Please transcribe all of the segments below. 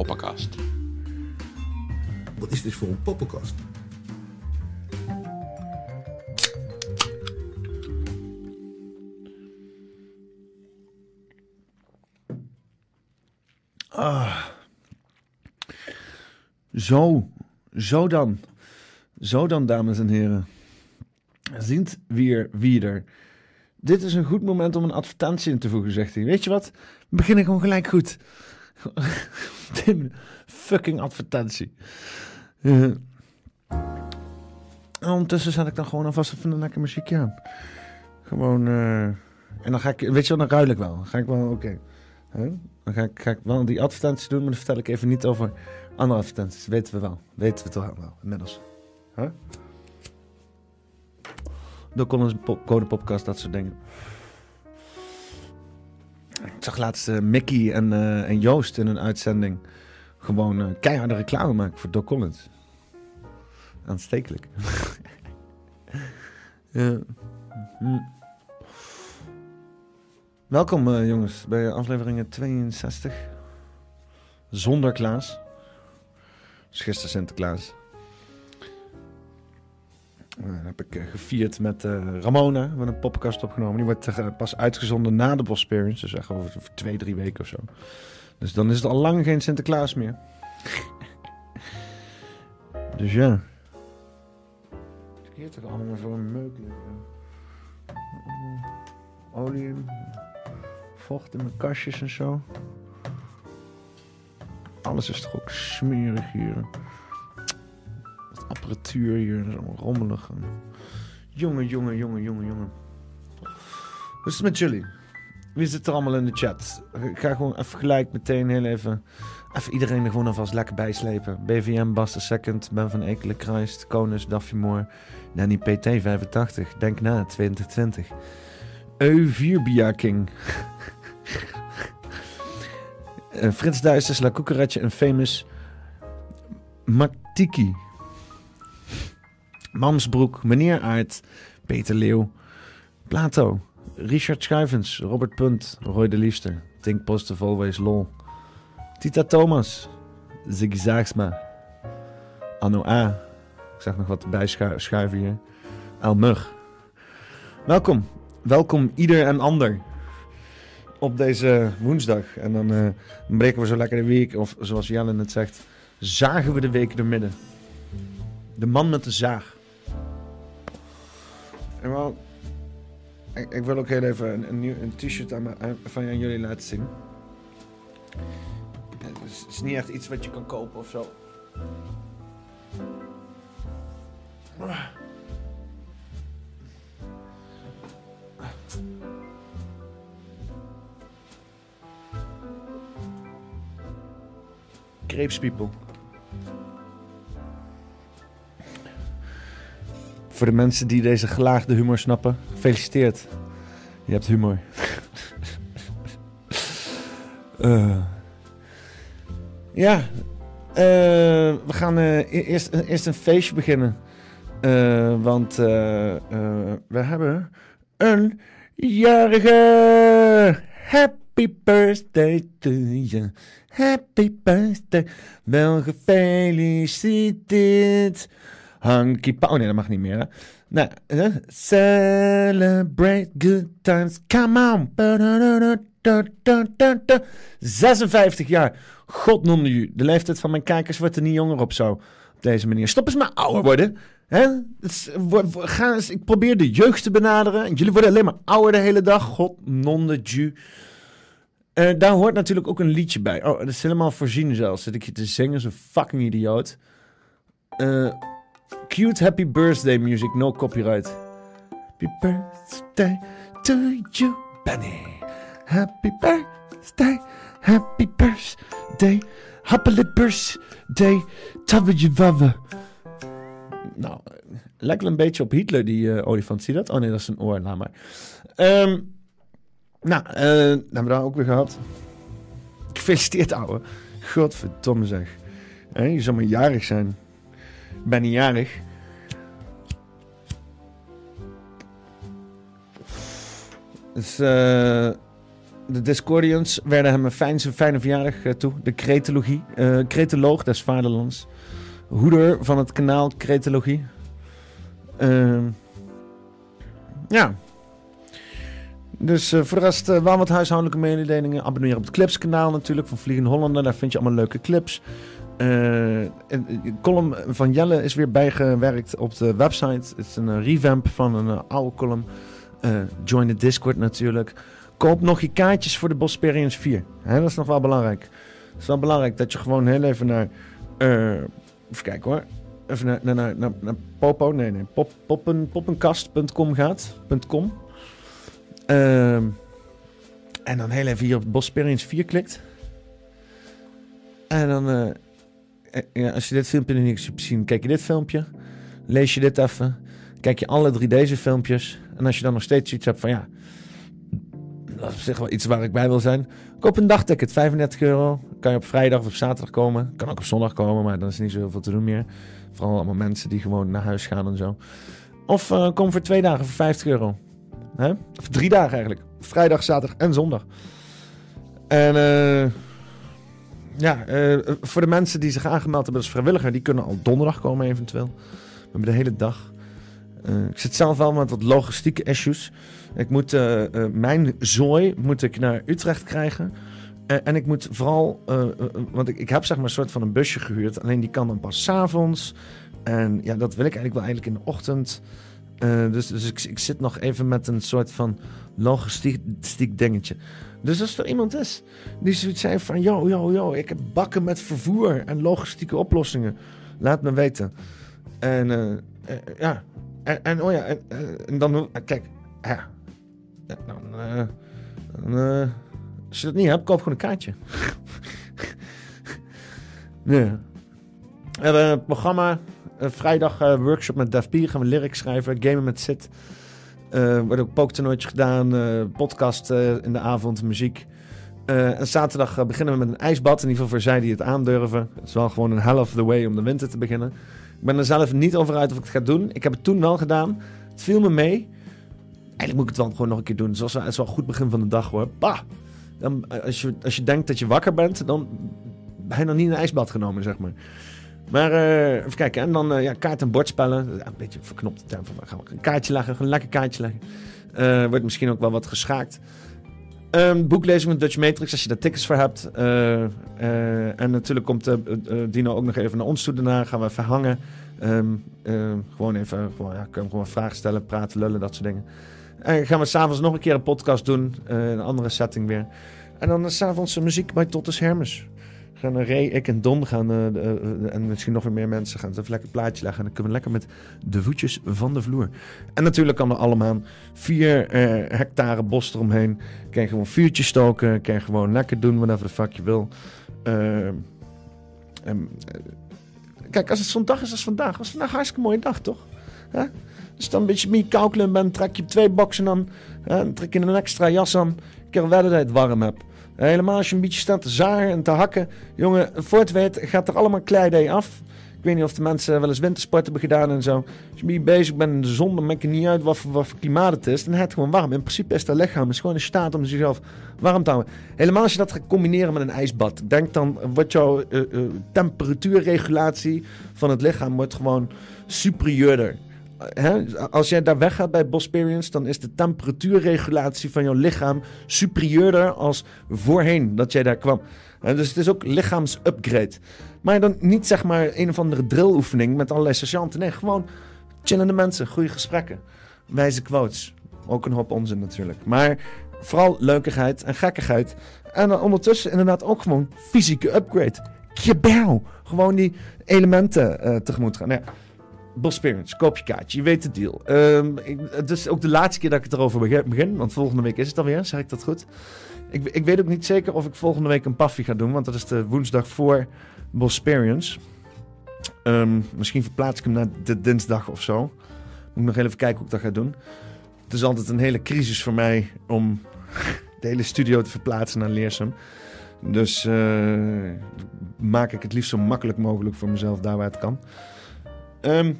Poppenkast. Wat is dit voor een poppenkast? Zo, zo dan. Zo dan, dames en heren. Ziet weer wie er. Dit is een goed moment om een advertentie in te voegen, zegt hij. Weet je wat? We beginnen gewoon gelijk goed. Fucking advertentie. Eh, ondertussen zet ik dan gewoon alvast even een lekker muziekje aan. Gewoon, eh, en dan ga ik, weet je wel, dan ruil ik wel. Dan ga ik wel, oké. Dan ga ik, ga wel die advertentie doen, maar dan vertel ik even niet over andere advertenties. Weten we wel. Weten we toch wel, inmiddels. Huh? Door Collins Code Podcast, dat soort dingen. Ik zag laatst eh, Mickey en, eh, en Joost in een uitzending gewoon eh, keiharde reclame maken voor Doc Collins. Aanstekelijk. ja. Hm. Welkom jongens bij aflevering 62. Zonder Klaas. Dus gisteren Sinterklaas. Uh, heb ik uh, gevierd met Ramona. We hebben een podcast opgenomen. Die wordt pas uitgezonden na de Bosperience. Dus echt over twee, drie weken of zo. Dus dan is het al lang geen Sinterklaas meer. dus ja. Ik hier toch allemaal voor een meuk. Olie vocht in mijn kastjes en zo. Alles is toch ook smerig hier. Apparatuur hier allemaal rommelig. Jongen, jongen, jongen, jongen, jongen. Hoe is het met jullie? Wie zit er allemaal in de chat? Ik ga gewoon even gelijk meteen heel even... Even iedereen er gewoon alvast lekker bijslepen. BVM, Bas de Second, Ben van Ekelen, Kruist, Konus, Daffy Moore, Danny PT 85, Denk na 2020. Eu4 uh, Frits Duisters, La Cucaracha en Famous Matiki. Mamsbroek, Meneer Aert, Peter Leeuw, Plato, Richard Schuivens, Robert Punt, Roy de Liefster, Think Positive Always Lol, Tita Thomas, Ziggy Anno A, ik zag nog wat erbij schuiven hier, El Mug. Welkom, welkom ieder en ander op deze woensdag. En dan uh, breken we zo lekker de week, of zoals Jelle net zegt, zagen we de week door midden. De man met de zaag. En wel, ik, ik wil ook heel even een, een, een t-shirt aan, van jullie laten zien. Het is niet echt iets wat je kan kopen of zo. Creepspeople. Voor de mensen die deze gelaagde humor snappen, gefeliciteerd. Je hebt humor. uh. Ja, uh, we gaan uh, eerst, eerst een feestje beginnen. want we hebben een jarige. Happy birthday to you. Happy birthday. Wel gefeliciteerd. Hanky Oh nee, dat mag niet meer. Hè? Nou, celebrate good times. Come on. 56 jaar. God noemde u. De leeftijd van mijn kijkers wordt er niet jonger op zo. Op deze manier. Stop eens maar ouder worden. Hè? Eens, ik probeer de jeugd te benaderen. En jullie worden alleen maar ouder de hele dag. God nonde ju. Uh, daar hoort natuurlijk ook een liedje bij. Oh, dat is helemaal voorzien zelfs. Zit ik je te zingen, zo'n fucking idioot. Uh, cute happy birthday music, no copyright. Happy birthday to you, Benny. Happy birthday, happy birthday. Happy birthday, you, Wabbe. Nou, lijkt een beetje op Hitler, die uh, olifant. Zie je dat? Oh nee, dat is een oor, laat maar. Um, nou, uh, hebben we daar ook weer gehad. Gefeliciteerd, ouwe. Godverdomme zeg. Je zou maar jarig zijn. Ben jarig. Dus, uh, de Discordians werden hem een fijn, fijne verjaardag uh, toe. De Cretologie. Uh, Cretoloog des Vaderlands. Hoeder van het kanaal Cretologie. Ehm, ja, dus uh, voor de rest, uh, wat huishoudelijke mededelingen. Abonneer op het Clips-kanaal natuurlijk van Vliegende Hollander. Daar vind je allemaal leuke clips. Uh, de column van Jelle is weer bijgewerkt op de website. Het is een revamp van een oude column. join de Discord natuurlijk. Koop nog je kaartjes voor de Bosperians 4. Hè, dat is nog wel belangrijk. Het is wel belangrijk dat je gewoon heel even naar... even kijken hoor. Even naar, naar, naar, naar, naar Popo, nee, nee, pop, poppen, poppenkast.com gaat. .com. Uh, en dan heel even hier op Bosperians 4 klikt. En dan, als je dit filmpje nog niet hebt zien, kijk je dit filmpje. Lees je dit even. Kijk je alle drie deze filmpjes. En als je dan nog steeds iets hebt van ja, dat is zeg wel iets waar ik bij wil zijn. Koop een dagticket, 35 euro. Kan je op vrijdag of op zaterdag komen. Kan ook op zondag komen, maar dan is niet zo heel veel te doen meer. Vooral allemaal mensen die gewoon naar huis gaan en zo. Of uh, kom voor twee dagen voor 50 euro. Hè? Of drie dagen eigenlijk. vrijdag, zaterdag en zondag. En uh, ja, uh, voor de mensen die zich aangemeld hebben als vrijwilliger, die kunnen al donderdag komen eventueel. We hebben de hele dag. Uh, ik zit zelf wel met wat logistieke issues. Ik moet mijn zooi moet ik naar Utrecht krijgen. en ik moet vooral, want ik, ik heb zeg maar een soort van een busje gehuurd. Alleen die kan dan pas s'avonds. En ja, dat wil ik eigenlijk wel eigenlijk in de ochtend. Dus dus ik, ik zit nog even met een soort van logistiek dingetje. Dus als er iemand is die zoiets zei van... Yo, yo, yo, ik heb bakken met vervoer en logistieke oplossingen. Laat me weten. En uh, uh, ja, en, oh ja, en, dan... Kijk, ja. Dan als je dat niet hebt, koop gewoon een kaartje. nee. We hebben een programma. Vrijdag workshop met Def P. Gaan we lyrics schrijven. Gamen met Sid. Uh, wordt ook pooktoernooitje gedaan, podcast in de avond, muziek. en zaterdag beginnen we met een ijsbad. In ieder geval voor zij die het aandurven. Het is wel gewoon een hell of the way om de winter te beginnen. Ik ben er zelf niet over uit of ik het ga doen. Ik heb het toen wel gedaan. Het viel me mee. Eigenlijk moet ik het wel gewoon nog een keer doen. Het is wel een goed begin van de dag hoor. Bah! Dan, als, je, als je denkt dat je wakker bent, dan ben je nog niet in een ijsbad genomen, zeg maar. Maar uh, even kijken. En dan uh, ja, kaart- en bordspellen. Een beetje verknopte term. Van, gaan we een kaartje leggen. Een lekker kaartje leggen. Uh, wordt misschien ook wel wat geschaakt. Um, boeklezing met Dutch Matrix, als je daar tickets voor hebt. en natuurlijk komt Dino ook nog even naar ons toe daarna. Gaan we even hangen. Um, gewoon even, gewoon, ja, kunnen gewoon vragen stellen, praten, lullen, dat soort dingen. En gaan we s'avonds nog een keer een podcast doen. in een andere setting weer. En dan s'avonds muziek bij Tottes Hermes gaan Ray, ik en Don gaan, uh, uh, en misschien nog weer meer mensen gaan even lekker plaatje leggen. En dan kunnen we lekker met de voetjes van de vloer. En natuurlijk kan er allemaal vier hectare bos eromheen. Kan je gewoon vuurtjes stoken, kan je gewoon lekker doen whatever the fuck je wil. En, kijk, als het zo'n dag is als vandaag, was vandaag een hartstikke mooie dag, toch? Huh? Dus dan een beetje meer koukelen bent, trek je twee boxen aan, trek je een extra jas aan. Ik kan wedden dat je het warm hebt. Helemaal als je een beetje staat te zagen en te hakken. Jongen, voor het weet gaat er allemaal kleidij af. Ik weet niet of de mensen wel eens wintersport hebben gedaan en zo. Als je mee bezig bent in de zon, dan maakt het niet uit wat voor, klimaat het is. Dan is het gewoon warm. In principe is dat lichaam is gewoon in staat om zichzelf warm te houden. Helemaal als je dat gaat combineren met een ijsbad. Denk dan, wordt jouw uh, uh, temperatuurregulatie van het lichaam wordt gewoon superieurder als jij daar weggaat bij Bosperience, dan is de temperatuurregulatie van jouw lichaam superieurder als voorheen dat jij daar kwam. dus het is ook lichaamsupgrade. Maar dan niet zeg maar een of andere drilloefening met allerlei sergeanten. Nee, gewoon chillende mensen, goede gesprekken, wijze quotes. Ook een hoop onzin natuurlijk. Maar vooral leukigheid en gekkigheid. En ondertussen inderdaad ook gewoon fysieke upgrade. Kjebauw! Gewoon die elementen uh, tegemoet gaan. Ja, Bosperience, koop je kaartje. Je weet de deal. Um, ik, het is ook de laatste keer dat ik het erover begin. Want volgende week is het alweer. Zeg ik dat goed? Ik, ik weet ook niet zeker of ik volgende week een paffie ga doen. Want dat is de woensdag voor Bosperience. Um, misschien verplaats ik hem naar de dinsdag of zo. Moet ik nog even kijken hoe ik dat ga doen. Het is altijd een hele crisis voor mij om de hele studio te verplaatsen naar Leersum. Dus uh, maak ik het liefst zo makkelijk mogelijk voor mezelf daar waar het kan. Um,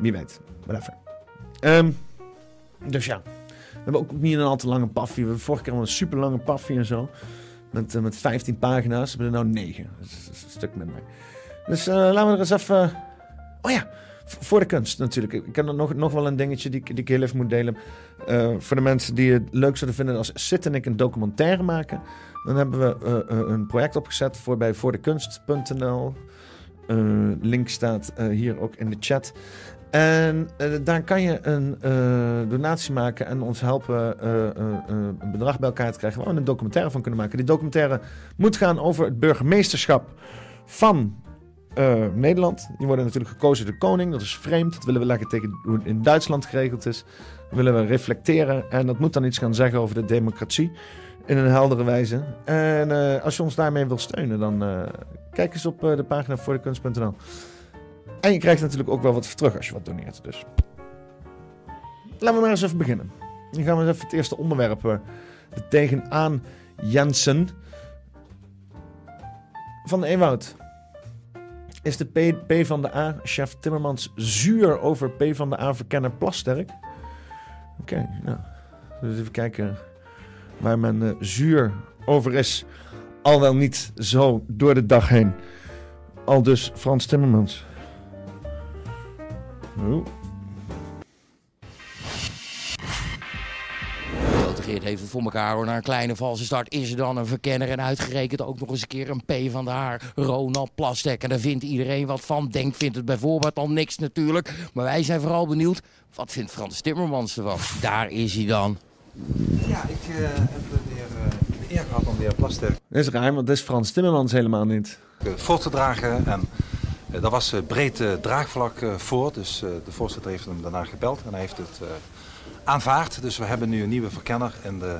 wie weet. Whatever. Um, dus ja. We hebben ook niet een al te lange paffie. We hebben vorige keer al een super lange paffie en zo. Met, uh, met 15 pagina's. We hebben er nou 9. Dat is, een stuk minder. Dus uh, laten we er eens even... Oh ja, voor de kunst natuurlijk. Ik heb nog, nog wel een dingetje die, die ik heel even moet delen. Uh, voor de mensen die het leuk zouden vinden als Sid en ik een documentaire maken. Dan hebben we een project opgezet voor bij voordekunst.nl. Uh, link staat uh, hier ook in de chat. En uh, daar kan je een donatie maken en ons helpen een bedrag bij elkaar te krijgen waar we een documentaire van kunnen maken. Die documentaire moet gaan over het burgemeesterschap van Nederland. Die worden natuurlijk gekozen door de koning. Dat is vreemd. Dat willen we lekker tegen hoe het in Duitsland geregeld is. Dat willen we reflecteren. En dat moet dan iets gaan zeggen over de democratie in een heldere wijze. En uh, als je ons daarmee wil steunen, dan uh, kijk eens op uh, de pagina voor de kunst.nl. En je krijgt natuurlijk ook wel wat terug als je wat doneert. Dus laten we maar eens even beginnen. Dan gaan we eens even het eerste onderwerp uh, tegenaan Jensen. Van de Ewoud. Is de P, van de A, chef Timmermans, zuur over P van de A verkenner Plasterk? Oké, nou. Dus even kijken waar men eh, zuur over is. Al wel niet zo door de dag heen. Al dus Frans Timmermans. Geert heeft het voor elkaar hoor. Na een kleine valse start is er dan een verkenner. En uitgerekend ook nog eens een keer een P van de haar. Ronald Plastek. En daar vindt iedereen wat van. Denk vindt het bijvoorbeeld al niks natuurlijk. Maar wij zijn vooral benieuwd. Wat vindt Frans Timmermans ervan? Daar is hij dan. Ja, ik uh, heb de, heer, uh, de eer gehad om de heer Plastek Dat is raar, want dat is Frans Timmermans helemaal niet. uh, voor te dragen. En uh, daar was breed draagvlak voor. Dus de voorzitter heeft hem daarna gebeld en hij heeft het aanvaard. Dus we hebben nu een nieuwe verkenner in de,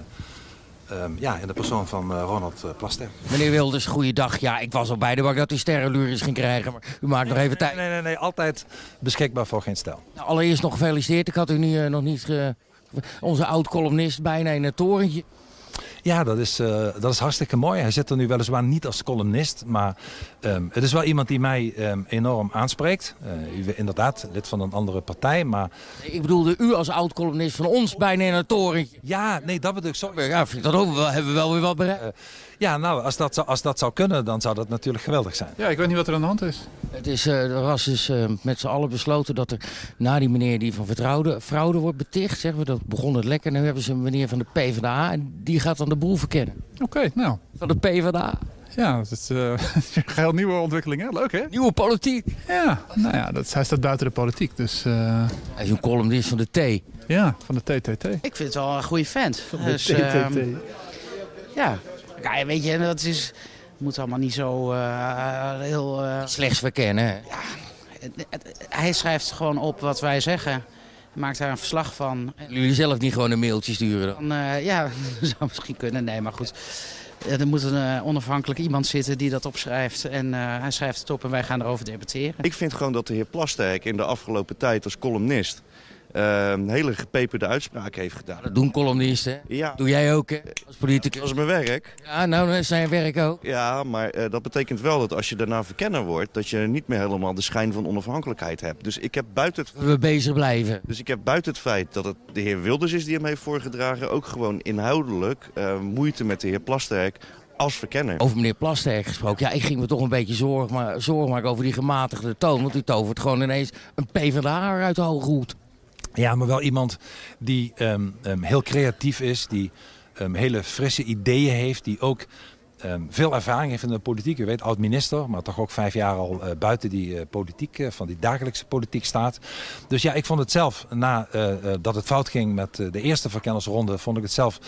um, ja, in de persoon van uh, Ronald uh, Plaster. Meneer Wilders, goeiedag. Ja, ik was al bij de bak dat u sterrenluris ging krijgen, maar u maakt nee, nog even nee, tijd. Nee, nee, nee, altijd beschikbaar voor geen stel. Nou, allereerst nog gefeliciteerd. Ik had u nu uh, nog niet... onze oud-columnist bijna in het torentje. Ja, dat is, uh, dat is hartstikke mooi. Hij zit er nu weliswaar niet als columnist, maar um, het is wel iemand die mij um, enorm aanspreekt. Uh, u inderdaad, lid van een andere partij, maar... Nee, ik bedoelde u als oud-columnist van ons bijna in het torentje. Ja, nee, dat bedoel ik. Sorry. Ja, vind ik dat ook wel, hebben we wel weer wat bereikt. Uh, ja, nou, als dat, als dat zou kunnen, dan zou dat natuurlijk geweldig zijn. Ja, ik weet niet wat er aan de hand is. Het is, er was dus uh, met z'n allen besloten dat er na die meneer die van vertrouwde fraude wordt beticht, zeggen we, dat begon het lekker. Nu hebben ze een meneer van de PvdA en die gaat dan de boel verkennen. Oké, okay, nou. Van de PvdA. Ja, dat is uh, een geheel nieuwe ontwikkeling, hè? Leuk, hè? Nieuwe politiek. Ja, nou ja, dat, hij staat buiten de politiek, dus... Uh... Hij is een columnist van de T. Ja, van de TTT. Ik vind het wel een goede vent. Van dus, de TTT. Um, ja. Ja, weet je, dat is... Het moet allemaal niet zo uh, heel... Slechts verkennen? Ja, hij schrijft gewoon op wat wij zeggen maakt daar een verslag van. Jullie zelf niet gewoon een mailtje sturen? Dan, uh, ja, dat zou misschien kunnen. Nee, maar goed. Er moet een uh, onafhankelijk iemand zitten die dat opschrijft. En uh, hij schrijft het op en wij gaan erover debatteren. Ik vind gewoon dat de heer Plasterk in de afgelopen tijd als columnist... Uh, hele gepeperde uitspraken heeft gedaan. Dat doen columnisten, hè? Ja. Doe jij ook, hè? Als politicus. Dat is mijn werk. Ja, nou, dat is zijn werk ook. Ja, maar uh, dat betekent wel dat als je daarna verkenner wordt... dat je niet meer helemaal de schijn van onafhankelijkheid hebt. Dus ik heb buiten het... We bezig blijven. Dus ik heb buiten het feit dat het de heer Wilders is die hem heeft voorgedragen... ook gewoon inhoudelijk uh, moeite met de heer Plasterk als verkenner. Over meneer Plasterk gesproken. Ja, ik ging me toch een beetje zorgen, maar, zorgen maken over die gematigde toon. Want u tovert gewoon ineens een PvdA uit de hoge hoed. Ja, maar wel iemand die um, um, heel creatief is, die um, hele frisse ideeën heeft, die ook veel ervaring heeft in de politiek. U weet, oud-minister, maar toch ook vijf jaar al uh, buiten die uh, politiek, uh, van die dagelijkse politiek staat. Dus ja, ik vond het zelf, na dat het fout ging met de eerste verkennersronde, vond ik het zelf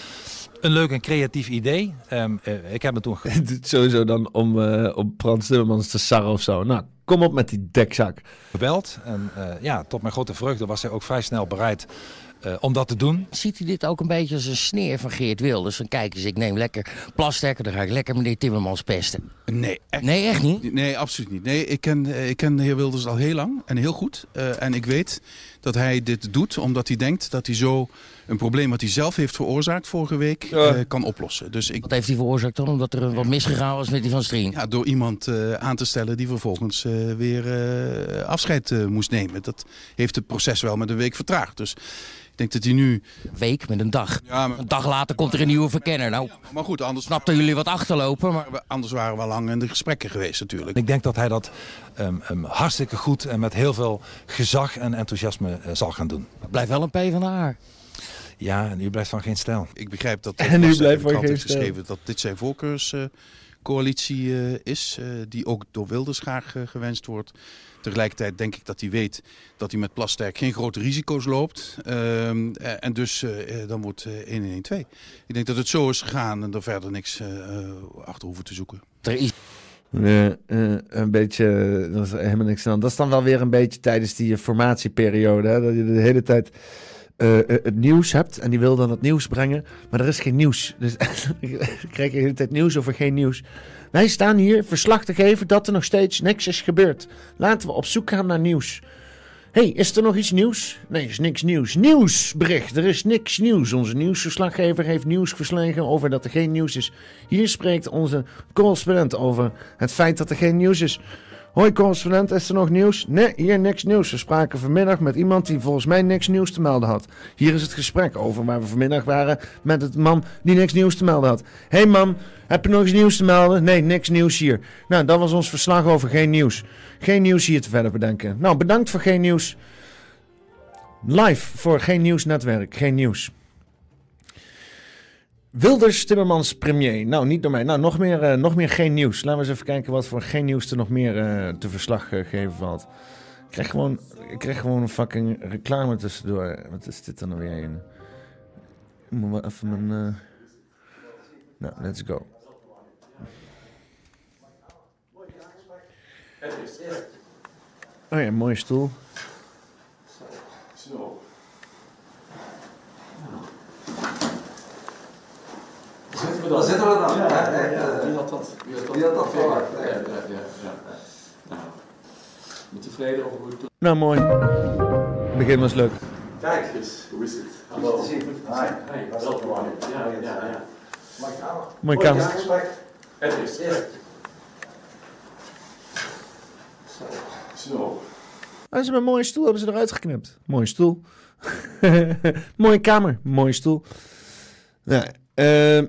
een leuk en creatief idee. Ik heb het toen... Sowieso dan om, om Frans Timmermans te sarren of zo. Nou, kom op met die dekzak. Gebeld. En uh, ja, tot mijn grote vreugde was hij ook vrij snel bereid uh, om dat te doen. Ziet u dit ook een beetje als een sneer van Geert Wilders? Van kijk eens, ik neem lekker plasterken, dan ga ik lekker meneer Timmermans pesten. Nee, echt, nee, echt niet? Nee, absoluut niet. Nee, ik ken, ik ken de heer Wilders al heel lang en heel goed. Uh, en ik weet dat hij dit doet omdat hij denkt dat hij zo een probleem wat hij zelf heeft veroorzaakt vorige week ja. uh, kan oplossen. Dus ik... Wat heeft hij veroorzaakt dan? Omdat er wat misgegaan was met die van Strien? Ja, door iemand uh, aan te stellen die vervolgens uh, weer afscheid moest nemen. Dat heeft het proces wel met een week vertraagd. Dus ik denk dat hij nu... Een week met een dag. Ja, maar... Een dag later komt er een nieuwe verkenner. Nou, ja, maar goed, anders... Snapten jullie wat achterlopen? Maar... Anders waren we lang in de gesprekken geweest natuurlijk. Ik denk dat hij dat um, um, hartstikke goed en met heel veel gezag en enthousiasme uh, zal gaan doen. Blijf wel een P van de haar. Ja, en u blijft van geen stijl. Ik begrijp dat en u blijft van geen geschreven dat dit zijn voorkeurscoalitie uh, is, uh, die ook door Wilders graag uh, gewenst wordt. Tegelijkertijd denk ik dat hij weet dat hij met Plasterk geen grote risico's loopt. Um, en dus dan wordt 1 1 2. Ik denk dat het zo is gegaan en er verder niks achter hoeven te zoeken. Er is uh, een beetje, dat is helemaal niks aan. Dat is dan wel weer een beetje tijdens die formatieperiode. Dat je de hele tijd uh, het nieuws hebt en die wil dan het nieuws brengen. Maar er is geen nieuws. Dus krijg de hele tijd nieuws over geen nieuws. Wij staan hier verslag te geven dat er nog steeds niks is gebeurd. Laten we op zoek gaan naar nieuws. Hey, is er nog iets nieuws? Nee, is niks nieuws. Nieuwsbericht, er is niks nieuws. Onze nieuwsverslaggever heeft nieuws verslagen over dat er geen nieuws is. Hier spreekt onze correspondent over het feit dat er geen nieuws is. Hoi correspondent, is er nog nieuws? Nee, hier niks nieuws. We spraken vanmiddag met iemand die volgens mij niks nieuws te melden had. Hier is het gesprek over waar we vanmiddag waren met het man die niks nieuws te melden had. Hé hey man, heb je nog iets nieuws te melden? Nee, niks nieuws hier. Nou, dat was ons verslag over geen nieuws. Geen nieuws hier te verder bedenken. Nou, bedankt voor geen nieuws. Live voor Geen Nieuws Netwerk. Geen nieuws. Wilders Timmermans premier. Nou, niet door mij. Nou, nog meer, eh, nog meer geen nieuws. Laten we eens even kijken wat voor geen nieuws er nog meer eh, te verslag eh, geven valt. Ik krijg, gewoon, ik krijg gewoon een fucking reclame tussendoor. Wat is dit dan weer? Een... Ik moet wel even mijn... Nou, let's go. Oh ja, mooie stoel. Daar zitten we dan. Wie had dat? Wie had dat verwacht? Ja, ja, ja. ja. Nou, ben tevreden over hoe het Nou, mooi. Begin was leuk. Kijk eens, hoe is het? Hallo. Hi, welkom. Ja, ja, ja. Mooi kamer. Het is. Zo. Oh, ze hebben een mooie stoel, hebben ze eruit geknipt. Mooie stoel. mooie kamer, mooie stoel. Ja, eh,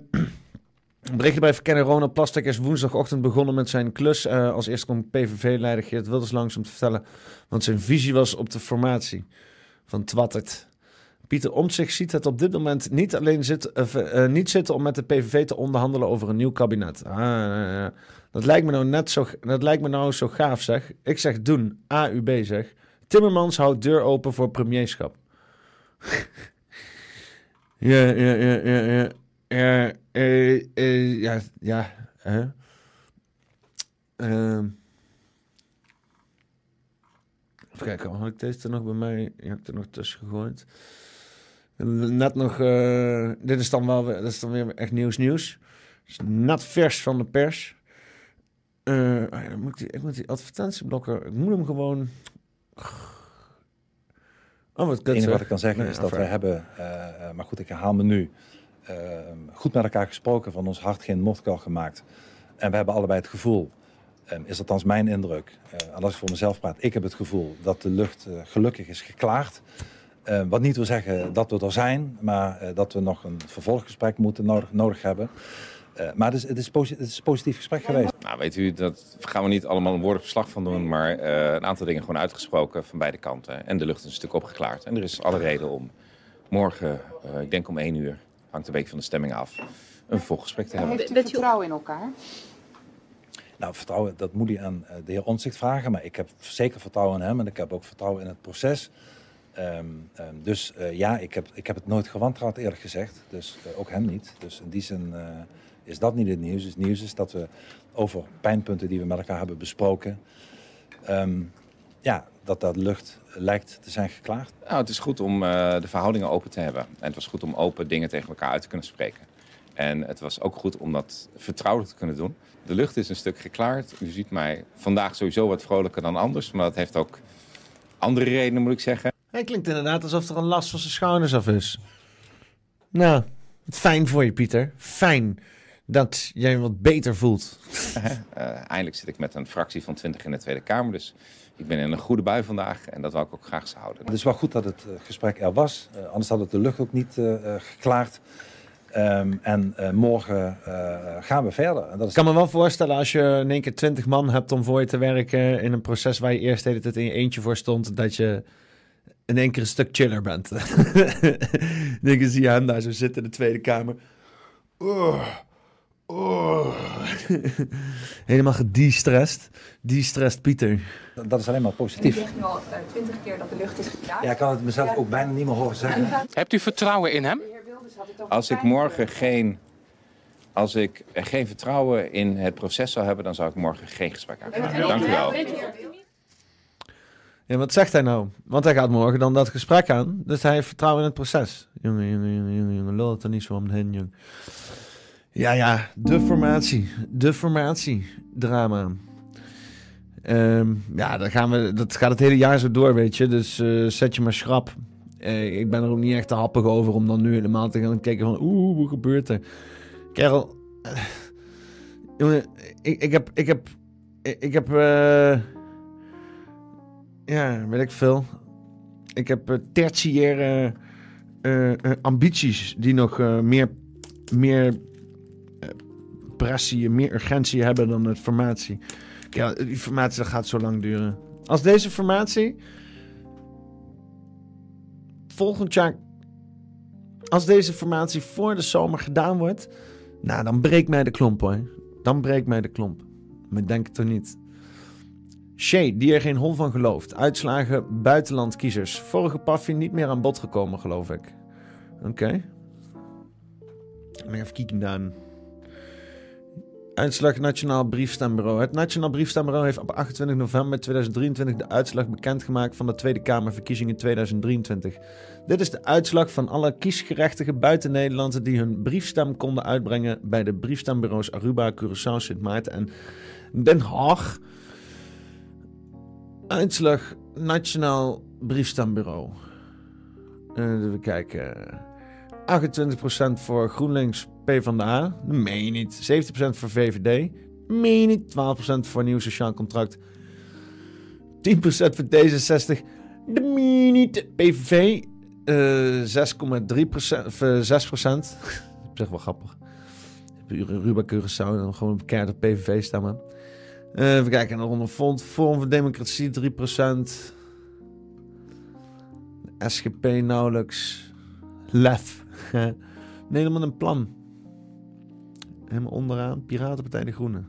berichtje bij Verkenner Ronald Plastek is woensdagochtend begonnen met zijn klus. Eh, als eerste komt PVV-leider Geert Wilders langs om te vertellen wat zijn visie was op de formatie van Twattert. Pieter Omtzigt ziet het op dit moment niet alleen zit, eh, eh, niet zitten om met de PVV te onderhandelen over een nieuw kabinet. Ah. Dat lijkt me nou net zo, dat lijkt me nou zo gaaf, zeg. Ik zeg doen, AUB zeg. Timmermans houdt deur open voor premierschap. ja, ja, ja, ja, ja. Ja, eh, ja, ja. hè. Ehm. even kijken, had ik deze er nog bij mij? Je hebt er nog tussen gegooid. Net nog, dit is dan wel weer, dat is dan weer echt nieuws nieuws. Is net vers van de pers. Oh ja, dan moet ik, die, ik moet die advertentieblokker, ik moet hem gewoon... Oh, wat Het enige wat ik kan zeggen Nee, is dat we hebben, maar goed, ik herhaal me nu, goed met elkaar gesproken, van ons hart geen moordkuil gemaakt. En we hebben allebei het gevoel, eh, is althans mijn indruk, eh, als ik voor mezelf praat, ik heb het gevoel dat de lucht eh, gelukkig is geklaard. Eh, wat niet wil zeggen dat we er zijn, maar eh, dat we nog een vervolggesprek moeten nodig, hebben. Maar het is, het, is een positief gesprek geweest. Nou, weet u, dat gaan we niet allemaal een woord verslag van doen, maar een aantal dingen gewoon uitgesproken van beide kanten. En de lucht is een stuk opgeklaard. En er is alle reden om morgen, ik denk om één uur, hangt een beetje van de stemming af, een vervolggesprek te hebben. Heeft u vertrouwen in elkaar? Nou, vertrouwen, dat moet hij aan eh, de heer Onzicht vragen. Maar ik heb zeker vertrouwen in hem en ik heb ook vertrouwen in het proces. Ehm, ehm, dus eh, ja, ik heb, ik heb het nooit gewantrouwd eerlijk gezegd. Dus eh, ook hem niet. Dus in die zin eh, is dat niet het nieuws. Het nieuws is dat we over pijnpunten die we met elkaar hebben besproken... ehm, ja, dat dat lucht lijkt te zijn geklaard. Nou, het is goed om eh, de verhoudingen open te hebben. En het was goed om open dingen tegen elkaar uit te kunnen spreken. En het was ook goed om dat vertrouwelijk te kunnen doen. De lucht is een stuk geklaard. U ziet mij vandaag sowieso wat vrolijker dan anders. Maar dat heeft ook andere redenen, moet ik zeggen. Hij klinkt inderdaad alsof er een last van zijn schouders af is. Nou, fijn voor je, Pieter. Fijn dat jij je wat beter voelt. Eh, eindelijk zit ik met een fractie van 20 in de Tweede Kamer. Dus ik ben in een goede bui vandaag en dat wil ik ook graag zo houden. Het is wel goed dat het eh, gesprek er was. Eh, anders had het de lucht ook niet eh, geklaard. Ehm, en eh, morgen eh, gaan we verder. En dat is Ik kan me wel voorstellen als je in één keer twintig man hebt om voor je te werken in een proces waar je eerst de hele tijd in je eentje voor stond, dat je in één keer een stuk chiller bent. Dan zie je hem daar zo zitten in de Tweede Kamer. Oh, oh. Helemaal gedistressed. Distressed Pieter. dat is alleen maar positief. zegt nu al twintig keer dat de lucht is geklaard. Ja, ik kan het mezelf ook bijna niet meer horen zeggen. Hebt u vertrouwen in hem? Als ik morgen geen, als ik er geen vertrouwen in het proces zou hebben, dan zou ik morgen geen gesprek aangaan. Dank u wel. Ja, wat zegt hij nou? Want hij gaat morgen dan dat gesprek aan. Dus hij heeft vertrouwen in het proces. Jongen, jongen, jongen, jongen, jongen. Lul het er niet zo om heen, jong. Ja, ja. De formatie. De formatie. Drama. Ehm, ja, dan gaan we, dat gaat het hele jaar zo door, weet je. Dus eh, zet je maar schrap. Eh, ik ben er ook niet echt te happig over om dan nu helemaal te gaan kijken van... Oeh, hoe gebeurt er? Kerel... eh, jongen, ik, ik, heb, ik heb ik, heb... ja, weet ik veel. Ik heb tertiaire ambities die nog meer, meer meer urgentie hebben dan het formatie. Ja, die formatie gaat zo lang duren. Als deze formatie volgend jaar, als deze formatie voor de zomer gedaan wordt, nou, dan breekt mij de klomp hoor. Dan breekt mij de klomp. Maar denk het toch niet. Shay, die er geen hol van gelooft. Uitslagen buitenland kiezers. Vorige paffie niet meer aan bod gekomen, geloof ik. Oké. Maar even kijken dan. Uitslag Nationaal Briefstembureau. Het Nationaal Briefstembureau heeft op 28 november 2023 de uitslag bekendgemaakt van de Tweede Kamerverkiezingen 2023. Dit is de uitslag van alle kiesgerechtigen buiten Nederland die hun briefstem konden uitbrengen bij de briefstembureaus Aruba, Curaçao, Sint Maarten en Den Haag. Uitslag Nationaal Briefstembureau. Eh, even kijken. 28% voor GroenLinks PvdA. Dat meen je niet. 70% voor VVD. Meen je niet. 12% voor Nieuw Sociaal Contract. 10% voor D66. Dat meen. PVV. eh 6,3%. Of eh, 6%. Op zich wel grappig. Ruba Curaçao. Gewoon een op PVV stemmen. Eh, even kijken. En dan onder Front. Forum voor Democratie 3%. SGP nauwelijks. Lef. Nee, helemaal een plan. Helemaal onderaan. Piratenpartij de Groenen.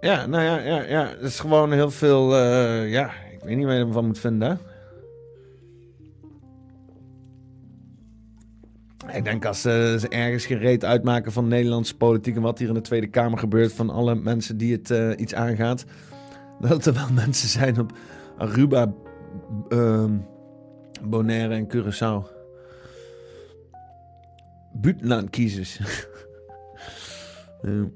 Ja, nou ja, ja, ja. Het is gewoon heel veel... eh, ja, ik weet niet waar je ervan moet vinden. Ik denk als eh, ze ergens gereed uitmaken van Nederlandse politiek... en wat hier in de Tweede Kamer gebeurt... van alle mensen die het eh, iets aangaat... dat er wel mensen zijn op Aruba, ehm, Bonaire en Curaçao. Buitenlandkiezers. Ja.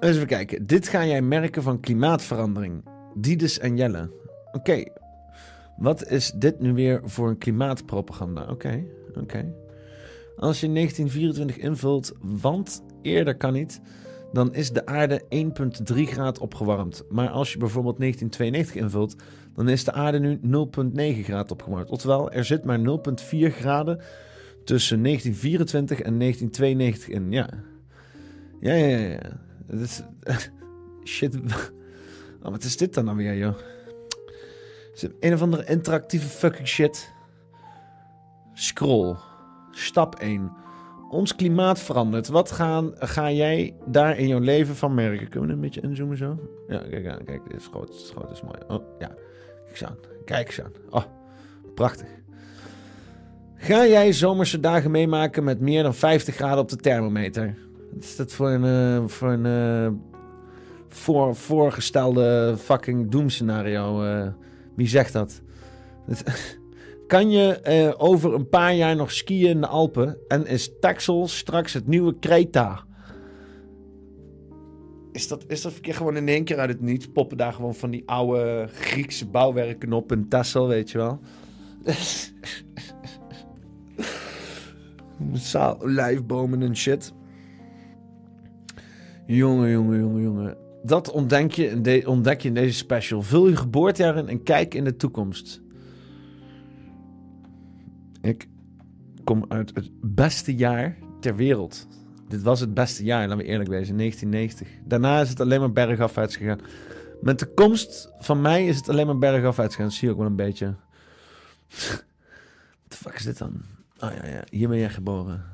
Eens even kijken. Dit ga jij merken van klimaatverandering. Dides en Jelle. Oké. Wat is dit nu weer voor een klimaatpropaganda? Oké, oké. Als je 1924 invult, want eerder kan niet, dan is de aarde 1,3 graad opgewarmd. Maar als je bijvoorbeeld 1992 invult, dan is de aarde nu 0,9 graad opgewarmd. Oftewel, er zit maar 0,4 graden tussen 1924 en 1992 in. Ja, ja, ja, ja. ja. Is... Shit. Oh, wat is dit dan nou weer, joh? Is een of andere interactieve fucking shit? Scroll. Stap 1. Ons klimaat verandert. Wat gaan, ga jij daar in jouw leven van merken? Kunnen we een beetje inzoomen zo? Ja, kijk aan. Kijk, dit is groot. Dit is is mooi. Oh, ja. Kijk eens aan. Kijk eens aan. Oh, prachtig. Ga jij zomerse dagen meemaken met meer dan 50 graden op de thermometer? Wat is dat voor een, eh, voor een eh, voor, voorgestelde fucking doemscenario? eh? wie zegt dat? Kan je over een paar jaar nog skiën in de Alpen en is Texel straks het nieuwe Kreta? Is dat, is dat verkeer gewoon in één keer uit het niets? Poppen daar gewoon van die oude Griekse bouwwerken op in Texel, weet je wel? Massaal olijfbomen en shit. Jongen, jongen, jongen, jongen. Dat ontdek je, in de, ontdek je deze special. Vul je geboortejaar in en kijk in de toekomst. Ik kom uit het beste jaar ter wereld. Dit was het beste jaar, laten we eerlijk wezen, 1990. Daarna is het alleen maar bergafwaarts gegaan. Met de komst van mij is het alleen maar bergafwaarts gegaan. Dat zie je ook wel een beetje. Wat de fuck is dit dan? Oh ja, ja, hier ben jij geboren.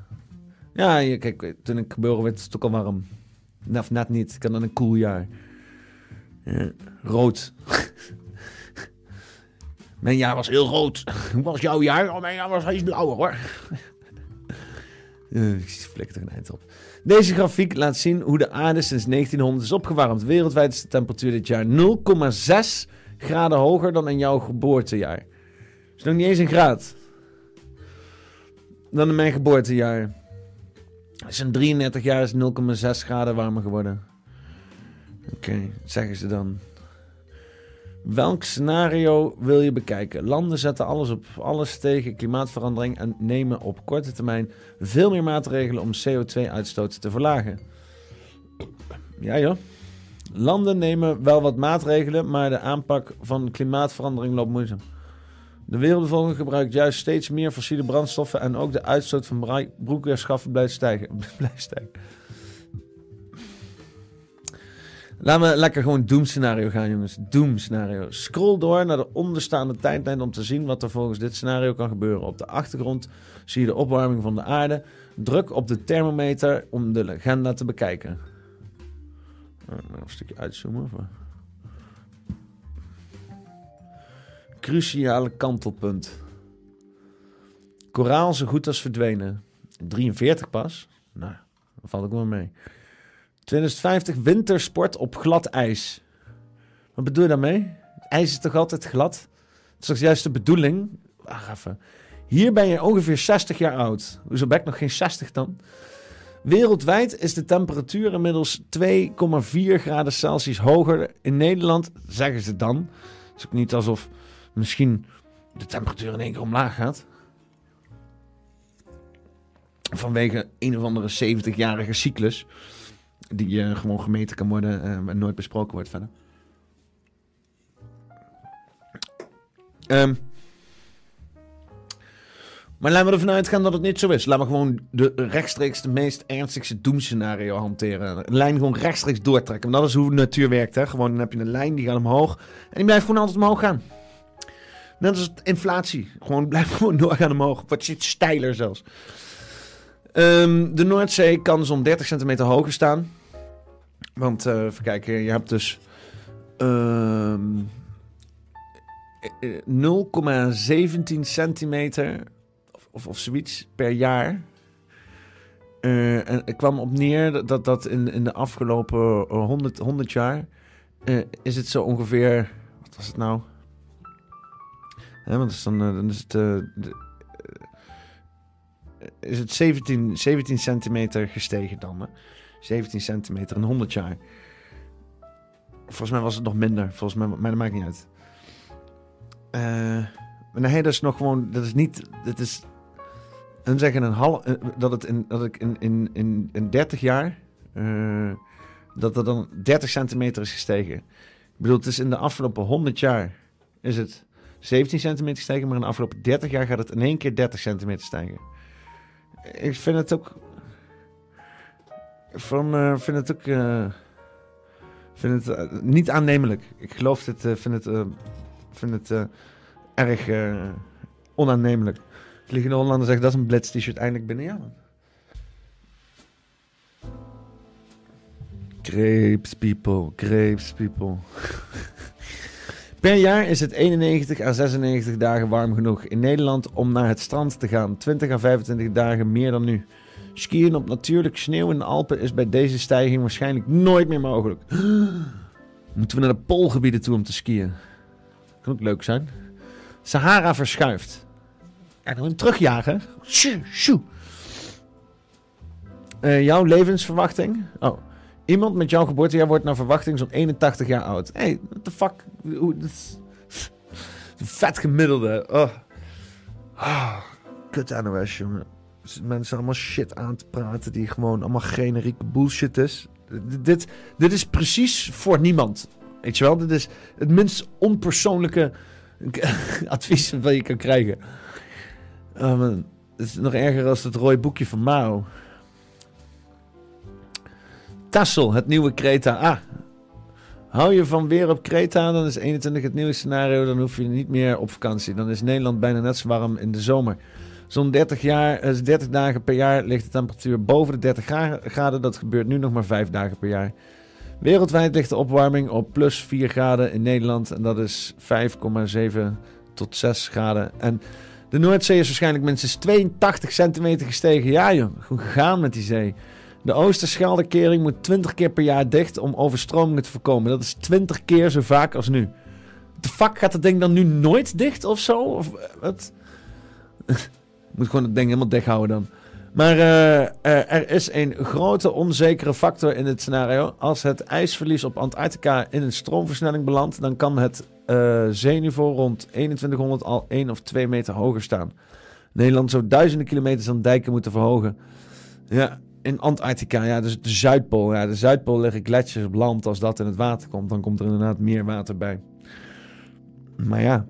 Ja, kijk, toen ik geboren werd, was het ook al warm. Of net niet, ik had dan een cool jaar. Ja, rood. mijn jaar was heel rood. Hoe was jouw jaar? Oh, mijn jaar was iets blauwer hoor. Eh, Ik flikker er een eind op. Deze grafiek laat zien hoe de aarde sinds 1900 is opgewarmd. Wereldwijd is de temperatuur dit jaar 0,6 graden hoger dan in jouw geboortejaar. is nog niet eens een graad. Dan in mijn geboortejaar. Dus in 33 jaar is 0,6 graden warmer geworden. Oké, wat zeggen ze dan? Welk scenario wil je bekijken? Landen zetten alles op alles tegen klimaatverandering en nemen op korte termijn veel meer maatregelen om CO2-uitstoot te verlagen. Ja joh. Landen nemen wel wat maatregelen, maar de aanpak van klimaatverandering loopt moeizaam. De wereldbevolking gebruikt juist steeds meer fossiele brandstoffen en ook de uitstoot van broeikasgassen blijft stijgen. blijft stijgen. Laten we lekker gewoon doemscenario gaan, jongens. Doemscenario. Scroll door naar de onderstaande tijdlijn om te zien wat er volgens dit scenario kan gebeuren. Op de achtergrond zie je de opwarming van de aarde. Druk op de thermometer om de legenda te bekijken. Even een stukje uitzoomen. Cruciale kantelpunt. Koraal zo goed als verdwenen. 43 pas? Nou, dat valt ook wel mee. 2050 wintersport op glad ijs. Wat bedoel je daarmee? IJs is toch altijd glad? Het is toch juist de bedoeling? Wacht even. Hier ben je ongeveer 60 jaar oud. Hoezo ben ik nog geen 60 dan? Wereldwijd is de temperatuur inmiddels 2,4 graden Celsius hoger. In Nederland zeggen ze dan. Het is ook niet alsof misschien de temperatuur in één keer omlaag gaat. Vanwege een of andere 70-jarige cyclus. Die eh, gewoon gemeten kan worden eh, en nooit besproken wordt verder. Ehm, maar laten we ervan uitgaan dat het niet zo is. Laten we gewoon de rechtstreeks de meest ernstigste doemscenario hanteren. Een lijn gewoon rechtstreeks doortrekken. Want dat is hoe de natuur werkt. Hè? Gewoon dan heb je een lijn die gaat omhoog. En die blijft gewoon altijd omhoog gaan. Net als inflatie. Gewoon blijft gewoon doorgaan omhoog. Wordt iets steiler zelfs. Ehm, de Noordzee kan zo'n 30 centimeter hoger staan. Want, eh even kijken, je hebt dus... ehm, eh, 0,17 centimeter of, of, of zoiets per jaar. Eh, en het kwam op neer dat- dat, in, in de afgelopen eh, 100, 100 jaar... is het zo ongeveer... Wat was het nou? Want dan, eh, dan is het... eh, eh, is het 17, 17 centimeter gestegen dan, hè? 17 centimeter in 100 jaar. Volgens mij was het nog minder. Volgens mij, maar dat maakt niet uit. Maar nee, dat is nog gewoon... Dat is niet... Dat is... Hun zeggen een half... Dat, het in, dat ik in, in, in, in 30 jaar... eh, dat er dan 30 centimeter is gestegen. Ik bedoel, het is in de afgelopen 100 jaar... Is het 17 centimeter gestegen... Maar in de afgelopen 30 jaar gaat het in één keer 30 centimeter stijgen. Ik vind het ook... Van, eh, vind het ook... eh, vind het eh, niet aannemelijk. Ik geloof het... vind het... vind het erg onaannemelijk. Vliegende Hollander zegt, dat is een Blitz t-shirt eindelijk binnen. Man. Grapes people, grapes people. per jaar is het 91 à 96 dagen warm genoeg in Nederland om naar het strand te gaan. 20 à 25 dagen meer dan nu. Skiën op natuurlijk sneeuw in de Alpen is bij deze stijging waarschijnlijk nooit meer mogelijk. Moeten we naar de poolgebieden toe om te skiën? Kan ook leuk zijn. Sahara verschuift. En dan hem terugjagen. Eh, jouw levensverwachting? Oh. Iemand met jouw geboortejaar wordt naar verwachting zo'n 81 jaar oud. Hé, hey, what the fuck? Hoe, vet gemiddelde. Oh. Ah, kut NOS, jongen. Mensen allemaal shit aan te praten die gewoon allemaal generieke bullshit is. Dit, dit is precies voor niemand. Weet je wel? Dit is het minst onpersoonlijke advies wat je kan krijgen. Oh man, het is nog erger als het rode boekje van Mao. Tassel, het nieuwe Kreta. Ah, hou je van weer op Kreta, dan is 21 het nieuwe scenario. Dan hoef je niet meer op vakantie. Dan is Nederland bijna net zo warm in de zomer. Zo'n 30, jaar, eh, 30 dagen per jaar ligt de temperatuur boven de 30 gra- graden. Dat gebeurt nu nog maar 5 dagen per jaar. Wereldwijd ligt de opwarming op plus 4 graden in Nederland. En dat is 5,7 tot 6 graden. En de Noordzee is waarschijnlijk minstens 82 centimeter gestegen. Ja joh, gewoon gegaan met die zee. De Oosterscheldekering moet 20 keer per jaar dicht om overstromingen te voorkomen. Dat is 20 keer zo vaak als nu. De fuck gaat dat ding dan nu nooit dicht of zo? Of eh, wat? moet gewoon het ding helemaal dicht houden dan. Maar eh, eh, er is een grote onzekere factor in dit scenario. Als het ijsverlies op Antarctica in een stroomversnelling belandt, dan kan het eh, zeeniveau rond 2100 al 1 of 2 meter hoger staan. Nederland zou duizenden kilometers aan dijken moeten verhogen. Ja, in Antarctica, ja, dus de Zuidpool. Ja, de Zuidpool liggen gletsjers op land. Als dat in het water komt, dan komt er inderdaad meer water bij. Maar ja,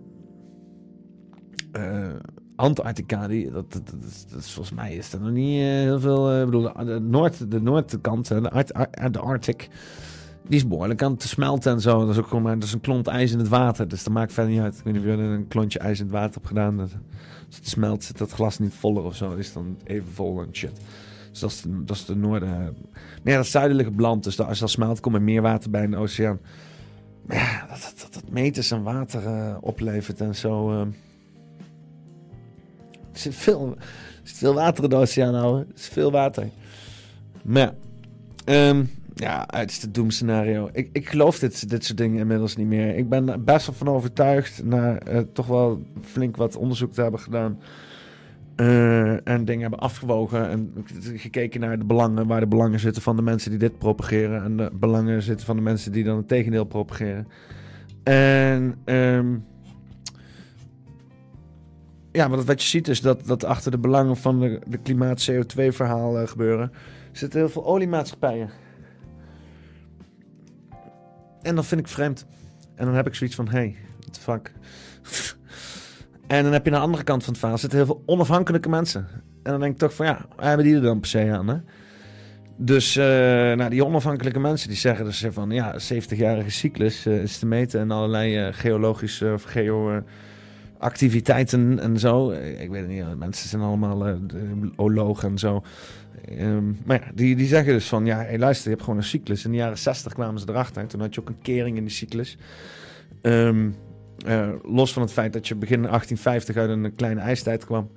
eh, Antarctica, die, dat, dat, dat, dat is volgens mij is er nog niet eh, heel veel. Ik bedoel, de, noord, de noordkant, de, de Arctic, die is behoorlijk aan het smelten en zo. Dat is ook gewoon maar dat is een klont ijs in het water, dus dat maakt verder niet uit. Ik weet niet of je een klontje ijs in het water hebt gedaan. Dat, als het smelt, zit dat glas niet voller of zo. Dat is dan even vol en shit. Dus dat is de, is noorden. Maar ja, dat op land, dus als dat smelt, komt er meer water bij in de oceaan. Ja, dat, dat, dat, meters aan water eh, oplevert en zo. eh. Er zit veel, er zit veel water in de oceaan, ouwe. Er is veel water. Maar ja, ehm, ja uiterste doemscenario. Ik, ik geloof dit, soort dingen inmiddels niet meer. Ik ben best wel van overtuigd, na eh, toch wel flink wat onderzoek te hebben gedaan. Eh, en dingen hebben afgewogen en gekeken naar de belangen, waar de belangen zitten van de mensen die dit propageren. En de belangen zitten van de mensen die dan het tegendeel propageren. En ehm, ja, wat, wat je ziet is dat, dat achter de belangen van de, de klimaat-CO2-verhaal eh, gebeuren, zitten heel veel oliemaatschappijen. En dat vind ik vreemd. En dan heb ik zoiets van, hey, what the fuck. en dan heb je aan de andere kant van het verhaal zitten heel veel onafhankelijke mensen. En dan denk ik toch van, ja, hebben die er dan per se aan, hè? Dus eh, nou, die onafhankelijke mensen die zeggen dus van ja, 70-jarige cyclus eh, is te meten en allerlei eh, geologische of geo-activiteiten en zo. Ik weet het niet, mensen zijn allemaal ologen en zo. Ehm, maar ja, die, die zeggen dus van ja, hey, luister, je hebt gewoon een cyclus. In de jaren 60 kwamen ze erachter. Toen had je ook een kering in die cyclus. Ehm, eh, los van het feit dat je begin 1850 uit een kleine ijstijd kwam.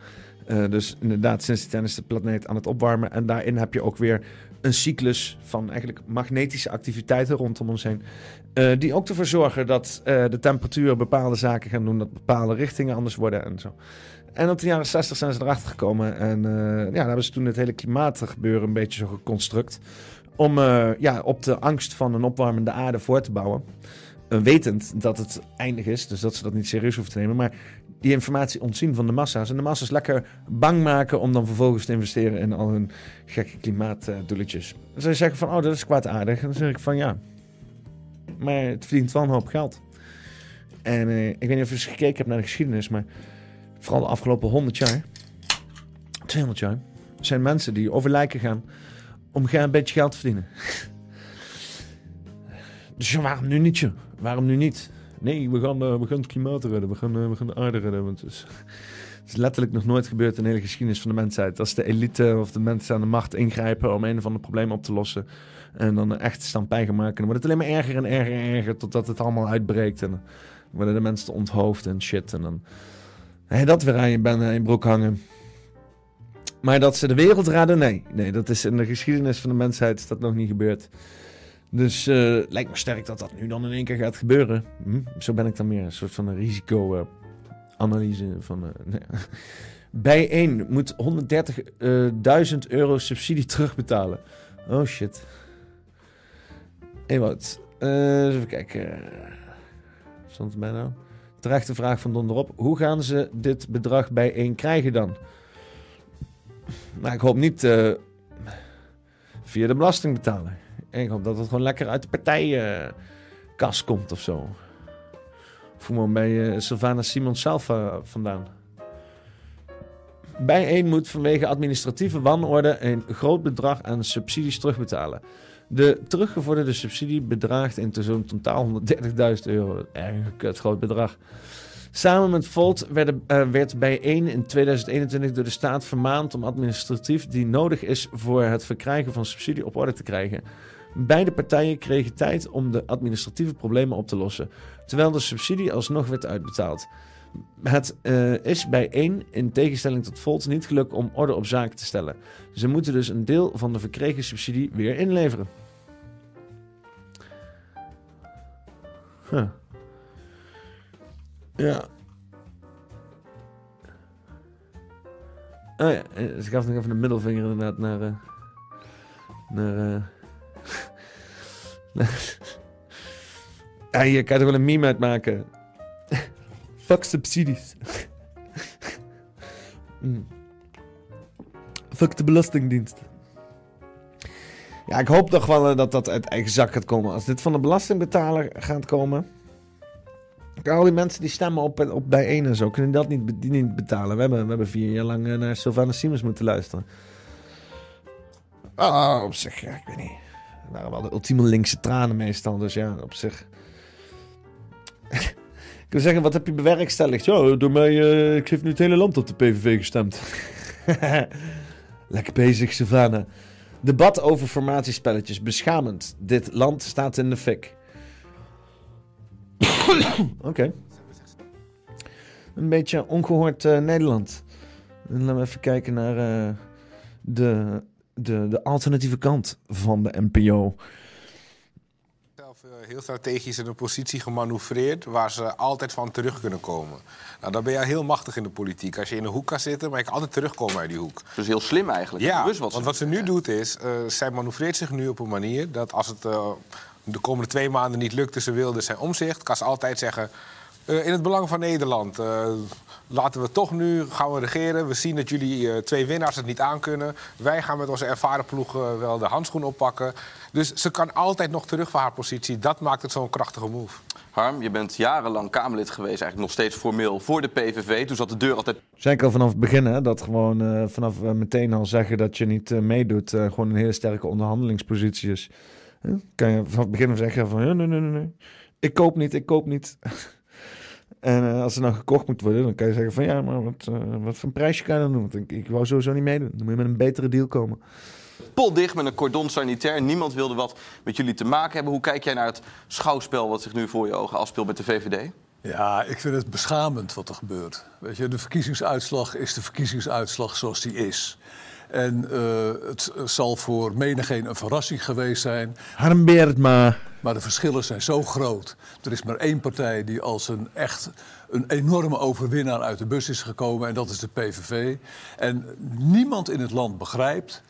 Eh, dus inderdaad, sinds die is de planeet aan het opwarmen. En daarin heb je ook weer een cyclus van eigenlijk magnetische activiteiten rondom ons heen. eh, die ook ervoor zorgen dat de temperatuur bepaalde zaken gaan doen, dat bepaalde richtingen anders worden en zo. En op de jaren 60 zijn ze erachter gekomen. En ja, daar hebben ze toen het hele klimaatgebeuren een beetje zo geconstruct. Om ja, op de angst van een opwarmende aarde voor te bouwen. Eh, wetend dat het eindig is, dus dat ze dat niet serieus hoeven te nemen. Maar die informatie ontzien van de massa's. En de massa's lekker bang maken om dan vervolgens te investeren in al hun gekke klimaatdoeletjes. Je zeggen van, oh, dat is kwaadaardig. En dan zeg ik van, ja, maar het verdient wel een hoop geld. En eh, ik weet niet of je eens gekeken hebt naar de geschiedenis, maar vooral de afgelopen 100 jaar, 200 jaar, zijn mensen die over lijken gaan om een beetje geld te verdienen. dus waarom nu niet? Waarom nu niet? Nee, we gaan, eh, we gaan het klimaat redden, we gaan, eh, we gaan de aarde redden. Want het, is, letterlijk nog nooit gebeurd in de hele geschiedenis van de mensheid. Als de elite of de mensen aan de macht ingrijpen om een of ander probleem op te lossen. En dan echt stampij gaan maken. Dan wordt het alleen maar erger en erger en erger totdat het allemaal uitbreekt. En dan worden de mensen onthoofd en shit. En dan je dat weer aan je, ben, aan je broek hangen. Maar dat ze de wereld redden, nee. Nee, dat is in de geschiedenis van de mensheid is dat nog niet gebeurd. Dus eh, lijkt me sterk dat dat nu dan in één keer gaat gebeuren. Hm? Zo ben ik dan meer een soort van een risico-analyse van... eh. Bij één moet 130.000 euro subsidie terugbetalen. Oh shit. Eh, even kijken. Stond het bij nou? Terechte vraag van Donderop. Hoe gaan ze dit bedrag bijeen krijgen dan? Nou, ik hoop niet via de belastingbetaler. Ik hoop dat het gewoon lekker uit de partijkas komt of zo. Of gewoon bij eh, Sylvana Simons zelf eh, vandaan. Bijeen moet vanwege administratieve wanorde een groot bedrag aan subsidies terugbetalen. De teruggevorderde subsidie bedraagt in totaal 130.000 euro. Erg een groot bedrag. Samen met Volt werden, eh, werd bijeen in 2021 door de staat vermaand om administratief die nodig is voor het verkrijgen van subsidie op orde te krijgen. Beide partijen kregen tijd om de administratieve problemen op te lossen, terwijl de subsidie alsnog werd uitbetaald. Het eh, is bijeen, in tegenstelling tot Volt, niet gelukt om orde op zaken te stellen. Ze moeten dus een deel van de verkregen subsidie weer inleveren. Huh. Ja. Oh ja, eh, ik gaf nog even een middelvinger inderdaad naar... eh, naar... ja, kan er wel een meme uit maken. Fuck subsidies. Mm. Fuck de Belastingdienst. Ja, ik hoop toch wel eh, dat dat uit eigen zak gaat komen. Als dit van de belastingbetaler gaat komen. Al die mensen die stemmen op, op bijeen en zo, kunnen dat niet, betalen. We hebben, we hebben vier jaar lang eh, naar Sylvana Simons moeten luisteren. Ah, op zich, ja, ik weet niet. Waren wel de ultieme linkse tranen meestal, dus ja, op zich. ik wil zeggen, wat heb je bewerkstelligd? Ja, door mij, eh, ik heeft nu het hele land op de PVV gestemd. Lekker bezig, Sylvana. Debat over formatiespelletjes. Beschamend. Dit land staat in de fik. Oké. Een beetje ongehoord eh, Nederland. En laten we even kijken naar eh, de, de, de alternatieve kant van de NPO. zelf eh, heel strategisch in een positie gemanoeuvreerd waar ze altijd van terug kunnen komen. Nou, dan ben je heel machtig in de politiek. Als je in een hoek kan zitten, maar je kan altijd terugkomen uit die hoek. Dus heel slim eigenlijk. Ja, wat ze want wat ze nu doet is, eh, zij manoeuvreert zich nu op een manier dat als het eh, de komende twee maanden niet lukt tussen Wilders en Omzicht, kan ze altijd zeggen, eh, in het belang van Nederland, eh, laten we toch nu gaan we regeren. We zien dat jullie eh, twee winnaars het niet aankunnen. Wij gaan met onze ervaren ploeg eh, wel de handschoen oppakken. Dus ze kan altijd nog terug van haar positie. Dat maakt het zo'n krachtige move. Harm, je bent jarenlang Kamerlid geweest, eigenlijk nog steeds formeel voor de PVV. Toen zat de deur altijd Zei ik al vanaf het begin, hè, dat gewoon eh, vanaf meteen al zeggen dat je niet eh, meedoet, eh, gewoon een hele sterke onderhandelingspositie is. Hè? Kan je vanaf het begin al zeggen van, nee, nee, nee, nee, ik koop niet, ik koop niet. en eh, als er dan gekocht moet worden, dan kan je zeggen van, ja, maar wat, eh, wat voor een prijsje kan je dan doen? Want ik, ik wou sowieso niet meedoen. Dan moet je met een betere deal komen. potdicht met een cordon sanitair. Niemand wilde wat met jullie te maken hebben. Hoe kijk jij naar het schouwspel wat zich nu voor je ogen afspeelt met de VVD? Ja, ik vind het beschamend wat er gebeurt. Weet je, de verkiezingsuitslag is de verkiezingsuitslag zoals die is. En eh, het zal voor menigeen een verrassing geweest zijn. Harm Beertma. Maar de verschillen zijn zo groot. Er is maar één partij die als een echt een enorme overwinnaar uit de bus is gekomen. En dat is de PVV. En niemand in het land begrijpt,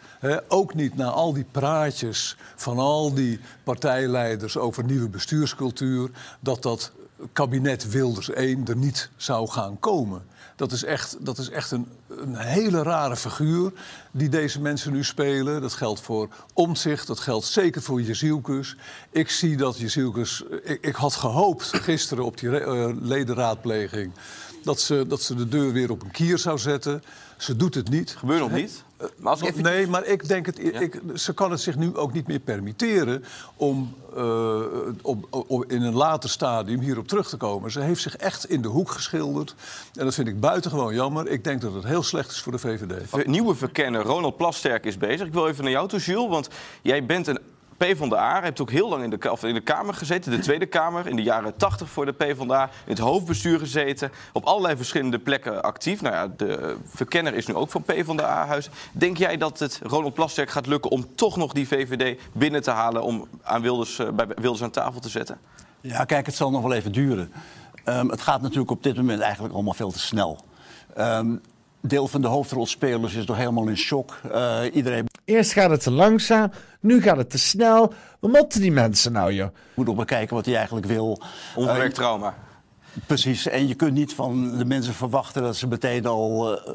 ook niet na al die praatjes van al die partijleiders over nieuwe bestuurscultuur, dat dat kabinet Wilders 1 er niet zou gaan komen. Dat is echt, dat is echt een, een hele rare figuur die deze mensen nu spelen. Dat geldt voor Omtzigt, dat geldt zeker voor Jezielkus. Ik zie dat Jezielkus... Ik, ik had gehoopt gisteren op die eh, ledenraadpleging... Dat ze, dat ze de deur weer op een kier zou zetten. Ze doet het niet. Gebeurt nog niet? Maar als even- Nee, maar ik denk het. Ik, ze kan het zich nu ook niet meer permitteren om, eh, om, om in een later stadium hierop terug te komen. Ze heeft zich echt in de hoek geschilderd. En dat vind ik buitengewoon jammer. Ik denk dat het heel slecht is voor de VVD. Ver- nieuwe verkenner Ronald Plasterk is bezig. Ik wil even naar jou toe, Jules, want jij bent een PvdA. Je hebt ook heel lang in de, in de Kamer gezeten, de Tweede Kamer. In de jaren 80 voor de PvdA. In het hoofdbestuur gezeten. Op allerlei verschillende plekken actief. Nou ja, de verkenner is nu ook van PvdA-huis. Denk jij dat het Ronald Plasterk gaat lukken om toch nog die VVD binnen te halen... om aan Wilders, eh, bij Wilders aan tafel te zetten? Ja, kijk, het zal nog wel even duren. Ehm, het gaat natuurlijk op dit moment eigenlijk allemaal veel te snel. Ehm, deel van de hoofdrolspelers is nog helemaal in shock. Eh, iedereen Eerst gaat het te langzaam, nu gaat het te snel. Wat moeten die mensen nou, joh? moet nog bekijken wat hij eigenlijk wil. Onverwerkt Eh, trauma. Precies, en je kunt niet van de mensen verwachten dat ze meteen al eh,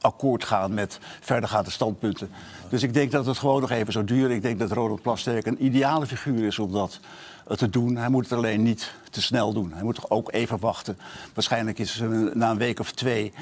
akkoord gaan met verdergaande standpunten. Dus ik denk dat het gewoon nog even zou duren. Ik denk dat Ronald Plasterk een ideale figuur is om dat te doen. Hij moet het alleen niet te snel doen. Hij moet toch ook even wachten. Waarschijnlijk is na een week of twee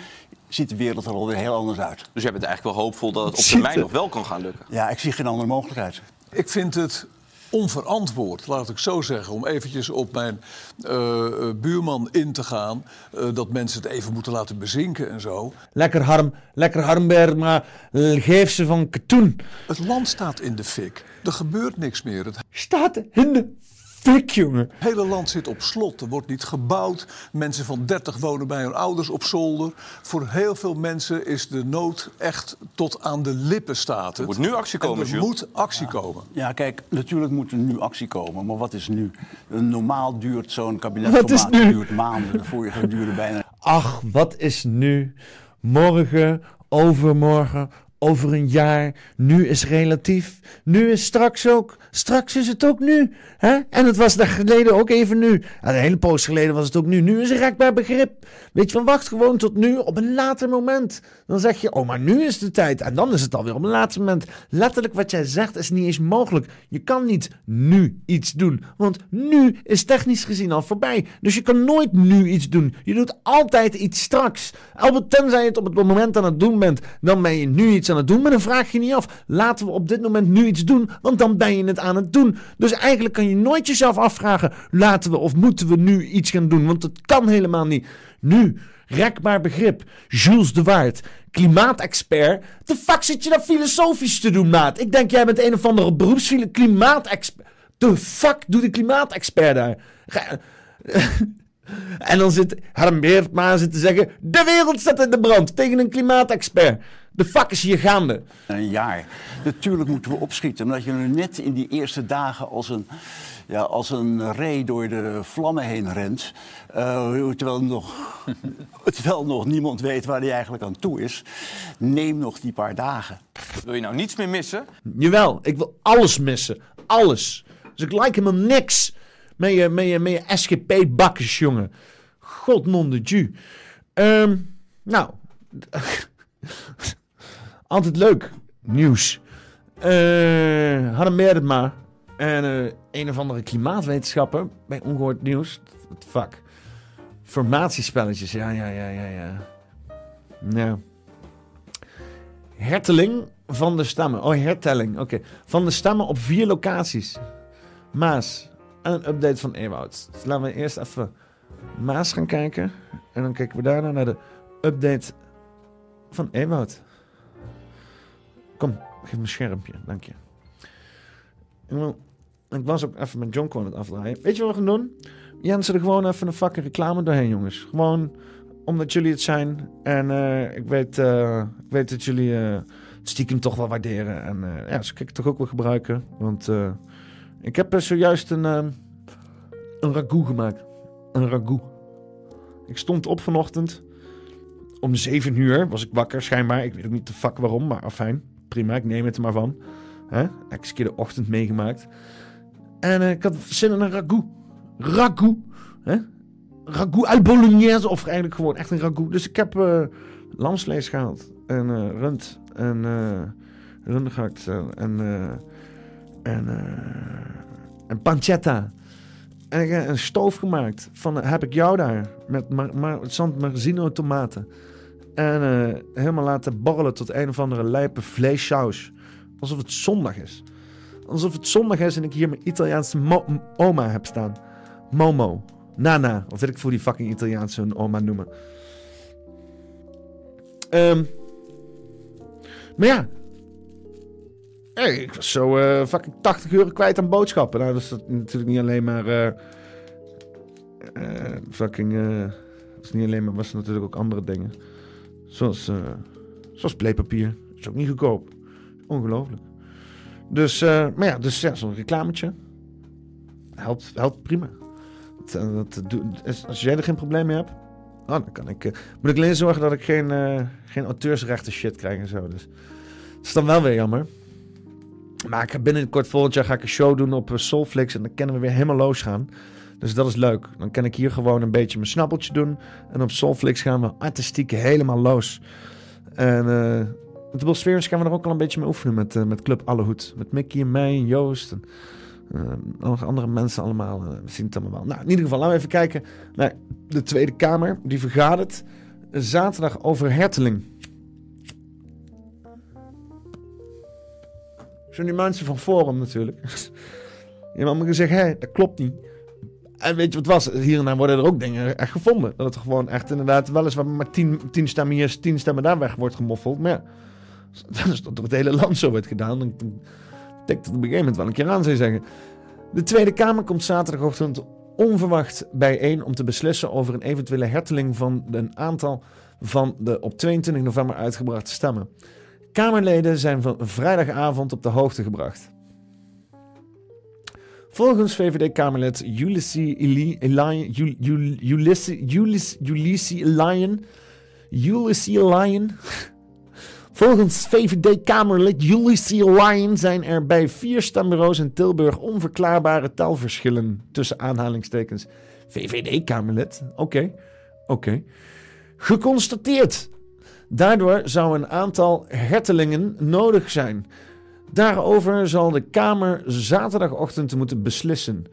ziet de wereld er alweer heel anders uit. Dus jij bent eigenlijk wel hoopvol dat het op termijn er- nog wel kan gaan lukken. Ja, ik zie geen andere mogelijkheid. Ik vind het onverantwoord, laat ik zo zeggen, om eventjes op mijn eh, eh, buurman in te gaan. eh, dat mensen het even moeten laten bezinken en zo. Lekker Harm, lekker Harm Beertma. Geef ze van katoen. Het land staat in de fik. Er gebeurt niks meer. Het Staat in de fik, jongen. hele land zit op slot. Er wordt niet gebouwd. Mensen van 30 wonen bij hun ouders op zolder. Voor heel veel mensen is de nood echt tot aan de lippen staat. Er moet nu actie komen, En er Jules. moet actie komen. Ja, kijk, natuurlijk moet er nu actie komen. Maar wat is nu? Normaal duurt zo'n kabinet Wat is nu? duurt maanden. De vorige duurde bijna Ach, wat is nu? Morgen, overmorgen, over een jaar, nu is relatief, nu is straks ook, straks is het ook nu. Hè? En het was daar geleden ook even nu. En een hele poos geleden was het ook nu. Nu is een rekbaar begrip. Weet je, van wacht gewoon tot nu op een later moment. Dan zeg je, oh, maar nu is de tijd. En dan is het alweer op een later moment. Letterlijk wat jij zegt is niet eens mogelijk. Je kan niet nu iets doen. Want nu is technisch gezien al voorbij. Dus je kan nooit nu iets doen. Je doet altijd iets straks. Albert, tenzij je het op het moment aan het doen bent, dan ben je nu iets aan het doen. Maar dan vraag je niet af, laten we op dit moment nu iets doen, want dan ben je het aan het doen. Dus eigenlijk kan je nooit jezelf afvragen, laten we of moeten we nu iets gaan doen, want het kan helemaal niet. Nu, rekbaar begrip, Jules de Waard, klimaatexpert. De fuck zit je daar filosofisch te doen, maat? Ik denk jij bent een of andere beroepsfile klimaatexpert. De fuck doet de klimaatexpert daar? En dan zit Harm Beertma zit te zeggen... De wereld staat in de brand tegen een klimaatexpert. De fuck is hier gaande? Een jaar. Natuurlijk moeten we opschieten. Omdat je nu net in die eerste dagen als een, ja, als een ree door de vlammen heen rent. eh, terwijl, nog, terwijl nog niemand weet waar hij eigenlijk aan toe is. Neem nog die paar dagen. Wil je nou niets meer missen? Jawel, ik wil alles missen. Alles. Dus ik like helemaal niks. Met je, met je, met je SGP-bakkers, jongen. God non de ju. Ehm, nou. Altijd leuk. Nieuws. Eh hadden meer het maar. En eh, een of andere klimaatwetenschapper bij Ongehoord Nieuws. The fuck. Formatiespelletjes. Ja, ja, ja, ja, ja. Nou. Herteling van de stammen. Oh, hertelling. Oké. Van de stammen op vier locaties. Maas. En een update van Ewoud. Dus laten we eerst even Maas gaan kijken. En dan kijken we daarna naar de update van Ewoud. Kom, geef me een schermpje. Dank je. Ik, ik was ook even met Jonko aan het afdraaien. Weet je wat we gaan doen? Jensen er gewoon even een fucking reclame doorheen, jongens. Gewoon omdat jullie het zijn. En eh, ik, weet, eh, ik weet dat jullie het stiekem toch wel waarderen. En ja, zo kan ik toch ook wel gebruiken. Want ik heb zojuist een, een ragout gemaakt. Een ragout. Ik stond op vanochtend. Om 7 uur was ik wakker, schijnbaar. Ik weet ook niet de fuck waarom, maar afijn. Prima, ik neem het er maar van. Hè? Ik heb eens een keer de ochtend meegemaakt. En eh, ik had zin in een ragout. Ragout. Hè? Ragout uit Bolognese. Of eigenlijk gewoon echt een ragout. Dus ik heb eh, lamsvlees gehaald. En eh, rund. En uh. En, en, en, pancetta. En ik een stoof gemaakt. Van, heb ik jou daar. Met San Marzino tomaten. En eh, helemaal laten borrelen tot een of andere lijpe vleessaus. Alsof het zondag is. Alsof het zondag is en ik hier mijn Italiaanse oma heb staan. Momo. Nana. Of weet ik voor die fucking Italiaanse hun oma noemen. Ehm, maar ja. Hey, ik was zo eh, fucking 80 euro kwijt aan boodschappen. Nou, dat is natuurlijk niet alleen maar... eh, eh, fucking... is niet alleen maar... was natuurlijk ook andere dingen. Zoals, eh zoals pleepapier. Is ook niet goedkoop. Ongelooflijk. Dus, eh, maar ja, dus ja, zo'n reclametje. Helpt, helpt prima. Dat, eh, dat als jij er geen probleem mee hebt, oh, dan kan ik, moet ik alleen zorgen dat ik geen, geen auteursrechten shit krijg en zo. Dus dat is dan wel weer jammer. Maar ik ga binnenkort volgend jaar ga ik een show doen op Soulflix en dan kunnen we weer helemaal losgaan. Dus dat is leuk. Dan kan ik hier gewoon een beetje mijn snappeltje doen. En op Soulflix gaan we artistiek helemaal los. En eh de gaan we er ook al een beetje mee oefenen met, eh, met Club Allehoed. Met Mickey en mij en Joost. En, eh, nog andere mensen allemaal. we zien het allemaal wel. Nou, in ieder geval, laten we even kijken naar de Tweede Kamer. Die vergadert zaterdag over herteling. Zijn die mensen van Forum natuurlijk. Je hebt allemaal gezegd, hé, dat klopt niet. En weet je wat het was? Hier en daar worden er ook dingen echt gevonden. Dat het gewoon echt inderdaad weliswaar maar tien, tien stemmen hier, tien stemmen daar weg wordt gemoffeld. Maar ja, dat is door het hele land zo wordt gedaan. Dan denk dat op een gegeven moment wel een keer aan zou zeggen. De Tweede Kamer komt zaterdagochtend onverwacht bijeen om te beslissen over een eventuele herteling van een aantal van de op 22 november uitgebrachte stemmen. Kamerleden zijn van vrijdagavond op de hoogte gebracht. Volgens VVD-Kamerlid Ulysses Ul- Ulysses Ulysses Ulysses Elian. Volgens VVD-Kamerlid Ulysses Ryan zijn er bij vier stembureaus in Tilburg onverklaarbare telverschillen tussen aanhalingstekens. VVD-Kamerlid? Oké, oké. Geconstateerd. Daardoor zou een aantal hertelingen nodig zijn. Daarover zal de Kamer zaterdagochtend moeten beslissen.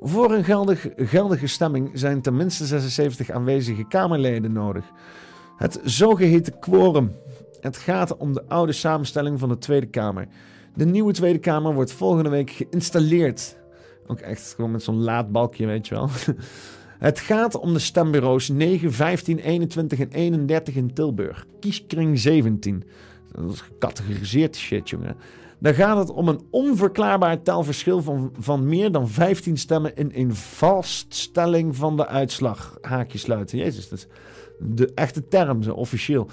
Voor een geldig, geldige stemming zijn tenminste 76 aanwezige Kamerleden nodig. Het zogeheten quorum. Het gaat om de oude samenstelling van de Tweede Kamer. De nieuwe Tweede Kamer wordt volgende week geïnstalleerd. Ook echt gewoon met zo'n laadbalkje, weet je wel. Het gaat om de stembureaus 9, 15, 21 en 31 in Tilburg. Kieskring 17. Dat is gecategoriseerd shit, jongen. Dan gaat het om een onverklaarbaar telverschil van, van meer dan 15 stemmen in een vaststelling van de uitslag. Haakje sluiten. Jezus, dat is de echte term, officieel.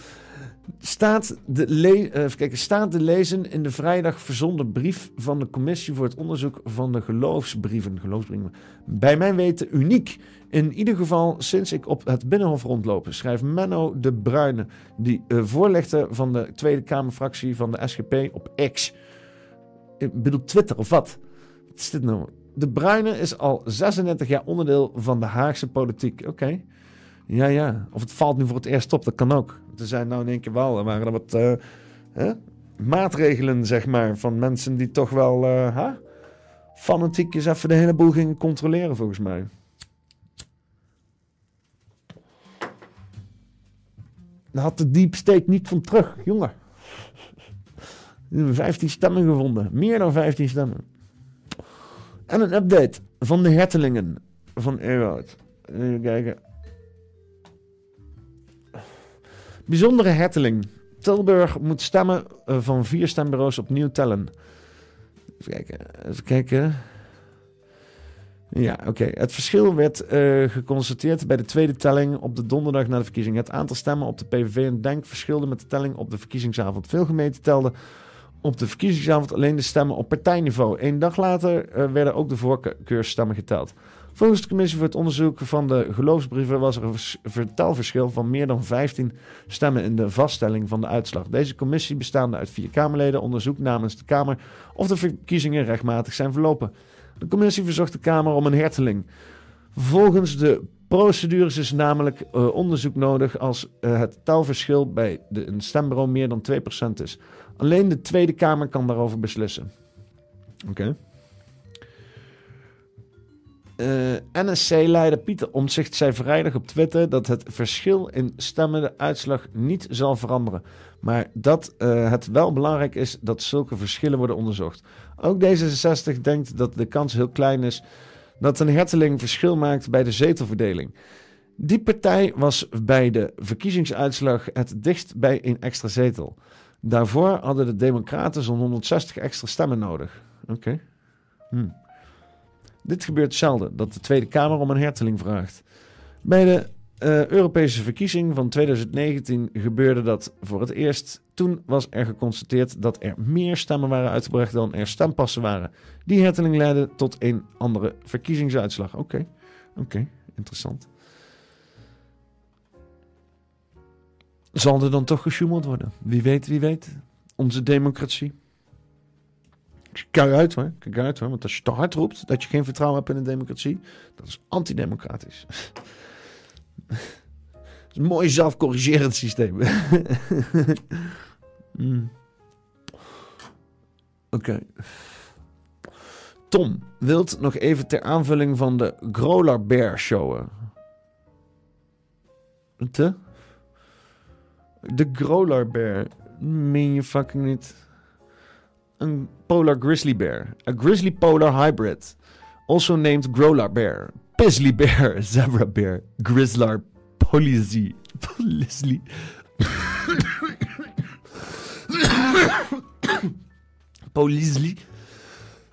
Staat de, eh, kijken, staat te lezen in de vrijdag verzonden brief van de Commissie voor het Onderzoek van de Geloofsbrieven. geloofsbrieven. Bij mijn weten uniek. In ieder geval sinds ik op het Binnenhof rondloop, schrijft Menno de Bruyne, die eh, voorlichter van de Tweede Kamerfractie van de SGP op X. Ik bedoel Twitter of wat? Wat is dit nou? De Bruyne is al 36 jaar onderdeel van de Haagse politiek. Oké. Ja, ja. Of het valt nu voor het eerst op, dat kan ook. Er zijn nou in één keer wel, er waren er wat eh, hè? maatregelen, zeg maar, van mensen die toch wel eh, hè? fanatiek even de hele boel gingen controleren, volgens mij. Daar had de Deep State niet van terug, jongen. We hebben 15 stemmen gevonden. Meer dan 15 stemmen. En een update van de hertelingen van Ewout. Even kijken. Bijzondere herteling. Tilburg moet stemmen eh, van vier stembureaus opnieuw tellen. Even kijken. Even kijken. Ja, oké. Het verschil werd eh, geconstateerd bij de tweede telling op de donderdag na de verkiezing. Het aantal stemmen op de PVV en DENK verschilde met de telling op de verkiezingsavond. Veel gemeenten telden op de verkiezingsavond alleen de stemmen op partijniveau. Eén dag later eh, werden ook de voorkeurstemmen geteld. Volgens de commissie voor het onderzoek van de geloofsbrieven was er een vers- vertelverschil van meer dan 15 stemmen in de vaststelling van de uitslag. Deze commissie, bestaande uit vier Kamerleden, onderzoekt namens de Kamer of de verkiezingen rechtmatig zijn verlopen. De commissie verzocht de Kamer om een herteling. Volgens de procedures is namelijk eh, onderzoek nodig als eh, het telverschil bij de, een stembureau meer dan 2% is. Alleen de Tweede Kamer kan daarover beslissen. Oké. Eh, NSC-leider Pieter Omtzigt zei vrijdag op Twitter dat het verschil in stemmen de uitslag niet zal veranderen. Maar dat eh, het wel belangrijk is dat zulke verschillen worden onderzocht. Ook D66 denkt dat de kans heel klein is dat een herteling verschil maakt bij de zetelverdeling. Die partij was bij de verkiezingsuitslag het dichtst bij een extra zetel. Daarvoor hadden de Democraten zo'n 160 extra stemmen nodig. Oké. Hm. Dit gebeurt zelden, dat de Tweede Kamer om een herteling vraagt. Bij de eh, Europese verkiezing van 2019 gebeurde dat voor het eerst. Toen was er geconstateerd dat er meer stemmen waren uitgebracht dan er stempassen waren. Die herteling leidde tot een andere verkiezingsuitslag. Oké, oké, interessant. Zal er dan toch gesjoemeld worden? Wie weet, wie weet. Onze democratie. Kijk uit hoor, kijk uit hoor. Want als je te hard roept dat je geen vertrouwen hebt in de democratie, dat is antidemocratisch. Is mooi zelfcorrigerend systeem. Hmm. Oké. Tom wilt nog even ter aanvulling van de Grolar Bear showen. Te? De Grolar Bear. Meen je fucking niet? Een polar grizzly bear. A grizzly polar hybrid. Also named Grolar bear. Pizzly bear. Zebra bear. Grizzlar. Polizy. Polizy. Polizy.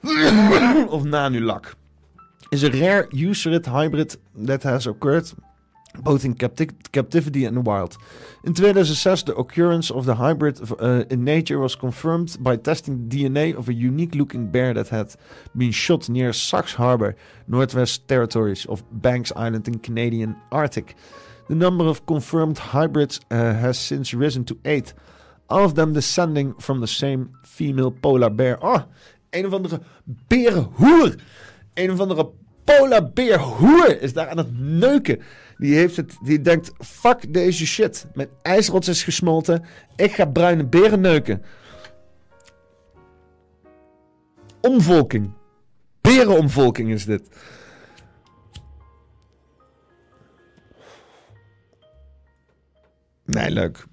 of Nanulak. Is a rare eucerid hybrid that has occurred both in capti- captivity and wild. In 2006, the occurrence of the hybrid uh, in nature was confirmed by testing DNA of a unique-looking bear that had been shot near Sax Harbor, Northwest Territories of Banks Island in Canadian Arctic. The number of confirmed hybrids uh, has since risen to eight. all of them descending from the same female polar bear. Oh, een of andere berenhoer. Een of andere polar bear hoer is daar aan het neuken. Die, heeft het, die denkt, fuck deze shit. Mijn ijsrots is gesmolten. Ik ga bruine beren neuken. Omvolking. Berenomvolking is dit. Nee, leuk.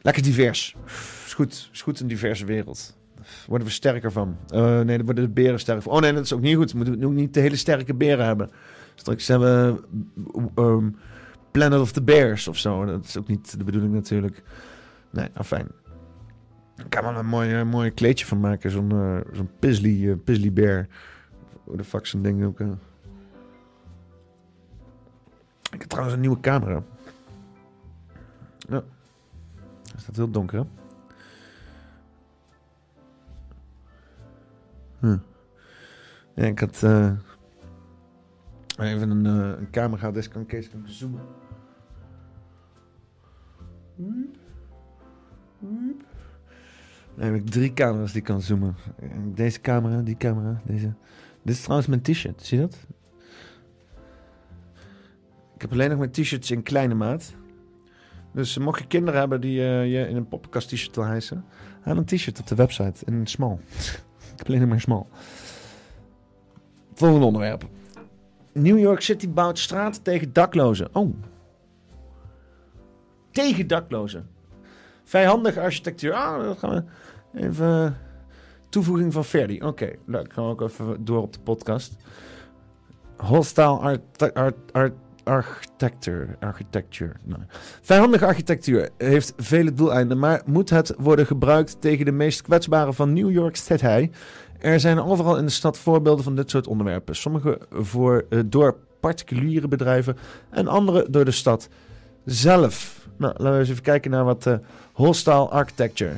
Lekker divers. Is goed. Is goed een diverse wereld. Worden we sterker van. Eh, nee, dan worden de beren sterker van. Oh nee, dat is ook niet goed. We moeten ook niet de hele sterke beren hebben. Straks hebben we ehm, Planet of the Bears of zo. Dat is ook niet de bedoeling natuurlijk. Nee, nou fijn. Kan wel een mooi, eh, mooi kleedje van maken. Zo'n eh, zo'n eh, Pisley Bear. De fuck zo'n ding ook. Ik heb trouwens een nieuwe camera. Ja. Het staat heel donker, hè? Ja, ik had eh, even een, eh, een camera. Deze kan zoomen. Dan heb ik drie camera's die kan zoomen. Deze camera, die camera, deze. Dit is trouwens mijn t-shirt, zie je dat? Ik heb alleen nog mijn t-shirts in kleine maat. Dus mocht je kinderen hebben die eh, je in een poppenkast t-shirt wil hijsen, haal een t-shirt op de website in small. ik heb alleen nog maar small. Volgende onderwerp. New York City bouwt straat tegen daklozen. Oh. Tegen daklozen. Vijandige architectuur. Ah, dat gaan we even. Toevoeging van Verdi. Oké, leuk. Gaan we ook even door op de podcast. Hostile art, art, art, architecture. Nou. Vijandige architectuur heeft vele doeleinden, maar moet het worden gebruikt tegen de meest kwetsbaren van New York City? Er zijn overal in de stad voorbeelden van dit soort onderwerpen. Sommige voor, door particuliere bedrijven en andere door de stad zelf. Nou, laten we eens even kijken naar wat eh, hostile architecture.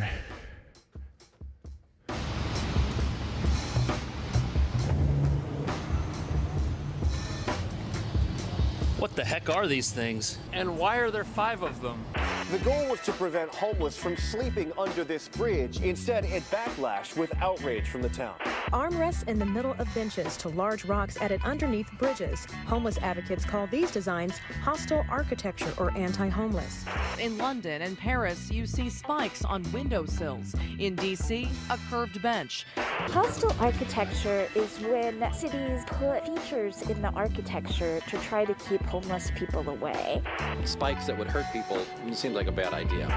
The heck are these things? And why are there five of them? The goal was to prevent homeless from sleeping under this bridge. Instead, it backlashed with outrage from the town. Armrests in the middle of benches to large rocks added underneath bridges. Homeless advocates call these designs hostile architecture or anti homeless. In London and Paris, you see spikes on windowsills. In DC, a curved bench. Hostile architecture is when cities put features in the architecture to try to keep homeless people away. Spikes that would hurt people seemed like a bad idea.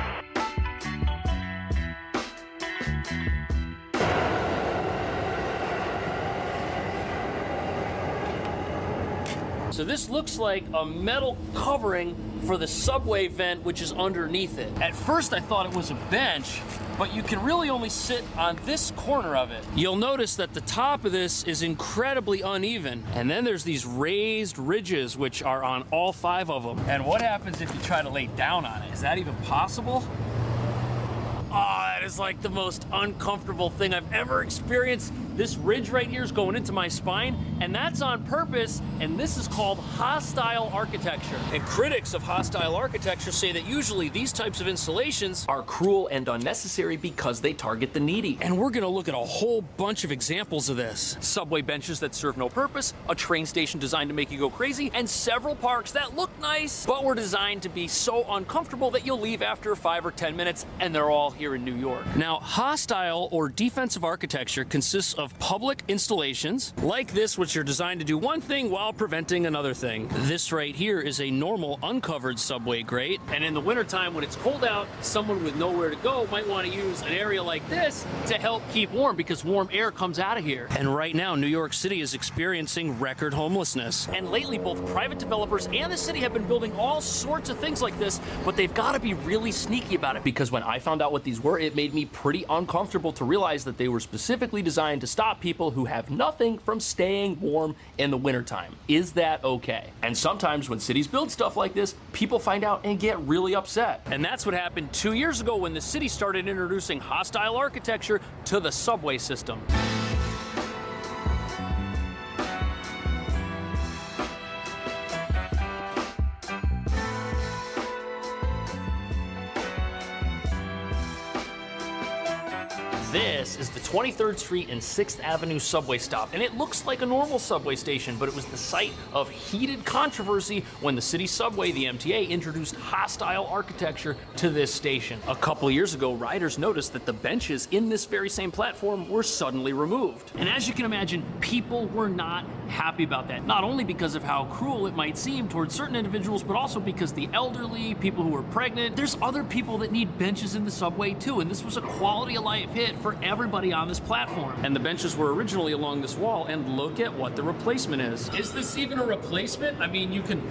So this looks like a metal covering for the subway vent, which is underneath it. At first, I thought it was a bench, but you can really only sit on this corner of it. You'll notice that the top of this is incredibly uneven, and then there's these raised ridges, which are on all five of them. And what happens if you try to lay down on it? Is that even possible? Oh, that is like the most uncomfortable thing I've ever experienced. This ridge right here is going into my spine, and that's on purpose, and this is called hostile architecture. And critics of hostile architecture say that usually these types of installations are cruel and unnecessary because they target the needy. And we're gonna look at a whole bunch of examples of this subway benches that serve no purpose, a train station designed to make you go crazy, and several parks that look nice but were designed to be so uncomfortable that you'll leave after five or ten minutes, and they're all here in New York. Now, hostile or defensive architecture consists of public installations like this, which are designed to do one thing while preventing another thing. This right here is a normal uncovered subway grate, and in the wintertime when it's cold out, someone with nowhere to go might want to use an area like this to help keep warm because warm air comes out of here. And right now, New York City is experiencing record homelessness. And lately, both private developers and the city have been building all sorts of things like this, but they've got to be really sneaky about it because when I found out what these were, it made me pretty uncomfortable to realize that they were specifically designed to stop people who have nothing from staying warm in the wintertime. Is that okay? And sometimes when cities build stuff like this, people find out and get really upset. And that's what happened two years ago when the city started introducing hostile architecture to the subway system. This is the 23rd Street and 6th Avenue subway stop, and it looks like a normal subway station, but it was the site of heated controversy when the city subway, the MTA, introduced hostile architecture to this station. A couple years ago, riders noticed that the benches in this very same platform were suddenly removed. And as you can imagine, people were not happy about that. Not only because of how cruel it might seem towards certain individuals, but also because the elderly, people who are pregnant, there's other people that need benches in the subway too. And this was a quality of life hit for everybody on this platform. And the benches were originally along this wall, and look at what the replacement is. Is this even a replacement? I mean, you can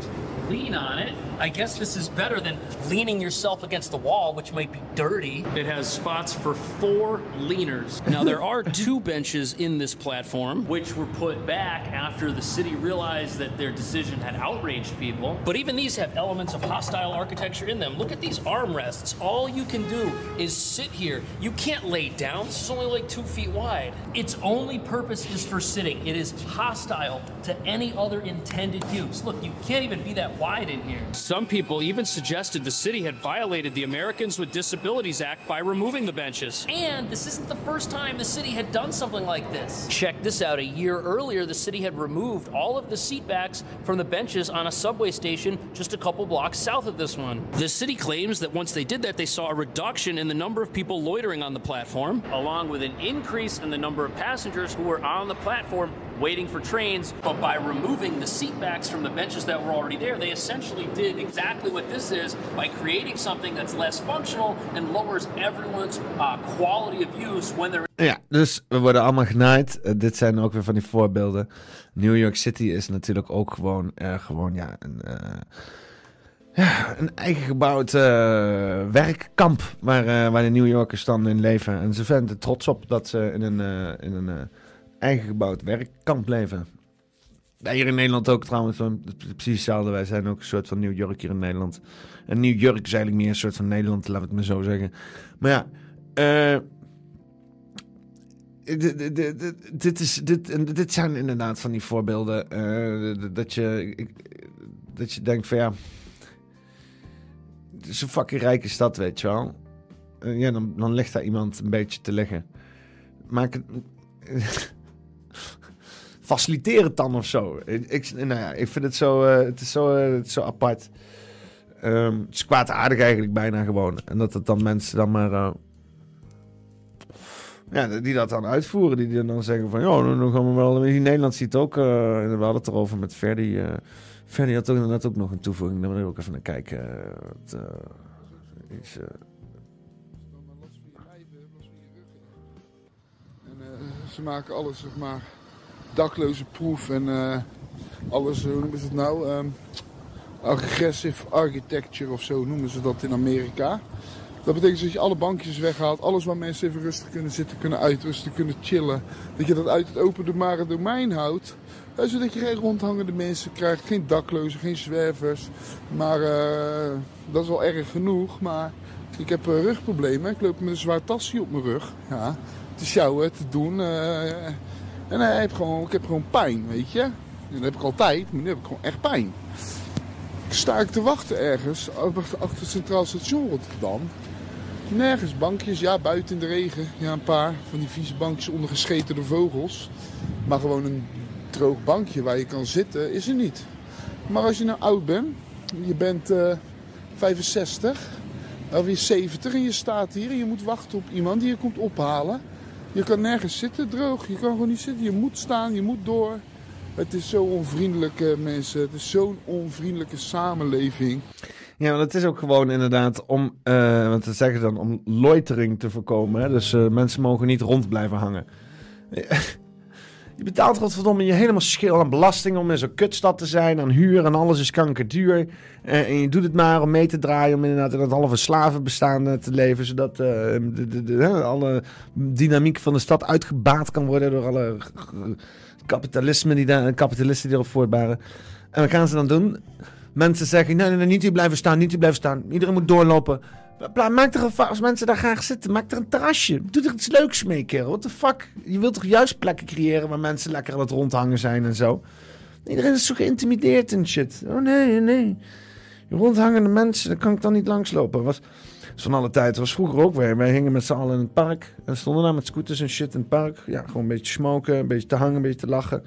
lean on it. I guess this is better than leaning yourself against the wall, which might be dirty. It has spots for four leaners. Now, there are two benches in this platform, which were put back after the city realized that their decision had outraged people. But even these have elements of hostile architecture in them. Look at these armrests. All you can do is sit here. You can't lay down. This is only like two feet wide. Its only purpose is for sitting. It is hostile to any other intended use. Look, you can't even be that wide in here. Some people even suggested the city had violated the Americans with Disabilities Act by removing the benches. And this isn't the first time the city had done something like this. Check this out. A year earlier, the city had removed all of the seat backs from the benches on a subway station just a couple blocks south of this one. The city claims that once they did that, they saw a reduction in the number of people loitering on the platform, along with an increase in the number of passengers who were on the platform waiting for trains. But by removing the seat backs from the benches that were already there, they essentially did exactly what this is by creating something that's less functional and lowers everyone's uh, quality of use when they're Ja, dus we worden allemaal genaaid. Eh, dit zijn ook weer van die voorbeelden. New York City is natuurlijk ook gewoon, eh, gewoon ja, een, eh, een eigen gebouwd eh, werkkamp waar, eh, waar de New Yorkers dan in leven. En ze vinden er trots op dat ze in een, eh, in een eigen gebouwd werkkamp leven. Hier in Nederland ook trouwens, precies hetzelfde. Wij zijn ook een soort van New York hier in Nederland. En New York is eigenlijk meer een soort van Nederland, laat ik het maar zo zeggen. Maar ja, dit, is, dit, dit zijn inderdaad van die voorbeelden dat, je, dat je denkt van ja, is een fucking rijke stad, weet je wel. Eh, ja, dan, dan ligt daar iemand een beetje te liggen. Maak het... Faciliteer het dan of zo. Ik, nou ja, ik vind het zo, eh, het is zo, eh, het is zo apart. Ehm, het is kwaadaardig eigenlijk bijna gewoon. En dat het dan mensen dan maar... ja, die dat dan uitvoeren. Die dan zeggen van, ja, dan dan gaan we wel... In Nederland ziet het ook... we hadden het erover met Ferdi. eh Ferdi had ook inderdaad ook nog een toevoeging. Daar wil ik ook even naar kijken. eh, wat, eh, is, eh, En, eh, ze maken alles, zeg maar, dakloze proef en alles, hoe noemen ze het nou? Ehm, aggressive architecture of zo noemen ze dat in Amerika. Dat betekent dat je alle bankjes weghaalt, alles waar mensen even rustig kunnen zitten, kunnen uitrusten, kunnen chillen. Dat je dat uit het openbare domein houdt, zodat je geen rondhangende mensen krijgt, geen daklozen, geen zwervers. Maar eh, dat is wel erg genoeg, maar ik heb eh, rugproblemen. Ik loop met een zwaar tasje op mijn rug. Ja, te sjouwen, te doen. eh, en hij heeft gewoon, ik heb gewoon pijn, weet je. Dat heb ik altijd, maar nu heb ik gewoon echt pijn. Ik sta ik te wachten ergens, achter het Centraal Station Rotterdam. Nergens bankjes, ja, buiten in de regen. Ja, een paar van die vieze bankjes onder gescheterde vogels. Maar gewoon een droog bankje waar je kan zitten, is er niet. Maar als je nou oud bent, je bent eh 65 of je 70 en je staat hier en je moet wachten op iemand die je komt ophalen. Je kan nergens zitten droog, je kan gewoon niet zitten. Je moet staan, je moet door. Het is zo onvriendelijk, eh, mensen. Het is zo'n onvriendelijke samenleving. Ja, want het is ook gewoon inderdaad om, eh wat ze zeggen dan, om loitering te voorkomen. Hè? Dus eh, mensen mogen niet rond blijven hangen. Je betaalt godverdomme je helemaal schil aan belasting om in zo'n kutstad te zijn, aan huur en alles is kankerduur. Eh, en je doet het maar om mee te draaien, om inderdaad in dat halve slavenbestaan eh, te leven, zodat eh, de, de, de, alle dynamiek van de stad uitgebaat kan worden door alle kapitalisme die daar, kapitalisten die erop voortbaren. En wat gaan ze dan doen? Mensen zeggen, nee, nee, nee, niet hier blijven staan, niet hier blijven staan. Iedereen moet doorlopen. Maak er een, als mensen daar graag zitten, maak er een terrasje. Doe er iets leuks mee, kerel. What the fuck? Je wilt toch juist plekken creëren waar mensen lekker aan het rondhangen zijn en zo? Iedereen is zo geïntimideerd en shit. Oh nee, nee. Rondhangende mensen, daar kan ik dan niet langslopen. Was, is van alle tijd. Was vroeger ook weer. Wij hingen met z'n allen in het park. En stonden daar met scooters en shit in het park. Ja, gewoon een beetje smoken, een beetje te hangen, een beetje te lachen.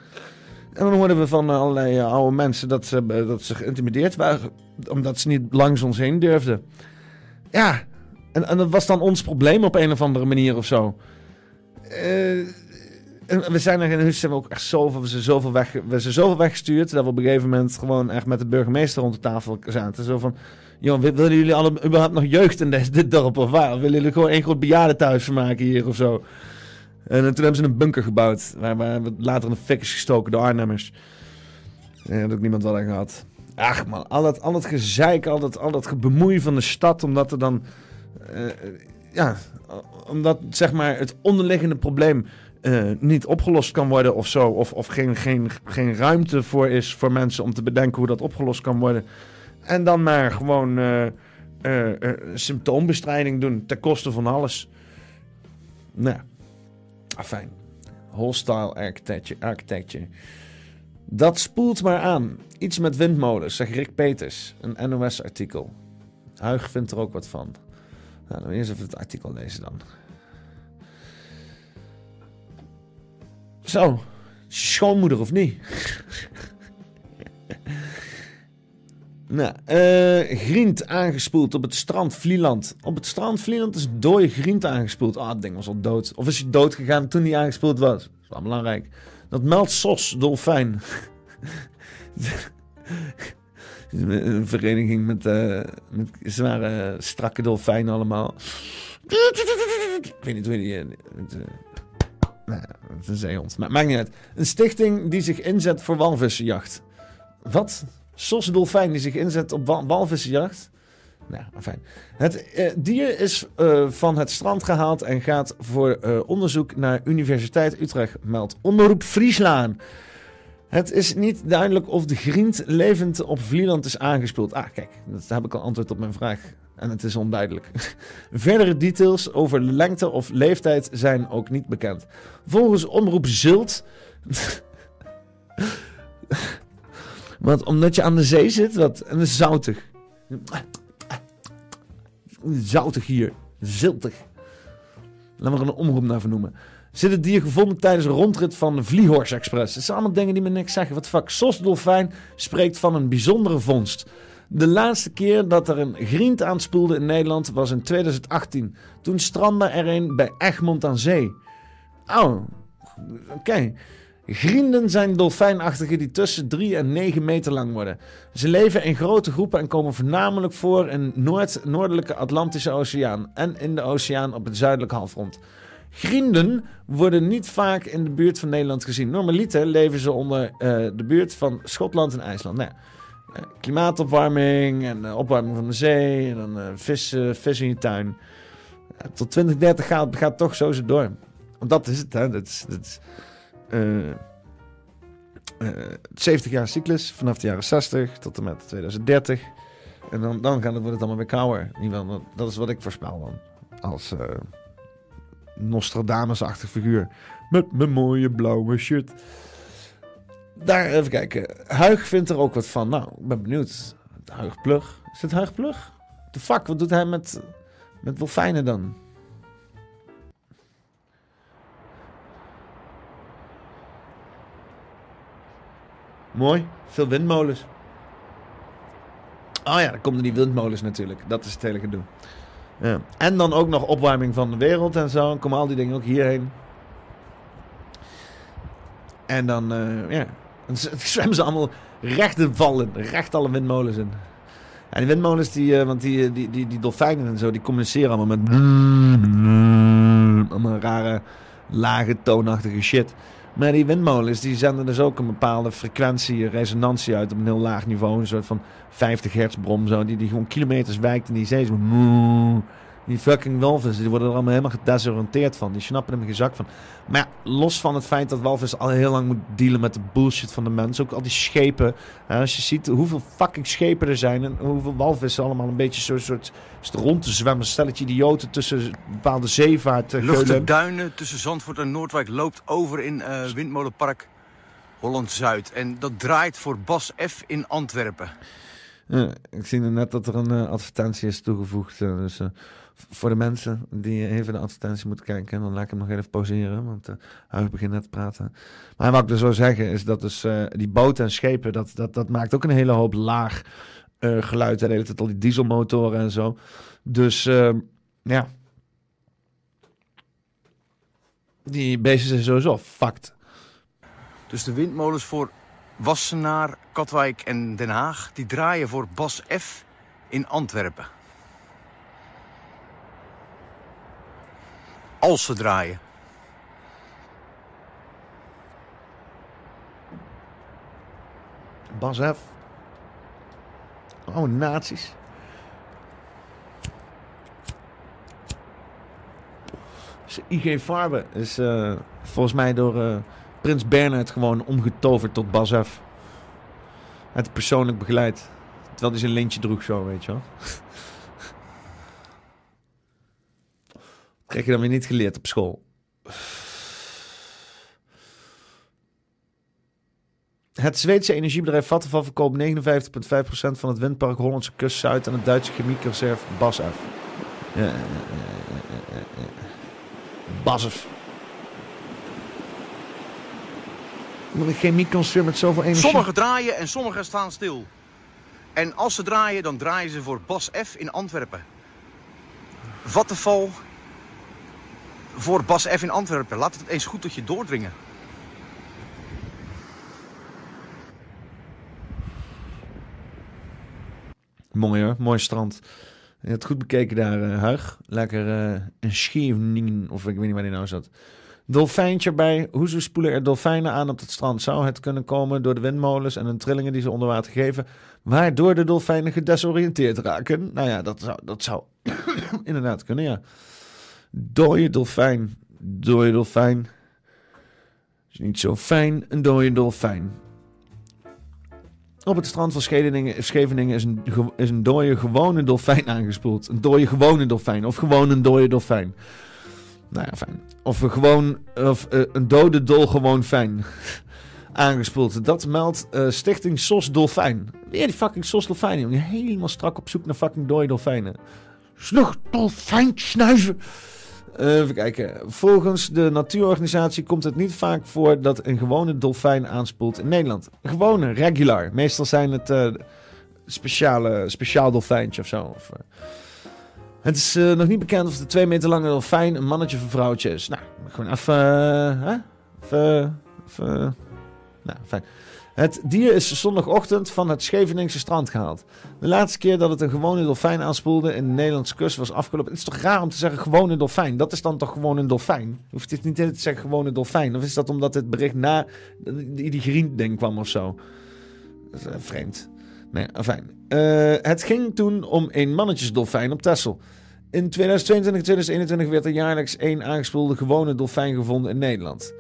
En dan hoorden we van eh, allerlei eh, oude mensen dat ze, eh, dat ze geïntimideerd waren. Omdat ze niet langs ons heen durfden. Ja, en, en dat was dan ons probleem op een of andere manier of zo. Eh, en we zijn er in we ook echt zoveel, we zijn zoveel, weg, we zijn zoveel weggestuurd. Dat we op een gegeven moment gewoon echt met de burgemeester rond de tafel zaten. Zo van, joh, wi- willen jullie alle, überhaupt nog jeugd in dit dorp of waar? Willen jullie gewoon één groot bejaardenthuis van maken hier of zo? En toen hebben ze een bunker gebouwd. Waar, waar we later in de fik is gestoken door Arnhemmers. En had ook niemand wat aan gehad. Ach man, al dat, al dat gezeik, al dat, al dat bemoei van de stad. Omdat er dan... eh, ja, omdat zeg maar het onderliggende probleem eh, niet opgelost kan worden of zo. Of, of geen, geen, geen ruimte voor is voor mensen om te bedenken hoe dat opgelost kan worden. En dan maar gewoon eh, symptoombestrijding doen ten koste van alles. Nou, fijn. Hostile architecture, architecture. Dat spoelt maar aan. Iets met windmolens, zegt Rick Peters. Een NOS-artikel. Huig vindt er ook wat van. Nou, dan eerst even het artikel lezen dan. Zo, schoonmoeder of niet? nou, eh griend aangespoeld op het strand Vlieland. Op het strand Vlieland is dode griend aangespoeld. Ah, ding was al dood. Of is hij dood gegaan toen hij aangespoeld was? Dat is wel belangrijk. Dat meldt SOS, dolfijn. Een vereniging met, eh, met zware, strakke dolfijnen allemaal. Ik weet niet hoe die... eh, met, eh, nou, is een. Maar maakt niet uit. Een stichting die zich inzet voor walvissenjacht. Wat? Sos Dolfijn die zich inzet op wa- walvissenjacht? Nou. Het eh, dier is eh, van het strand gehaald en gaat voor eh, onderzoek naar Universiteit Utrecht, meldt Omroep Frieslaan. Het is niet duidelijk of de griend levend op Vlieland is aangespeeld. Ah, kijk, dat heb ik al antwoord op mijn vraag. En het is onduidelijk. Verdere details over lengte of leeftijd zijn ook niet bekend. Volgens Omroep Zult... Want omdat je aan de zee zit, wat, en het is zoutig. Zoutig hier. Ziltig. Laten we er een omroep naar vernoemen. Zit het dier gevonden tijdens een rondrit van de Vliehorse Express. Het zijn allemaal dingen die me niks zeggen. Wat fuck. Sos Dolfijn spreekt van een bijzondere vondst. De laatste keer dat er een griend aanspoelde in Nederland was in 2018. Toen strandde er een bij Egmond aan zee. Oh, oké. Grienden zijn dolfijnachtigen die tussen 3 en 9 meter lang worden. Ze leven in grote groepen en komen voornamelijk voor in Noord noordelijke Atlantische Oceaan en in de oceaan op het zuidelijke halfrond. Grienden worden niet vaak in de buurt van Nederland gezien. Normaliter leven ze onder eh, de buurt van Schotland en IJsland. Nou, eh, klimaatopwarming en eh, opwarming van de zee en dan vissen, vis in je tuin. Tot 2030 gaat, het toch zo door. Want dat is het, hè. Dat is, dat 70 jaar cyclus, vanaf de jaren 60 tot en met 2030. En dan, dan gaat het, wordt het allemaal weer kouder. Geval, dat- is wat ik voorspel dan. Als eh Nostradamus-achtig figuur. Met mijn mooie blauwe shirt. Daar, even kijken. Huig vindt er ook wat van. Nou, ik ben benieuwd. Huig Plug. Is het Huig Plug? De fuck, wat doet hij met, met dolfijnen dan? Mooi. Veel windmolens. Oh ja, dan komen die windmolens natuurlijk. Dat is het hele gedoe. Ja. En dan ook nog opwarming van de wereld en zo. Dan komen al die dingen ook hierheen. En dan, eh, ja. Dan zwemmen ze allemaal recht in vallen. Recht alle windmolens in. En die windmolens, die, eh, want die, eh, die, die, die dolfijnen en zo, die communiceren allemaal met... Allemaal rare, lage, toonachtige shit. Maar die windmolens, die zenden dus ook een bepaalde frequentie, resonantie uit op een heel laag niveau. Een soort van 50 hertz brom, zo, die, die gewoon kilometers wijkt in die zee. Die fucking walvissen, die worden er allemaal helemaal gedesoriënteerd van. Die snappen geen zak van. Maar ja, los van het feit dat walvis al heel lang moet dealen met de bullshit van de mensen. Ook al die schepen. hè, als je ziet hoeveel fucking schepen er zijn. En hoeveel walvissen allemaal een beetje zo'n soort rond te zwemmen. Stelletje idioten tussen bepaalde zeevaart. eh, Luchte geulen. Duinen tussen Zandvoort en Noordwijk loopt over in eh, Windmolenpark Holland-Zuid. En dat draait voor Bas F. in Antwerpen. Ja, ik zie net dat er een eh, advertentie is toegevoegd. dus voor de mensen die even de advertentie moeten kijken, dan laat ik hem nog even pauzeren. Want eh hij begint net te praten. Maar wat ik dus wil zeggen is dat dus eh, die boten en schepen, dat, dat, dat maakt ook een hele hoop laag eh, geluid. En de hele al die dieselmotoren en zo. Dus eh, ja. Die beesten zijn sowieso fucked. Dus de windmolens voor Wassenaar, Katwijk en Den Haag... die draaien voor Bas F. in Antwerpen. Als ze draaien. Bas. Oh, nazi's. IG Farbe is eh, volgens mij door eh, Prins Bernhard gewoon omgetoverd tot Bas het persoonlijk begeleid. Terwijl hij zijn lintje droeg zo, weet je wel. Krijg je dan weer niet geleerd op school. Het Zweedse energiebedrijf Vattenfall verkoopt 59,5% van het windpark Hollandse Kust Zuid aan het Duitse chemiereserve BASF. BASF. Een chemieconcern met zoveel energie. Sommige draaien en sommige staan stil. En als ze draaien, dan draaien ze voor Bas F. in Antwerpen. Vattenfall voor Bas F. in Antwerpen. Laat het eens goed tot je doordringen. Mooi hoor, mooi strand. Je hebt goed bekeken daar, eh Huig. Lekker eh een Scheveningen, of ik weet niet waar die nou zat. Dolfijntje erbij. Hoezo spoelen er dolfijnen aan op het strand? Zou het kunnen komen door de windmolens en de trillingen die ze onder water geven, waardoor de dolfijnen gedesoriënteerd raken? Nou ja, dat zou, dat zou inderdaad kunnen, ja. Dooie dolfijn, dooie dolfijn. Is niet zo fijn, een dooie dolfijn. Op het strand van Scheveningen, is, een, is een dode gewone dolfijn aangespoeld. Een dode gewone dolfijn. Of gewoon een dode dolfijn. Nou ja, fijn. Of een gewoon, of eh, een dode dol gewoon fijn. aangespoeld. Dat meldt eh, Stichting SOS Dolfijn. Weer die fucking SOS Dolfijn. jongen. Helemaal strak op zoek naar fucking dode dolfijnen. Snucht dolfijn snuiven. Eh, even kijken. Volgens de natuurorganisatie komt het niet vaak voor dat een gewone dolfijn aanspoelt in Nederland. Gewone, regular. Meestal zijn het eh, speciale, speciaal dolfijntje of zo. Of, eh. Het is nog niet bekend of de twee meter lange dolfijn een mannetje of een vrouwtje is. Nou, gewoon even... hè? Even... even nou, fijn. Het dier is zondagochtend van het Scheveningse strand gehaald. De laatste keer dat het een gewone dolfijn aanspoelde in de Nederlandse kust was afgelopen. Het is toch raar om te zeggen gewone dolfijn? Dat is dan toch gewoon een dolfijn? Hoeft dit niet te zeggen gewone dolfijn. Of is dat omdat het bericht na die, grien-ding kwam of zo? Dat is, eh, vreemd. Nee, fijn. het ging toen om een mannetjesdolfijn op Texel. In 2022 en 2021 werd er jaarlijks één aangespoelde gewone dolfijn gevonden in Nederland.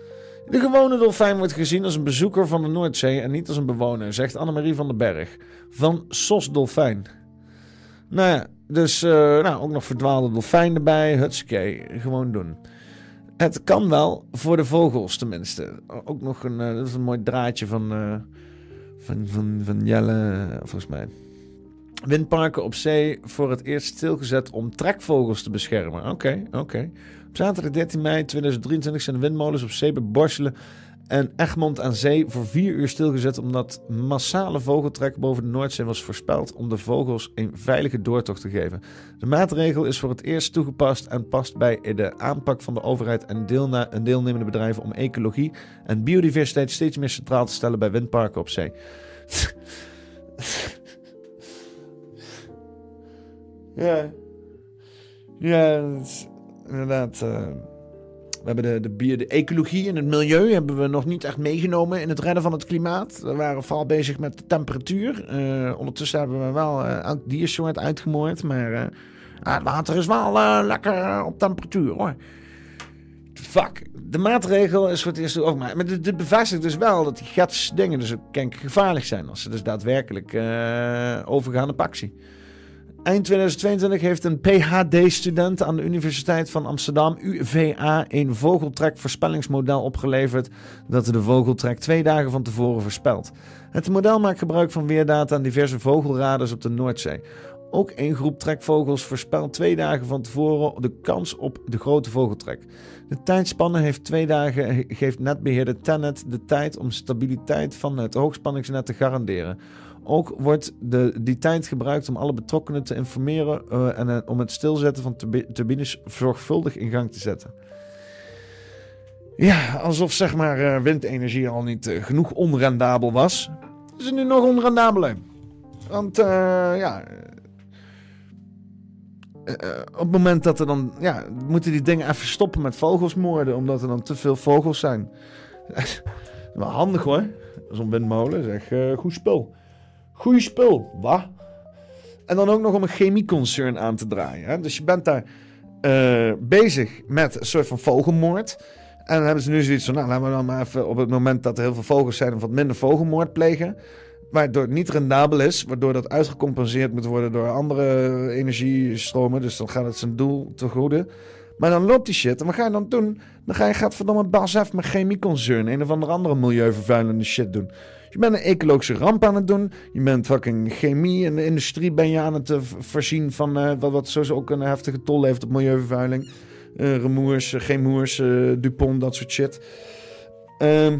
De gewone dolfijn wordt gezien als een bezoeker van de Noordzee en niet als een bewoner, zegt Annemarie van den Berg van SOS Dolfijn. Nou ja, dus eh, nou, ook nog verdwaalde dolfijn erbij. Hutskee, gewoon doen. Het kan wel, voor de vogels tenminste. Ook nog een, eh, dat is een mooi draadje van, eh, van, van, van Jelle, volgens mij. Windparken op zee voor het eerst stilgezet om trekvogels te beschermen. Oké, oké. Op zaterdag 13 mei 2023 zijn de windmolens op zee bij Borselen en Egmond aan zee voor vier uur stilgezet omdat massale vogeltrek boven de Noordzee was voorspeld om de vogels een veilige doortocht te geven. De maatregel is voor het eerst toegepast en past bij de aanpak van de overheid en deelnemende bedrijven om ecologie en biodiversiteit steeds meer centraal te stellen bij windparken op zee. Ja. Ja, dat is inderdaad. eh, we hebben de, de, bio- de ecologie en het milieu hebben we nog niet echt meegenomen in het redden van het klimaat. We waren vooral bezig met de temperatuur. Eh, ondertussen hebben we wel eh, elk diersoort uitgemoord. Maar ah, het water is wel lekker op temperatuur hoor. Fuck. De maatregel is voor het eerst ook maar. Maar dit, bevestigt dus wel dat die gets dingen dus ook gevaarlijk zijn. Als ze dus daadwerkelijk overgaan op actie. Eind 2022 heeft een PhD-student aan de Universiteit van Amsterdam, UVA, een vogeltrek-voorspellingsmodel opgeleverd dat de vogeltrek twee dagen van tevoren voorspelt. Het model maakt gebruik van weerdata aan diverse vogelradars op de Noordzee. Ook één groep trekvogels voorspelt twee dagen van tevoren de kans op de grote vogeltrek. De tijdspanne heeft twee dagen, geeft netbeheerder Tenet de tijd om stabiliteit van het hoogspanningsnet te garanderen. Ook wordt de, die tijd gebruikt om alle betrokkenen te informeren uh, en uh, om het stilzetten van turbines zorgvuldig in gang te zetten. Ja, alsof zeg maar uh, windenergie al niet genoeg onrendabel was. Is het nu nog onrendabeler? Want ja, op het moment dat er dan, ja, moeten die dingen even stoppen met vogelsmoorden, omdat er dan te veel vogels zijn. Wel handig hoor, zo'n windmolen, zeg, goed spul. Goeie spul, wat? En dan ook nog om een chemieconcern aan te draaien. Hè? Dus je bent daar uh, bezig met een soort van vogelmoord. En dan hebben ze nu zoiets van, nou laten we dan maar even op het moment dat er heel veel vogels zijn, wat minder vogelmoord plegen. Waardoor het niet rendabel is, waardoor dat uitgecompenseerd moet worden door andere energiestromen. Dus dan gaat het zijn doel te goede. Maar dan loopt die shit. En wat ga je dan doen? Dan ga je gaat verdomme Bas even met chemieconcern een of andere milieuvervuilende shit doen. Je bent een ecologische ramp aan het doen. Je bent fucking chemie en de industrie ben je aan het uh, voorzien van uh, wat, wat sowieso ook een heftige tol heeft op milieuvervuiling. Uh, remoers, chemoers, Dupont, dat soort shit. Ehm,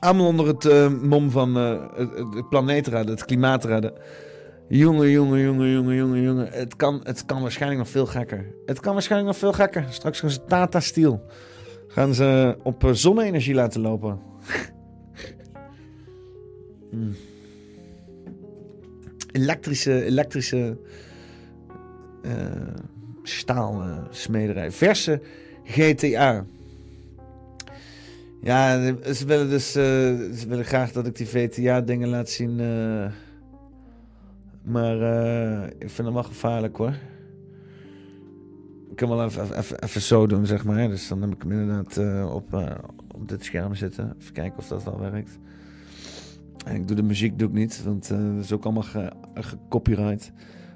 allemaal onder het mom van het, het planeet redden, het klimaat redden. Jongen, jongen, jongen, jongen, jongen, jongen. Het kan, het kan waarschijnlijk nog veel gekker. Het kan waarschijnlijk nog veel gekker. Straks gaan ze Tata Steel. Gaan ze op zonne-energie laten lopen. Hmm. Elektrische, elektrische uh, staalsmederij. Verse GTA. Ja, ze willen dus uh, ze willen graag dat ik die VTA-dingen laat zien. Uh, maar ik vind hem wel gevaarlijk hoor. Ik kan wel even, even, even zo doen, zeg maar. Dus dan heb ik hem inderdaad op, op dit scherm zitten. Even kijken of dat wel werkt. En ik doe de muziek doe ik niet, want uh, dat is ook allemaal. Ge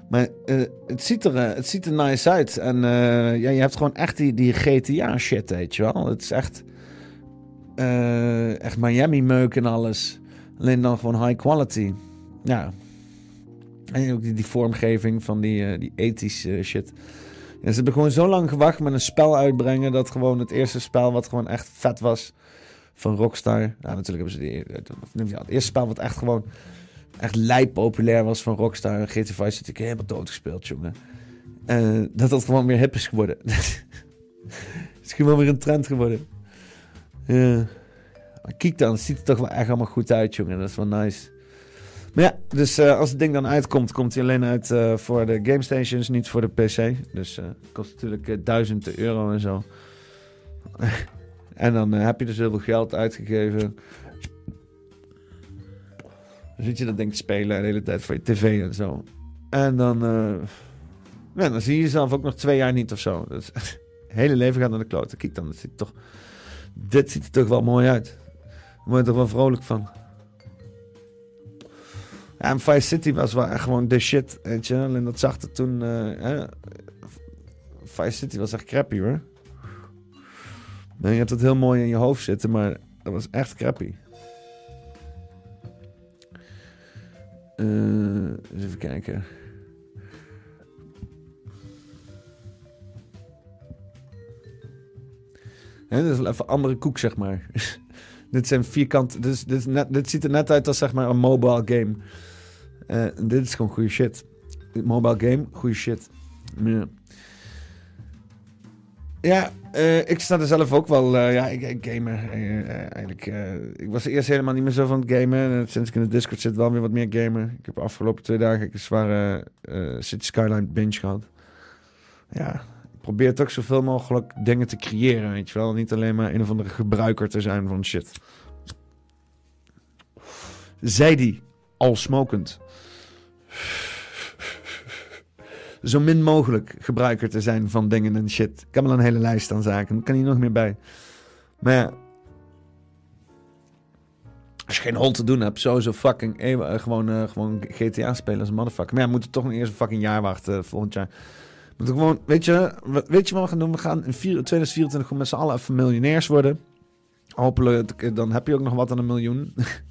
maar uh, het, ziet er, uh, het ziet er nice uit. En ja, je hebt gewoon echt die, die GTA shit, weet je wel. Het is echt, echt Miami meuk en alles. Alleen dan gewoon high quality. Ja. En ook die, die vormgeving van die, die ethische shit. Ja, ze hebben gewoon zo lang gewacht met een spel uitbrengen. Dat gewoon het eerste spel wat gewoon echt vet was van Rockstar. Nou, natuurlijk hebben ze die, ja, het eerste spel wat echt gewoon echt lijp populair was van Rockstar. GTA 5 is natuurlijk helemaal doodgespeeld, jongen. Uh, dat dat gewoon weer hip is geworden. Het is gewoon weer een trend geworden. Ja. Maar kijk dan, het ziet er toch wel echt allemaal goed uit, jongen. Dat is wel nice. Maar ja, dus als het ding dan uitkomt, komt hij alleen uit voor de game stations, niet voor de PC. Dus kost natuurlijk duizenden euro en zo. En dan uh, heb je dus heel veel geld uitgegeven. Dan zit je dat ding te spelen de hele tijd voor je tv en zo. En dan, uh, dan zie je jezelf ook nog twee jaar niet of zo. Dus, het hele leven gaat naar de kloten. Kijk dan, ziet toch, dit ziet er toch wel mooi uit. Daar word je toch wel vrolijk van. Ja, en Vice City was wel echt gewoon de shit, weet je. Alleen dat zag er toen... Uh, Vice City was echt crappy, hoor. Nee, je hebt het heel mooi in je hoofd zitten, maar dat was echt crappy. Eens even kijken. Dit is wel even andere koek, zeg maar. dit zijn vierkant. Dit, dit, dit ziet er net uit als zeg maar een mobile game. Uh, dit is gewoon goede shit. Mobile game, goede shit. Ja. Ja, uh, ik sta er zelf ook wel. Uh, ja, ik, ik gamer. Uh, eigenlijk, ik was eerst helemaal niet meer zo van het gamen. sinds ik in de Discord zit, wel weer wat meer gamen. Ik heb de afgelopen twee dagen een zware City Skyline binge gehad. Ja, ik probeer toch zoveel mogelijk dingen te creëren, weet je wel. Niet alleen maar een of andere gebruiker te zijn van shit. Zij die, al smokend zo min mogelijk gebruiker te zijn van dingen en shit. Ik heb wel een hele lijst aan zaken. Ik kan hier nog meer bij. Maar ja. Als je geen hol te doen hebt, sowieso fucking eh, gewoon, eh, gewoon GTA spelen als motherfucker. Maar ja, we moeten toch nog eerst een fucking jaar wachten eh, volgend jaar. We gewoon, weet je, we- weet je wat we gaan doen? We gaan in vier- 2024 gewoon met z'n allen even miljonairs worden. Hopelijk, dan heb je ook nog wat aan een miljoen.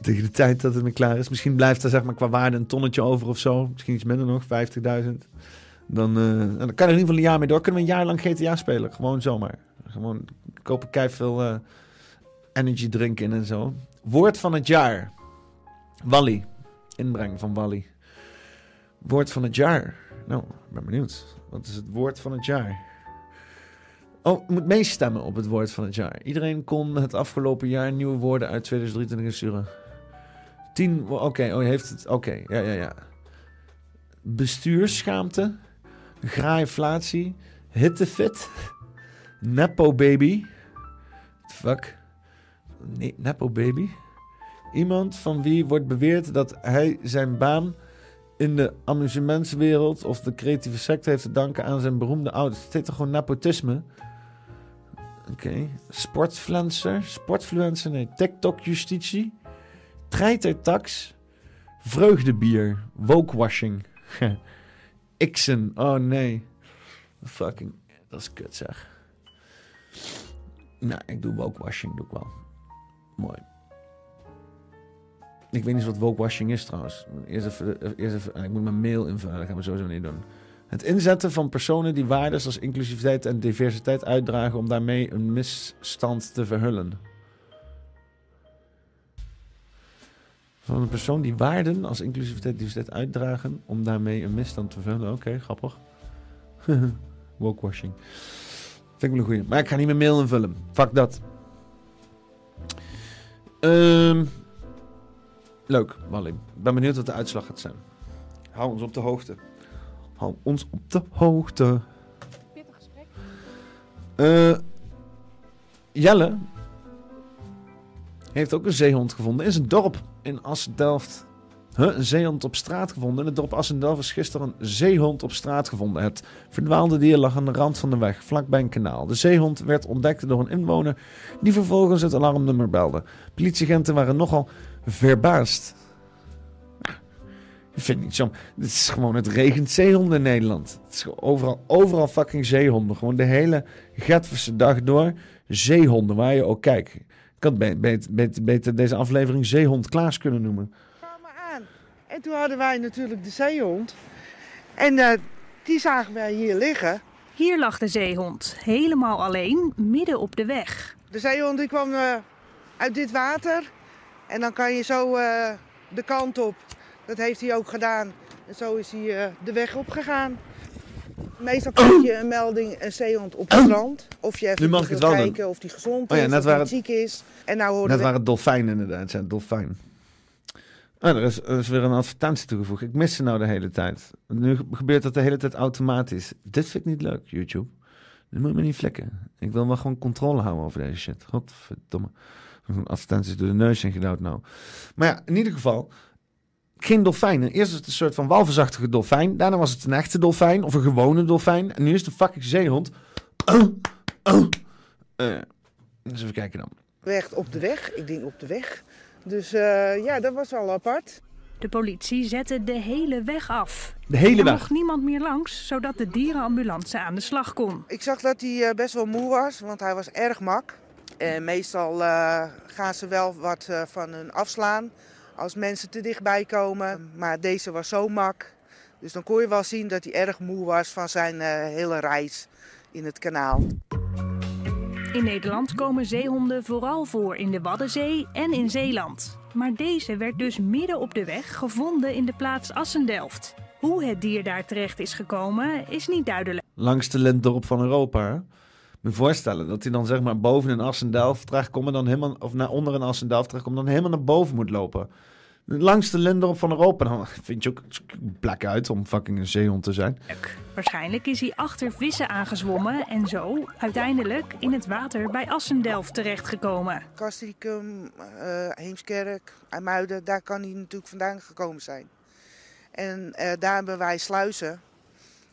Tegen de tijd dat het weer klaar is. Misschien blijft er zeg maar qua waarde een tonnetje over of zo. Misschien iets minder nog, 50.000. Dan, nou, dan kan er in ieder geval een jaar mee door. Kunnen we een jaar lang GTA spelen. Gewoon zomaar. Gewoon kopen kei veel eh, energy drinken en zo. Woord van het jaar. Wally. Inbreng van Wally. Woord van het jaar. Nou, ik ben benieuwd. Wat is het woord van het jaar? Oh, moet meestemmen op het woord van het jaar. Iedereen kon het afgelopen jaar nieuwe woorden uit 2023 sturen. 10, wo- oké, oh, je heeft het, oké, ja, ja, ja. Bestuursschaamte, graaiflatie, hittefit, nepo baby. Fuck. Nee, nepo baby. Iemand van wie wordt beweerd dat hij zijn baan in de amusementswereld of de creatieve sector heeft te danken aan zijn beroemde ouders. Het heet toch gewoon nepotisme? Oké. Sportfluencer. Sportfluencer, nee. TikTok-justitie. Treitertax. Vreugdebier. Wokewashing. Xen. Oh nee. Fucking. Dat is kut zeg. Nou, ik doe wokewashing. Doe ik wel. Mooi. Ik weet niet wat wokewashing is trouwens. Eerst even, ik moet mijn mail invullen. Dat gaan we sowieso niet doen. Het inzetten van personen die waarden als inclusiviteit en diversiteit uitdragen om daarmee een misstand te verhullen. Van een persoon die waarden als inclusiviteit en diversiteit uitdragen om daarmee een misstand te verhullen. Oké, grappig. Wokewashing. Vind ik wel een goeie. Maar ik ga niet mijn mail invullen. Fuck dat. Ehm, leuk, Wally. Ik ben benieuwd wat de uitslag gaat zijn. Hou ons op de hoogte. Hou ons op de hoogte. Eh, Jelle heeft ook een zeehond gevonden in zijn dorp in Assen-Delft. Huh, een zeehond op straat gevonden. In het dorp Assen-Delft is gisteren een zeehond op straat gevonden. Het verdwaalde dier lag aan de rand van de weg, vlakbij een kanaal. De zeehond werd ontdekt door een inwoner die vervolgens het alarmnummer belde. Politieagenten waren nogal verbaasd. Ik vind niet zo. Het is gewoon, het regent zeehonden in Nederland. Het is overal, overal fucking zeehonden. Gewoon de hele Getverse dag door. Zeehonden, waar je ook kijkt. Ik had be- beter, beter, beter deze aflevering Zeehond Klaas kunnen noemen. En toen hadden wij natuurlijk de zeehond. En eh, die zagen wij hier liggen. Hier lag de zeehond, helemaal alleen, midden op de weg. De zeehond die kwam eh, uit dit water. En dan kan je zo eh, de kant op. Dat heeft hij ook gedaan. En zo is hij eh, de weg opgegaan. Meestal krijg je een melding, een zeehond op het strand. Of je Nu even mag wil ik het wel doen. kijken of die gezond Oh ja, is, net of waren die het- ziek is. En nou hoorden Net we... waren het dolfijnen inderdaad, ja, dolfijn. Ah, er, is, er is weer een advertentie toegevoegd. Ik mis ze nou de hele tijd. Nu gebeurt dat de hele tijd automatisch. Dit vind ik niet leuk, YouTube. Dit moet me niet vlekken. Ik wil wel gewoon controle houden over deze shit. Godverdomme. Advertenties door de neus gedouwd nou. Maar ja, in ieder geval... Geen dolfijnen. Eerst was het een soort van walvisachtige dolfijn. Daarna was het een echte dolfijn. Of een gewone dolfijn. En nu is het een fucking zeehond. Eh, dus even kijken dan. Weg op de weg. Ik denk op de weg. Dus eh, ja, dat was wel apart. De politie zette de hele weg af. De hele er weg? mocht niemand meer langs, zodat de dierenambulance aan de slag kon. Ik zag dat hij eh, best wel moe was, want hij was erg mak. En meestal eh, gaan ze wel wat eh, van hun afslaan als mensen te dichtbij komen. Maar deze was zo mak. Dus dan kon je wel zien dat hij erg moe was van zijn eh, hele reis in het kanaal. In Nederland komen zeehonden vooral voor in de Waddenzee en in Zeeland. Maar deze werd dus midden op de weg gevonden in de plaats Assendelft. Hoe het dier daar terecht is gekomen is niet duidelijk. langste lintdorp van Europa. Hè? Moet je voorstellen dat hij dan zeg maar boven in Assendelft terechtkomt en dan helemaal, of naar onder in Assendelft terechtkomt en dan helemaal naar boven moet lopen. Het langste lintdorp van Europa. Dan vind je ook plek uit om fucking een zeehond te zijn. Waarschijnlijk is hij achter vissen aangezwommen en zo uiteindelijk in het water bij Assendelft terechtgekomen. Castricum, eh, Heemskerk, IJmuiden, daar kan hij natuurlijk vandaan gekomen zijn. En eh, daar hebben wij sluizen.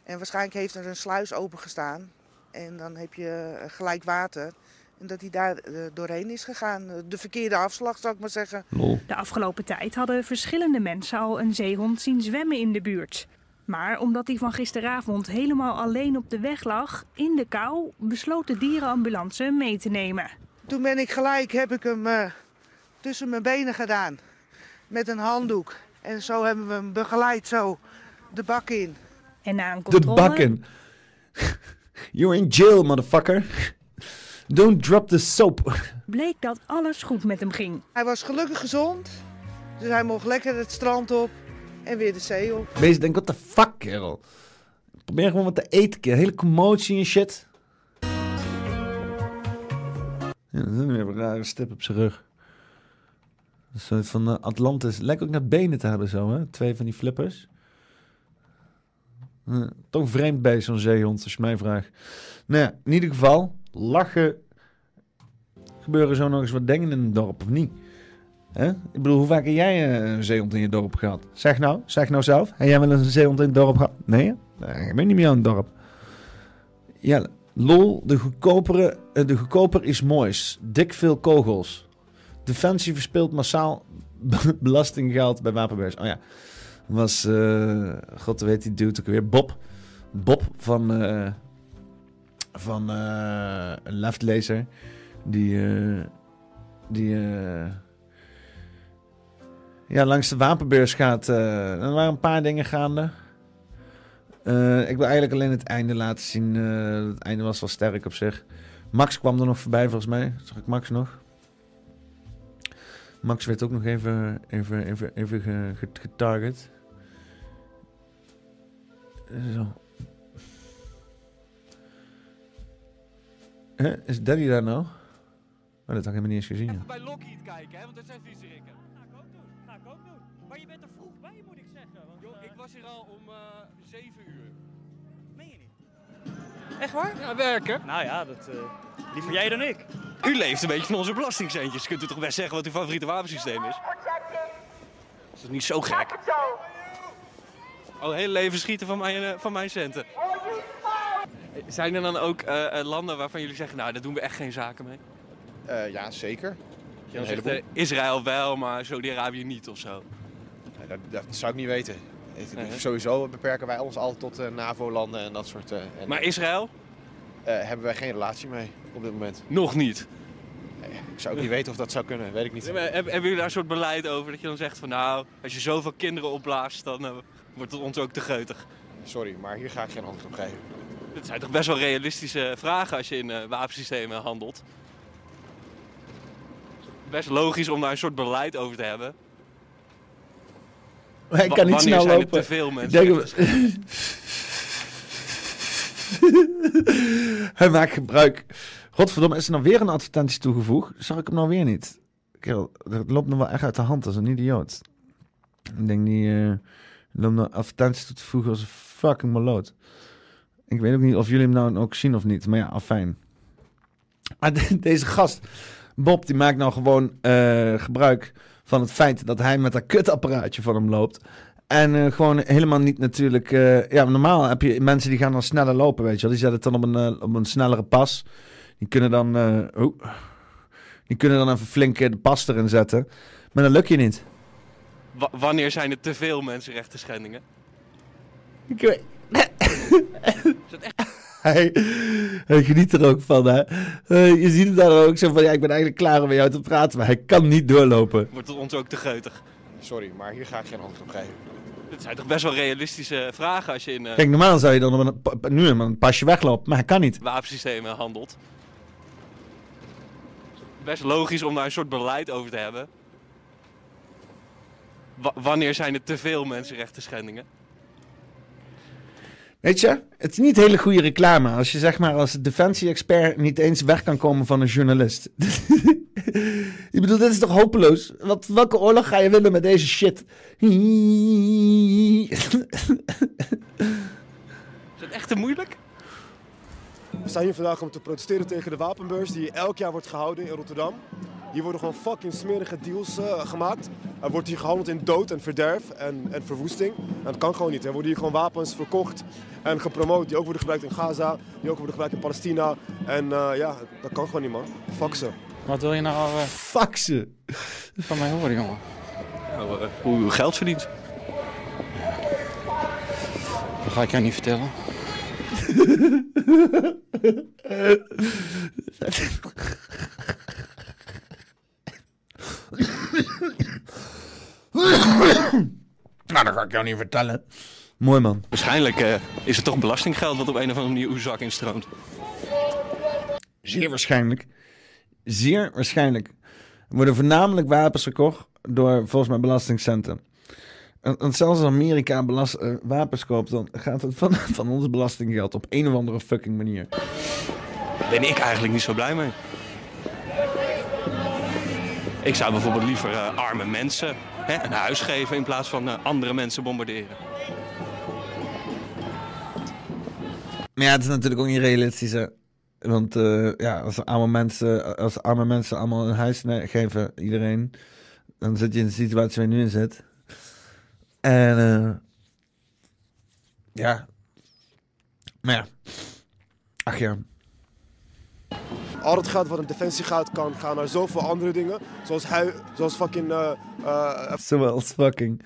En waarschijnlijk heeft er een sluis opengestaan. En dan heb je eh, gelijk water. En dat hij daar eh, doorheen is gegaan. Eh, De verkeerde afslag, zou ik maar zeggen. De afgelopen tijd hadden verschillende mensen al een zeehond zien zwemmen in de buurt. Maar omdat hij van gisteravond helemaal alleen op de weg lag, in de kou, besloot de dierenambulance hem mee te nemen. Toen ben ik gelijk, heb ik hem eh, tussen mijn benen gedaan. Met een handdoek. En zo hebben we hem begeleid, zo de bak in. En na een De controle... bak in. You're in jail, motherfucker. Don't drop the soap. bleek dat alles goed met hem ging. Hij was gelukkig gezond. Dus hij mocht lekker het strand op en weer de zee op. Wees denk, what the fuck, kerel. Probeer gewoon wat te eten, kerel. Hele commotie en shit. Ja, dat is weer een rare stip op zijn rug. Een soort van eh, Atlantis. Lijkt ook naar benen te hebben zo, hè? Twee van die flippers. Eh, toch vreemd bij zo'n zeehond, als je mij vraagt. Nou ja, in ieder geval, lachen. Gebeuren zo nog eens wat dingen in het dorp, of niet? Ik bedoel, hoe vaak heb jij eh, een zeehond in je dorp gehad? Zeg nou, zeg nou zelf. Heb jij wel eens een zeehond in het dorp gehad? Nee? Nee, ik ben niet meer aan het dorp. Ja, lol, de goedkopere, eh, de goedkoper is moois. Dik veel kogels. Defensie verspeelt massaal belastinggeld bij wapenbeurs. Oh ja, was, eh, god weet die dude ook weer, Bob. Bob van, van eh, een leftlezer. Die, eh, die eh, ja, langs de wapenbeurs gaat. er waren een paar dingen gaande. Ik wil eigenlijk alleen het einde laten zien. het einde was wel sterk op zich. Max kwam er nog voorbij volgens mij. Zag ik Max nog? Max werd ook nog even, even, even, even ge- ge- getarget. Zo. Hè? Is Daddy daar nou? Oh, dat had ik helemaal niet eens gezien. joh. bij Lockheed kijken, hè, want dat zijn viezerikken. Ga ik ook doen, ga ik ook doen. Maar je bent er vroeg bij, moet ik zeggen. Want, ik was hier al om uh, 7 uur. Meen je niet? Echt waar? Ja, werken. Nou ja, dat, uh, liever jij dan ik. U leeft een beetje van onze belastingcentjes. Kunt u toch best zeggen wat uw favoriete wapensysteem is? Is dat niet zo gek? Oh, hele leven schieten van mijn, uh, van mijn centen. Zijn er dan ook uh, landen waarvan jullie zeggen, nou, daar doen we echt geen zaken mee? Uh, ja, zeker. Je zegt uh, Israël wel, maar Saudi-Arabië niet of zo. Nee, dat, dat, zou ik niet weten. Nee, Sowieso beperken wij ons altijd tot NAVO-landen en dat soort... en, maar Israël? hebben wij geen relatie mee op dit moment. Nog niet? Nee, ik zou ook niet weten of dat zou kunnen, weet ik niet. Hebben, hebben jullie daar een soort beleid over? Dat je dan zegt van nou, als je zoveel kinderen opblaast, dan wordt het ons ook te geutig. Sorry, maar hier ga ik geen antwoord op geven. Dit zijn toch best wel realistische vragen als je in uh, wapensystemen handelt? Best logisch om daar een soort beleid over te hebben. Hij kan niet snel zijn lopen. Er te veel mensen. Denk Hij maakt gebruik. Godverdomme, is er nou weer een advertentie toegevoegd? Zag ik hem nou weer niet? Kerel, dat loopt nog wel echt uit de hand als een idioot. Ik denk die uh, loopt nou advertenties toe te voegen als een fucking maloot. Ik weet ook niet of jullie hem nou ook zien of niet, maar ja, afijn. Maar de, deze gast, Bob, die maakt nou gewoon uh, gebruik van het feit dat hij met dat kutapparaatje van hem loopt. En uh, gewoon helemaal niet natuurlijk... Uh, ja, normaal heb je mensen die gaan dan sneller lopen, weet je wel. Die zetten het dan op een, uh, op een snellere pas. Die kunnen dan... oh, die kunnen dan even flink de pas erin zetten. Maar dan lukt je niet. W wanneer zijn er te veel mensenrechten schendingen? Ik weet... hij, hij geniet er ook van, hè. Uh, je ziet hem daar ook zo van, ja, ik ben eigenlijk klaar om met jou te praten, maar hij kan niet doorlopen. Wordt het ons ook te geutig? Sorry, maar hier ga ik geen antwoord op geven. Dit zijn toch best wel realistische vragen als je in... Uh, Kijk, normaal zou je dan op een, nu een pasje weglopen, maar hij kan niet. Wapensystemen handelt. Best logisch om daar een soort beleid over te hebben. W wanneer zijn er te veel mensenrechten schendingen? Weet je, het is niet hele goede reclame als je zeg maar als defensie-expert niet eens weg kan komen van een journalist. ik bedoel, dit is toch hopeloos? Wat, welke oorlog ga je willen met deze shit? is het echt te moeilijk? We staan hier vandaag om te protesteren tegen de wapenbeurs die elk jaar wordt gehouden in Rotterdam. Hier worden gewoon fucking smerige deals eh, gemaakt. Er wordt hier gehandeld in dood en verderf en, en verwoesting. En dat kan gewoon niet. Er worden hier gewoon wapens verkocht en gepromoot die ook worden gebruikt in Gaza, die ook worden gebruikt in Palestina. En eh, ja, dat kan gewoon niet, man. Fuck ze. Wat wil je nou uh, Fuck ze. van mij horen, jongen? Nou, eh, hoe u geld verdient. Dat ga ik jou niet vertellen. Nou, dat ga ik jou niet vertellen. Mooi man. Waarschijnlijk eh, is het toch belastinggeld wat op een of andere manier uw zak instroomt. Zeer waarschijnlijk. Zeer waarschijnlijk. Er worden voornamelijk wapens gekocht door volgens mij belastingcenten. En, zelfs als Amerika belast, eh, wapens koopt, dan gaat het van, van ons belastinggeld op een of andere fucking manier. Daar ben ik eigenlijk niet zo blij mee. Ik zou bijvoorbeeld liever eh, arme mensen hè, een huis geven in plaats van eh, andere mensen bombarderen. Maar ja, het is natuurlijk ook niet realistisch. Hè? Want ja, als arme, mensen, als arme mensen allemaal een huis geven, iedereen, dan zit je in de situatie waar je nu in zit. En eh, ja. Maar ja. Ach ja. Al het geld wat in defensie gaat, kan gaan naar zoveel andere dingen. Zoals, hui, zoals fucking... eh, eh, Zoals fucking.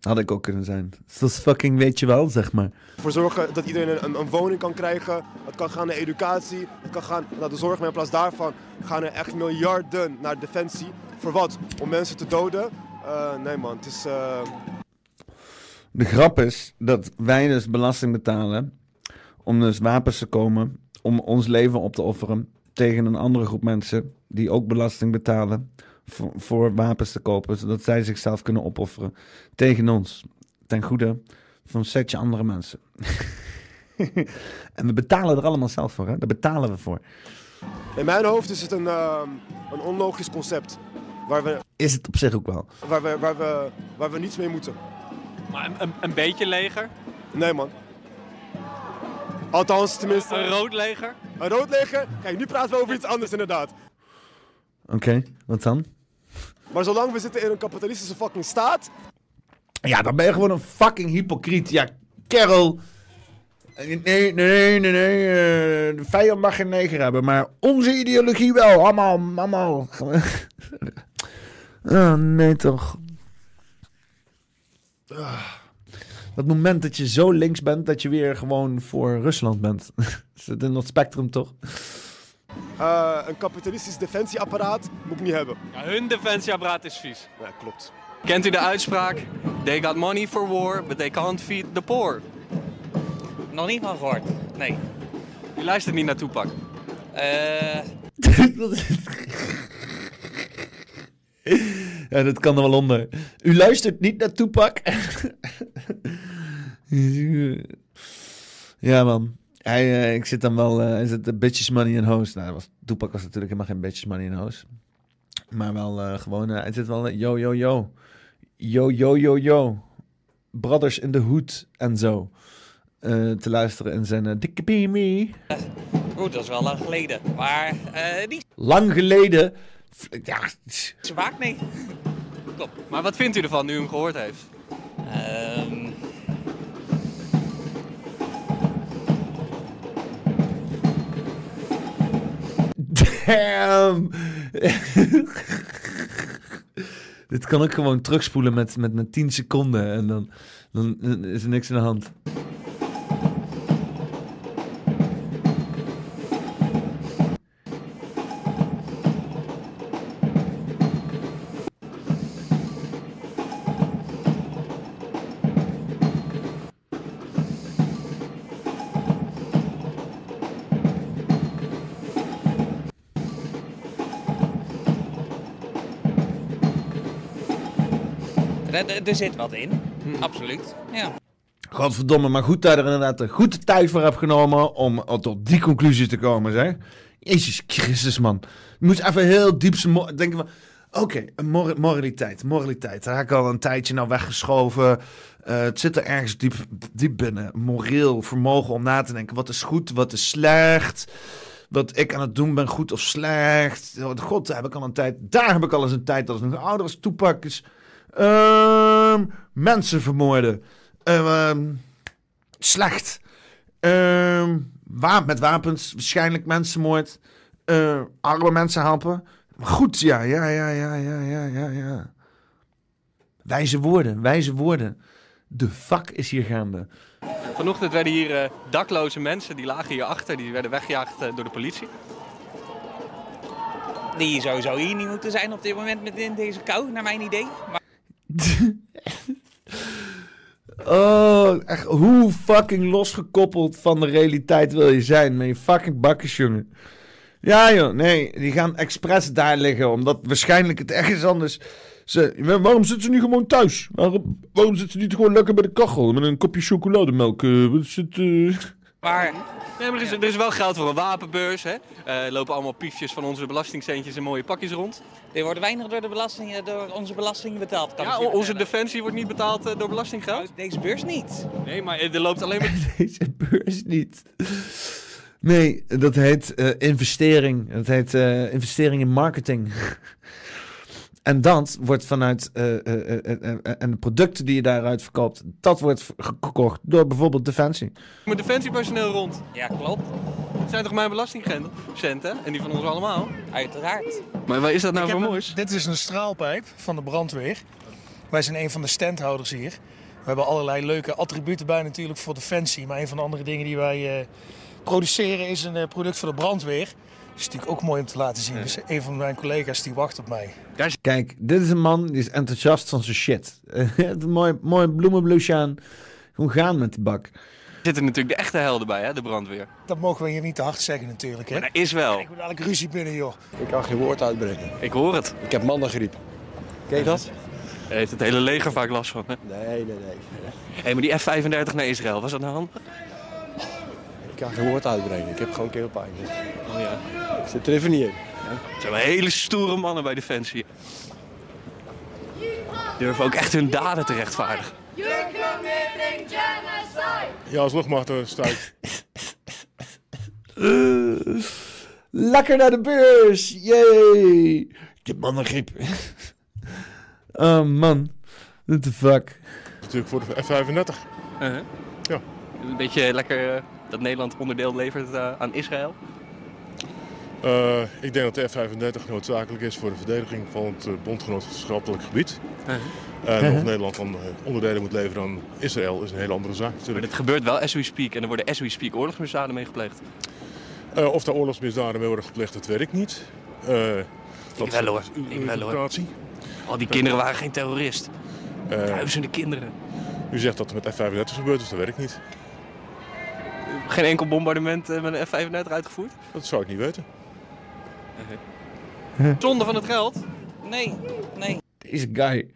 had ik ook kunnen zijn. Zoals fucking weet je wel, zeg maar. ervoor zorgen dat iedereen een, een, een woning kan krijgen. Het kan gaan naar educatie. Het kan gaan naar de zorg. Maar in plaats daarvan gaan er echt miljarden naar defensie. Voor wat? Om mensen te doden? Eh, nee man, het is... eh, De grap is dat wij dus belasting betalen om dus wapens te komen, om ons leven op te offeren tegen een andere groep mensen die ook belasting betalen voor, voor wapens te kopen, zodat zij zichzelf kunnen opofferen tegen ons, ten goede van een setje andere mensen. en we betalen er allemaal zelf voor, hè? Daar betalen we voor. in mijn hoofd is het een, ehm, een onlogisch concept. Waar we, Is het op zich ook wel. waar, we, waar, we, waar we niets mee moeten. Maar een, een, een beetje leger? Nee man. Althans, tenminste... Een rood leger? Een rood leger? Kijk, nu praten we over iets anders inderdaad. Oké, wat dan? Maar zolang we zitten in een kapitalistische fucking staat... Ja, dan ben je gewoon een fucking hypocriet. Ja, kerel. Nee, nee, nee, nee, nee. eh, de vijand mag geen neger hebben, maar onze ideologie wel. Allemaal, allemaal. Oh, nee toch. Ah. Dat moment dat je zo links bent, dat je weer gewoon voor Rusland bent. Zit in dat spectrum toch? eh, een kapitalistisch defensieapparaat moet ik niet hebben. Ja, hun defensieapparaat is vies. Ja, klopt. Kent u de uitspraak? They got money for war, but they can't feed the poor. Nog niet van gehoord. Nee. U luistert niet naar Toepak. Eh... Ja, dat kan er wel onder. U luistert niet naar Toepak. ja, man. Hij, eh, ik zit dan wel... eh is het de Bitches Money in Host? Nou, was, Toepak was natuurlijk helemaal geen Bitches Money in Host. Maar wel eh, gewoon... hij zit wel... yo, yo, yo. Yo, yo, yo, yo. Brothers in the Hood en zo. te luisteren in zijn uh, Dikke Beamy. Goed, dat is wel lang geleden. Maar die Lang geleden... Ja, is waak, nee. Klopt. Maar wat vindt u ervan nu u hem gehoord heeft? Ehm Damn. Dit kan ik gewoon terugspoelen met, met, met 10 seconden en dan, dan is er niks aan de hand. Er, zit wat in. Absoluut. Ja. Godverdomme, maar goed dat je er inderdaad de goede tijd voor hebt genomen om tot die conclusie te komen, zeg. Jezus Christus, man. Je moet even heel diep denken van... Oké, een mor- moraliteit. Moraliteit. Daar heb ik al een tijdje nou weggeschoven. Eh, het zit er ergens diep, diep binnen. Moreel vermogen om na te denken. Wat is goed, wat is slecht? Wat ik aan het doen ben, goed of slecht? God, daar heb ik al een tijd. Daar heb ik al eens een tijd, dat is nog ouder als toepak is. Ehm, mensen vermoorden. Ehm, slecht. Ehm, wa- met wapens, waarschijnlijk mensenmoord. Eh, arme mensen helpen. Goed, ja, ja, ja, ja, ja, ja, ja, ja. Wijze woorden, wijze woorden. De fuck is hier gaande. Vanochtend werden hier eh, dakloze mensen, die lagen hier achter, die werden weggejaagd eh, door de politie. Die sowieso hier niet moeten zijn op dit moment met in deze kou, naar mijn idee. Maar... Oh, echt, hoe fucking losgekoppeld van de realiteit wil je zijn met je fucking bakjes, jongen? Ja, joh, nee, die gaan expres daar liggen, omdat waarschijnlijk het ergens anders... Ze, waarom zitten ze niet gewoon thuis? Waarom, zitten ze niet gewoon lekker bij de kachel met een kopje chocolademelk? eh, wat eh? Maar Nee, maar er, is, er is wel geld voor een wapenbeurs. Hè? Eh, er lopen allemaal piefjes van onze belastingcentjes in mooie pakjes rond. er wordt weinig door, de belasting, eh, door onze belasting betaald. Kan Ja, onze vertellen. defensie wordt niet betaald eh, door belastinggeld. Deze beurs niet. Nee, maar er loopt alleen maar... Deze beurs niet. Nee, dat heet eh, investering. Dat heet eh, investering in marketing. en dat wordt vanuit. eh, eh, eh, en de producten die je daaruit verkoopt, dat wordt ge- gekocht door bijvoorbeeld Defensie. Mijn defensiepersoneel rond. Ja, klopt. Het zijn toch mijn belastingcenten? En die van ons allemaal? Uiteraard. Maar wat is dat nou Ik voor een- moois? Dit is een straalpijp van de brandweer. Wij zijn een van de standhouders hier. We hebben allerlei leuke attributen bij natuurlijk voor Defensie. Maar een van de andere dingen die wij eh, produceren is een product voor de brandweer. Dat is natuurlijk ook mooi om te laten zien. Dus een van mijn collega's die wacht op mij. Kijk, dit is een man die is enthousiast van zijn shit. mooi, mooi bloemenbloesje aan. Gewoon gaan met die bak. Er zitten natuurlijk de echte helden bij, hè, de brandweer. Dat mogen we hier niet te hard zeggen natuurlijk. Hè? Maar dat is wel. Ik moet eigenlijk ruzie binnen joh. Ik kan geen woord uitbrengen. Ik hoor het. Ik heb mannengriep. Ken je dat? Daar heeft het hele leger vaak last van. Hè? Nee, nee, nee. Hé, maar die F-35 naar Israël, was dat nou handig? Ik kan geen woord uitbrengen. Ik heb gewoon keelpijn. Oh ja. Ik zit er even niet in. Het zijn wel hele stoere mannen bij Defensie. Die durven ook echt hun daden te rechtvaardigen. You're committing genocide! Ja, als uh, stuit. Lekker naar de beurs! Yay! Ik heb mannengriep. oh man, what the fuck. Natuurlijk voor de F-35. Uh-huh. Ja. Een beetje lekker eh, dat Nederland onderdeel levert eh, aan Israël. Eh, ik denk dat de F-35 noodzakelijk is voor de verdediging van het uh, bondgenootschappelijk gebied. Uh-huh. En Uh-huh. of Nederland dan eh, onderdelen moet leveren aan Israël is een hele andere zaak Maar natuurlijk. dit gebeurt wel as we speak en er worden as we speak oorlogsmisdaden mee gepleegd. Eh, of daar oorlogsmisdaden mee worden gepleegd, dat weet ik niet. Eh, dat wel, is hoor. Ik wel, hoor. Al die kinderen waren geen terrorist. Eh, Duizenden kinderen. U zegt dat er met F-35 gebeurd is, dat weet ik niet. Geen enkel bombardement eh, met een F-35 uitgevoerd? Dat zou ik niet weten. Zonde van het geld. Nee, nee. Deze guy.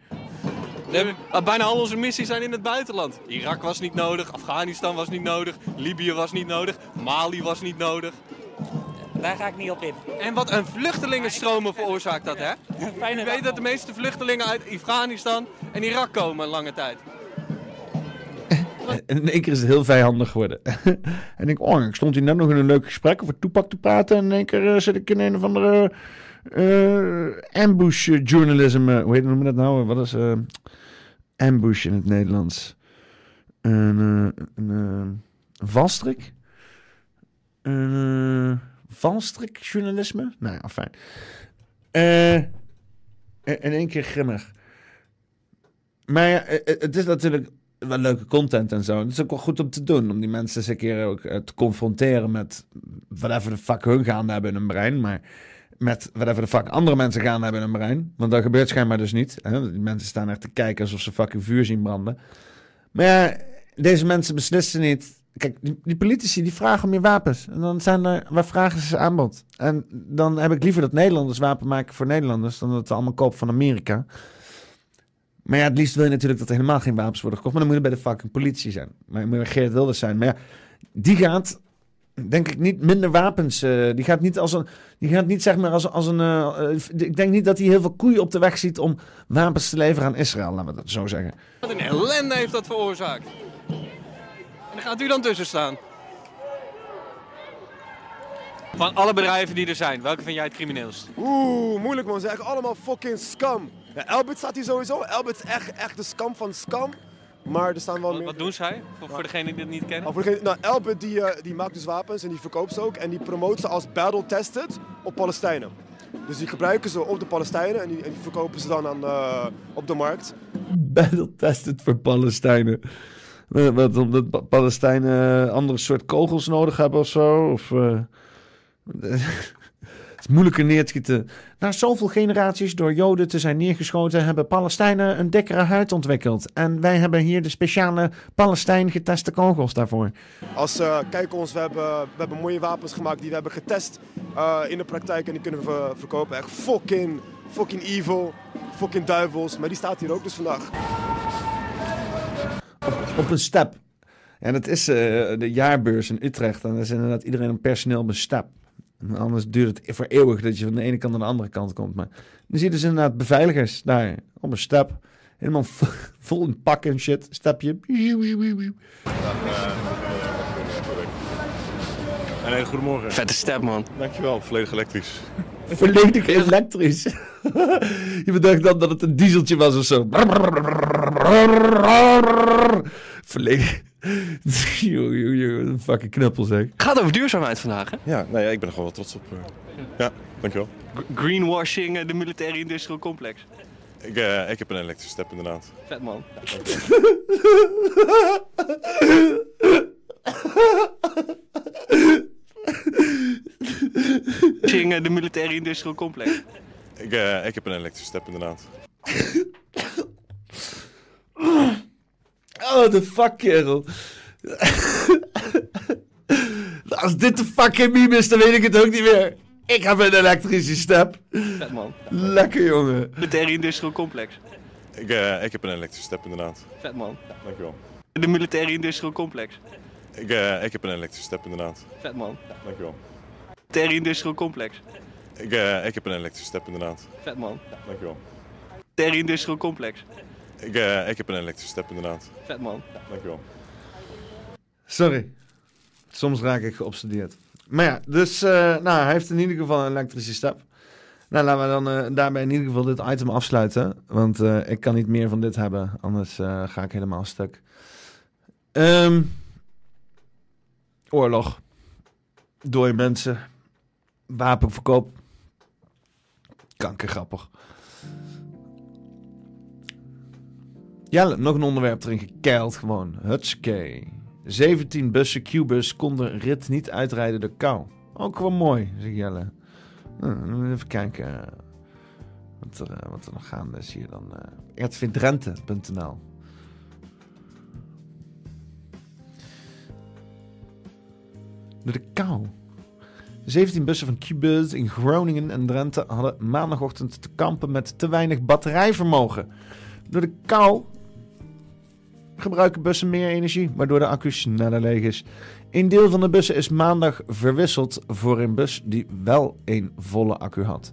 Hebben- ah, bijna al onze missies zijn in het buitenland. Irak was niet nodig, Afghanistan was niet nodig, Libië was niet nodig, Mali was niet nodig. Daar ga ik niet op in. En wat een vluchtelingenstromen veroorzaakt dat, hè? Je weet dat de meeste vluchtelingen uit Afghanistan en Irak komen een lange tijd. En in één keer is het heel vijandig geworden. en ik oh, ik stond hier net nog in een leuk gesprek over toepak te praten. En in één keer eh, zit ik in een of andere eh, ambush journalism. eh, hoe heet noem je dat nou? Wat is ambush in het Nederlands? Een, een, valstrik? Een uh, valstrik journalisme? Nou ja, fijn. In één keer grimmig. Maar ja, het is natuurlijk wel leuke content en zo. Het is ook wel goed om te doen. Om die mensen eens een keer ook eh, te confronteren met whatever de fuck hun gaan hebben in hun brein. Maar met whatever de fuck andere mensen gaan hebben in hun brein. Want dat gebeurt schijnbaar dus niet. Hè? Die mensen staan echt te kijken alsof ze fucking vuur zien branden. Maar ja, deze mensen beslissen niet. Kijk, die, die politici die vragen om je wapens. En dan zijn er, waar vragen ze aanbod? En dan heb ik liever dat Nederlanders wapen maken voor Nederlanders. dan dat we allemaal kopen van Amerika. Maar ja, het liefst wil je natuurlijk dat er helemaal geen wapens worden gekocht. Maar dan moet je bij de fucking politie zijn. Maar je moet Geert Wilders zijn. Maar ja, die gaat denk ik niet minder wapens. eh, die gaat niet als een. Die gaat niet zeg maar als, als een. eh, ik denk niet dat hij heel veel koeien op de weg ziet om wapens te leveren aan Israël, laten we dat zo zeggen. Wat een ellende heeft dat veroorzaakt. En daar gaat u dan tussen staan. Van alle bedrijven die er zijn, welke vind jij het crimineelst? Oeh, moeilijk man. Ze zijn eigenlijk allemaal fucking scam. Ja, Elbit staat hier sowieso. Elbit is echt, echt de scam van scam. Maar er staan wel meer... Wat doen zij? Voor, voor degenen die het niet kennen? Oh, voor degene- nou, Elbit die, eh, die maakt dus wapens en die verkoopt ze ook. En die promoot ze als battle-tested op Palestijnen. Dus die gebruiken ze op de Palestijnen en die, en die verkopen ze dan aan, eh, op de markt. Battle tested voor Palestijnen. Wat, wat, omdat Pa- Palestijnen andere soort kogels nodig hebben of zo? Of, eh, het is moeilijker neer te schieten. Na zoveel generaties door Joden te zijn neergeschoten, hebben Palestijnen een dikkere huid ontwikkeld. En wij hebben hier de speciale Palestijn geteste kogels daarvoor. Als uh, kijk ons, we hebben, we hebben mooie wapens gemaakt die we hebben getest eh, in de praktijk en die kunnen we verkopen. Echt fucking, fucking evil, fucking duivels. Maar die staat hier ook dus vandaag. Op een step. En dat is eh, de jaarbeurs in Utrecht. En dan is inderdaad iedereen een personeel op een step. En anders duurt het voor eeuwig dat je van de ene kant naar de andere kant komt. Maar dan zie je dus inderdaad beveiligers daar op een step. Helemaal vo- vol in pak en shit. Stepje. Een hele goede morgen. Vette step, man. Dankjewel, volledig elektrisch. Volledig elektrisch. je bedacht dan dat het een dieseltje was of zo. Volledig. Een fucking knuppel zeg. Gaat over duurzaamheid vandaag, hè? Ja, nou ja, ik ben er gewoon wel trots op. eh. Ja, dankjewel. Greenwashing, eh, de militaire industrial complex. Ik, eh, ik heb een elektrische step inderdaad. Vet, man. Greenwashing, de militaire industrial complex. Ik, eh, ik heb een elektrische step inderdaad. Oh, de fuck, kerel. Als dit de fucking meme is, dan weet ik het ook niet meer. Ik heb een elektrische step. Vet, man. Lekker, jongen. Militaire industrial complex. Ik, eh, ik heb een elektrische step inderdaad. Vet, man. Dankjewel. De militaire industrial complex. Ik, eh, ik heb een elektrische step inderdaad. Vet, man. Dankjewel. Militaire industrial complex. Ik, eh, ik heb een elektrische step inderdaad. Vet, man. Dankjewel. Militaire industrial complex. Ik, eh, ik heb een elektrische step inderdaad. Vet, man. Dankjewel. Sorry. Soms raak ik geobsedeerd. Maar ja, dus eh, nou, hij heeft in ieder geval een elektrische step. Nou, laten we dan eh, daarbij in ieder geval dit item afsluiten. Want eh, ik kan niet meer van dit hebben. Anders eh, ga ik helemaal stuk. Ehm, oorlog. Dode mensen. Wapenverkoop. Kankergrappig. Ja, nog een onderwerp erin gekeild gewoon. Hutskey. 17 bussen Q-bus konden rit niet uitrijden door kou. Ook gewoon mooi, zegt Jelle. Nou, even kijken eh, wat er, eh, wat er nog gaande is hier dan. rtvdrenthe.nl Door de kou. 17 bussen van Q-bus in Groningen en Drenthe hadden maandagochtend te kampen met te weinig batterijvermogen. Door de kou gebruiken bussen meer energie, waardoor de accu sneller leeg is. Een deel van de bussen is maandag verwisseld voor een bus die wel een volle accu had.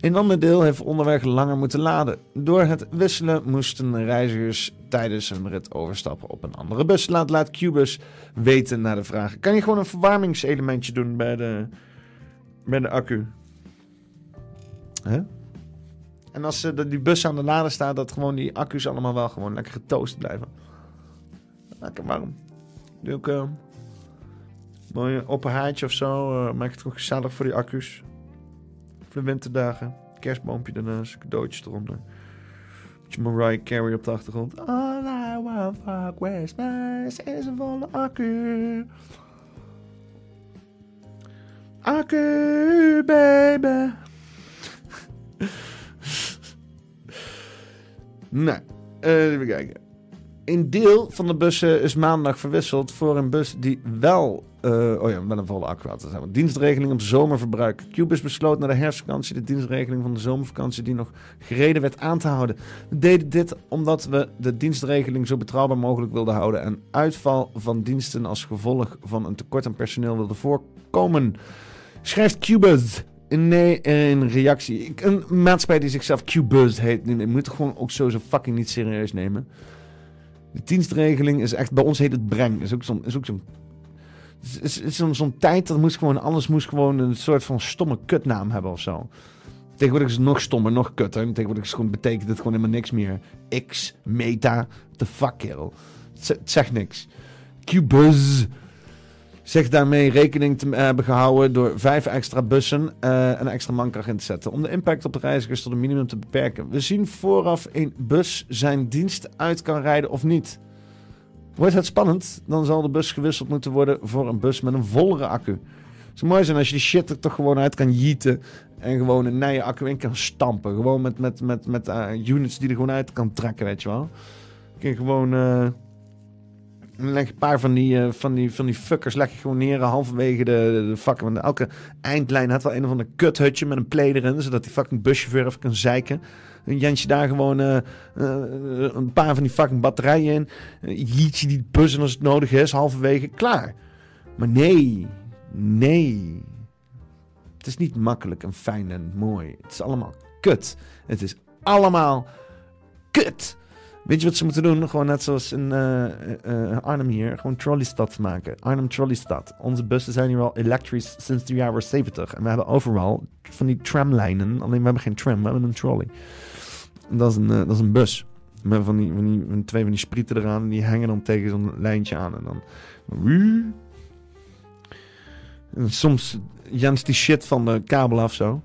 Een ander deel heeft onderweg langer moeten laden. Door het wisselen moesten reizigers tijdens hun rit overstappen op een andere bus. Laat, laat Qbus weten naar de vraag. Kan je gewoon een verwarmingselementje doen bij de, bij de accu? Hè? En als de- die bus aan de laden staat, dat gewoon die accu's allemaal wel gewoon lekker getoast blijven. Lekker warm. Doe ook eh, mooi open of zo. eh, maak het ook gezellig voor die accu's. Voor de winterdagen. Kerstboompje ernaast, cadeautjes eronder. Beetje Mariah Carey op de achtergrond. All I want for Christmas is een volle accu. Accu, baby. nou, eh, even kijken. een deel van de bussen is maandag verwisseld voor een bus die wel... eh, oh ja, met een volle accu had te zijn. Dienstregeling op zomerverbruik. Qbus besloot na de herfstvakantie de dienstregeling van de zomervakantie die nog gereden werd aan te houden. We deden dit omdat we de dienstregeling zo betrouwbaar mogelijk wilden houden en uitval van diensten als gevolg van een tekort aan personeel wilden voorkomen. Schrijft in, nee, in reactie. Een maatschappij die zichzelf Qbus heet, je moet het gewoon ook zo fucking niet serieus nemen. De dienstregeling is echt, bij ons heet het breng. Is ook zo'n, is is, zo'n, tijd dat moest gewoon, alles moest gewoon een soort van stomme kutnaam hebben of zo. Tegenwoordig is het nog stommer, nog kutter. Tegenwoordig is gewoon, betekent het gewoon helemaal niks meer. X, meta, the fuck kerel. Het zegt niks. Qbuzz zich daarmee rekening te hebben gehouden door vijf extra bussen eh, en extra mankracht in te zetten. Om de impact op de reizigers tot een minimum te beperken. We zien vooraf een bus zijn dienst uit kan rijden of niet. Wordt het spannend, dan zal de bus gewisseld moeten worden voor een bus met een vollere accu. Het zou mooi zijn als je die shit er toch gewoon uit kan jieten. En gewoon een nieuwe accu in kan stampen. Gewoon met, met, met, met eh, units die er gewoon uit kan trekken, weet je wel. Je kan gewoon... eh, leg een paar van die, eh, van die, van die fuckers leg je gewoon neer halverwege de, de fucking... Want elke eindlijn had wel een of ander kuthutje met een play erin. Zodat die fucking buschauffeur kan zeiken. En Jens je daar gewoon eh, eh, een paar van die fucking batterijen in. Uh, jiet je die bussen als het nodig is. Halverwege, klaar. Maar nee, nee. Het is niet makkelijk en fijn en mooi. Het is allemaal kut. Het is allemaal kut. Weet je wat ze moeten doen? Gewoon net zoals in eh, eh, Arnhem hier. Gewoon trolleystad maken. Arnhem Trolleystad. Onze bussen zijn hier al elektrisch sinds de jaren 70. En we hebben overal van die tramlijnen. Alleen we hebben geen tram, we hebben een trolley. Dat is een, dat is een bus. Met van die, van die, twee van die sprieten eraan. En die hangen dan tegen zo'n lijntje aan. En dan... En soms Jens die shit van de kabel af zo.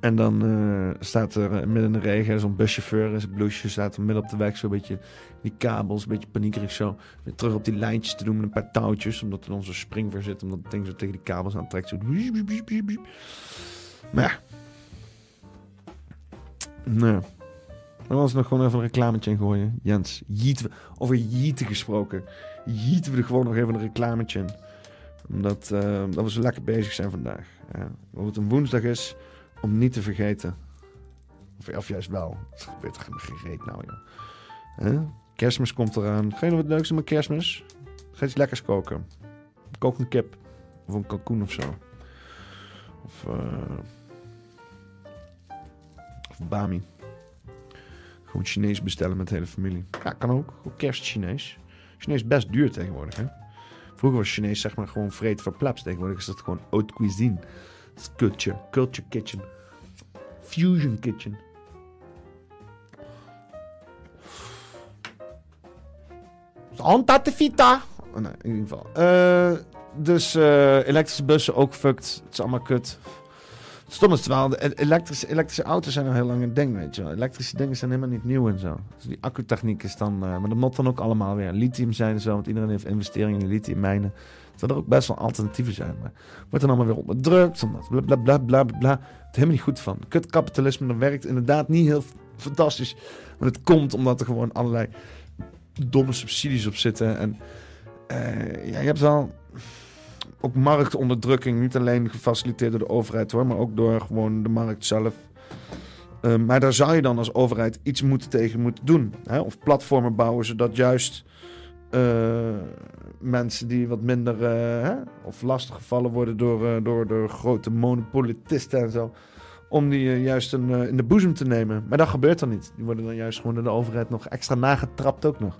En dan eh, staat er eh, midden in de regen zo'n buschauffeur in zijn blouseje staat er midden op de weg zo'n beetje die kabels, een beetje paniekerig zo. Weer terug op die lijntjes te doen met een paar touwtjes, omdat er dan zo'n zit, omdat het ding zo tegen die kabels aantrekt. Zo. Maar ja. Nee. Dan was nog gewoon even een reclametje in gooien. Jens, we, over jieten gesproken. Jieten we er gewoon nog even een reclametje in. Omdat eh, dat we zo lekker bezig zijn vandaag. Ja. Omdat het een woensdag is om niet te vergeten. Of, of juist wel. Het gebeurt er geen reet nou, joh. Kerstmis komt eraan. Nog wat leuks doen met kerstmis? Ga iets lekkers koken. Kook een kip. Of een kalkoen of zo. Of, of bami. Gewoon Chinees bestellen met de hele familie. Ja, kan ook. Ook kerst Chinees. Best duur tegenwoordig, hè? Vroeger was Chinees zeg maar gewoon vreten voor plaps. Tegenwoordig is dat gewoon haute cuisine. Culture. Culture kitchen. Fusion kitchen. Santa te vita. Oh, nee, in ieder geval. Eh, dus eh, elektrische bussen ook fucked. Het is allemaal kut. Het stom is de e- elektrische, elektrische auto's zijn al heel lang een ding, weet je wel. Elektrische dingen zijn helemaal niet nieuw en zo. Dus die accutechniek is dan... eh, maar dat moet dan ook allemaal weer. Lithium zijn en zo, want iedereen heeft investeringen in lithiummijnen. Terwijl er ook best wel alternatieven zijn. Maar wordt dan allemaal weer onderdrukt, omdat bla bla bla bla bla. Het helemaal niet goed van. Kutkapitalisme, dat werkt inderdaad niet heel fantastisch. Maar het komt omdat er gewoon allerlei domme subsidies op zitten. En eh, ja, je hebt wel ook marktonderdrukking. Niet alleen gefaciliteerd door de overheid hoor, maar ook door gewoon de markt zelf. Eh, maar daar zou je dan als overheid iets moeten tegen moeten doen. Hè? Of platformen bouwen, zodat juist eh, mensen die wat minder eh, hè? of lastig gevallen worden door, eh, door, door grote monopolitisten en zo. Om die juist een, in de boezem te nemen. Maar dat gebeurt dan niet. Die worden dan juist gewoon door de overheid nog extra nagetrapt ook nog.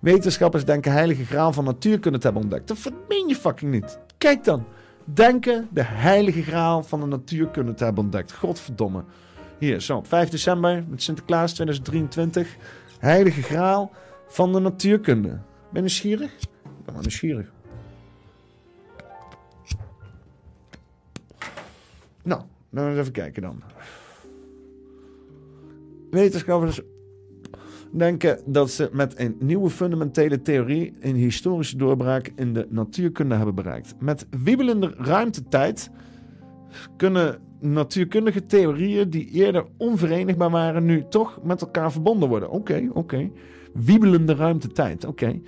Wetenschappers denken heilige graal van natuurkunde te hebben ontdekt. Dat meen je fucking niet. Kijk dan. Denken de heilige graal van de natuurkunde te hebben ontdekt. Godverdomme. Hier, zo, op 5 december met Sinterklaas 2023. Heilige graal van de natuurkunde. Ben je nieuwsgierig? Ik ben wel nieuwsgierig. Nou, dan eens even kijken dan. Wetenschappers denken dat ze met een nieuwe fundamentele theorie een historische doorbraak in de natuurkunde hebben bereikt. Met wiebelende ruimtetijd kunnen natuurkundige theorieën die eerder onverenigbaar waren, nu toch met elkaar verbonden worden. Oké, oké. Wiebelende ruimtetijd. Oké.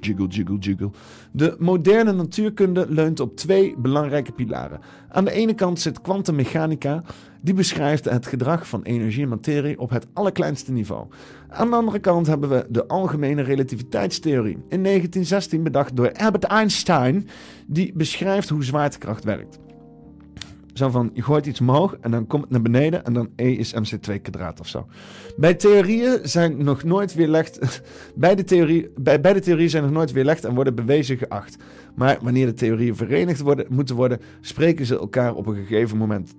Jiggle, jiggle, jiggle. De moderne natuurkunde leunt op twee belangrijke pilaren. Aan de ene kant zit kwantummechanica. Die beschrijft het gedrag van energie en materie op het allerkleinste niveau. Aan de andere kant hebben we de algemene relativiteitstheorie. In 1916 bedacht door Albert Einstein. Die beschrijft hoe zwaartekracht werkt. Zo van, je gooit iets omhoog en dan komt het naar beneden en dan E is mc2 kwadraat of zo. Bij theorieën zijn nog nooit weerlegd... bij, de theorie, bij, bij de theorieën zijn nog nooit weerlegd en worden bewezen geacht. Maar wanneer de theorieën verenigd worden, moeten worden, spreken ze elkaar op een gegeven moment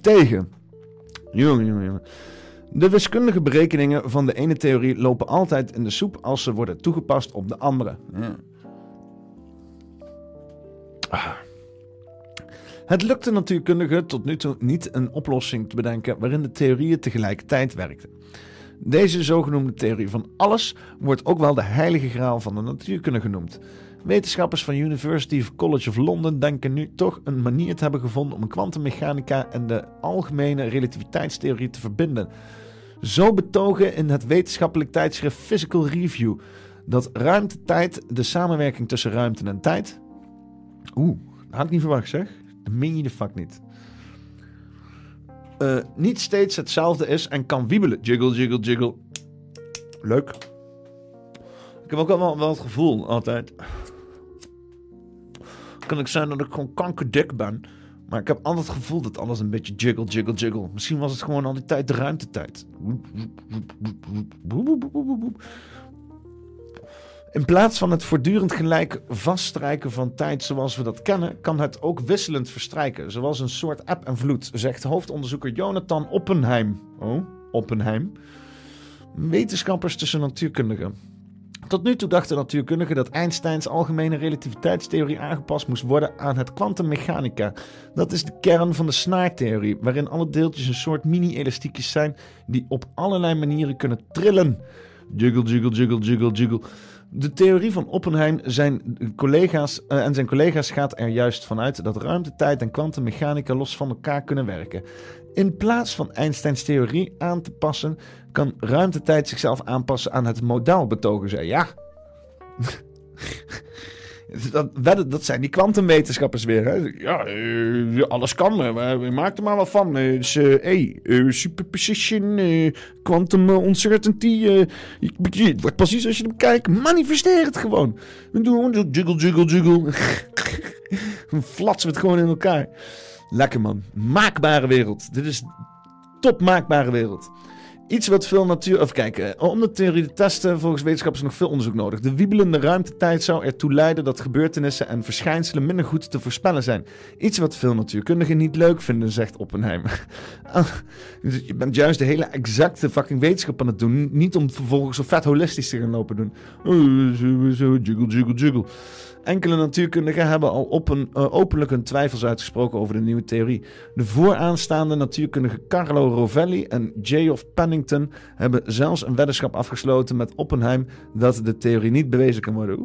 tegen. De wiskundige berekeningen van de ene theorie lopen altijd in de soep als ze worden toegepast op de andere. Ja. Ah. Het lukte natuurkundigen tot nu toe niet een oplossing te bedenken waarin de theorieën tegelijkertijd werkten. Deze zogenoemde theorie van alles wordt ook wel de heilige graal van de natuurkunde genoemd. Wetenschappers van University College of London denken nu toch een manier te hebben gevonden om kwantummechanica en de algemene relativiteitstheorie te verbinden. Zo betogen in het wetenschappelijk tijdschrift Physical Review dat ruimte-tijd de samenwerking tussen ruimte en tijd. Oeh, dat had ik niet verwacht zeg. Dat meen je de fuck niet. Uh, niet steeds hetzelfde is en kan wiebelen. Jiggle, jiggle, jiggle. Leuk. Ik heb ook wel, wel het gevoel altijd kan ik zijn dat ik gewoon kankerdik ben. Maar ik heb altijd het gevoel dat alles een beetje jiggle, jiggle, jiggle. Misschien was het gewoon al die tijd de ruimtetijd. In plaats van het voortdurend gelijk vaststrijken van tijd zoals we dat kennen, kan het ook wisselend verstrijken. Zoals een soort eb en vloed, zegt hoofdonderzoeker Jonathan Oppenheim. Oh, Oppenheim. Wetenschappers tussen natuurkundigen. Tot nu toe dachten natuurkundigen dat Einsteins algemene relativiteitstheorie aangepast moest worden aan het kwantummechanica. Dat is de kern van de snaartheorie, waarin alle deeltjes een soort mini-elastiekjes zijn die op allerlei manieren kunnen trillen. Jiggle, jiggle, jiggle, jiggle, jiggle. De theorie van Oppenheim zijn collega's, uh, en zijn collega's gaat er juist vanuit dat ruimte, tijd en kwantummechanica los van elkaar kunnen werken. In plaats van Einsteins theorie aan te passen, kan ruimtetijd zichzelf aanpassen aan het modaal betogen zij. Ja. Dat, dat zijn die kwantumwetenschappers weer. Hè? Ja, uh, alles kan. Uh, maak er maar wat van. Uh, dus, hey, superposition, quantum uncertainty. het wordt precies als je hem kijkt. Manifesteer het gewoon. We doen jiggle, jiggle, jiggle. Dan flatsen we het gewoon in elkaar. Lekker man. Maakbare wereld. Dit is top maakbare wereld. Iets wat veel natuur... Of kijk, eh, om de theorie te testen, volgens wetenschappers nog veel onderzoek nodig. De wiebelende ruimtetijd zou ertoe leiden dat gebeurtenissen en verschijnselen minder goed te voorspellen zijn. Iets wat veel natuurkundigen niet leuk vinden, zegt Oppenheimer. Ah, dus je bent juist de hele exacte fucking wetenschap aan het doen. Niet om vervolgens zo vet holistisch te gaan lopen doen. Oh, jiggle, jiggle, jiggle. Enkele natuurkundigen hebben al uh, openlijk hun twijfels uitgesproken over de nieuwe theorie. De vooraanstaande natuurkundige Carlo Rovelli en of Pennington hebben zelfs een weddenschap afgesloten met Oppenheim dat de theorie niet bewezen kan worden.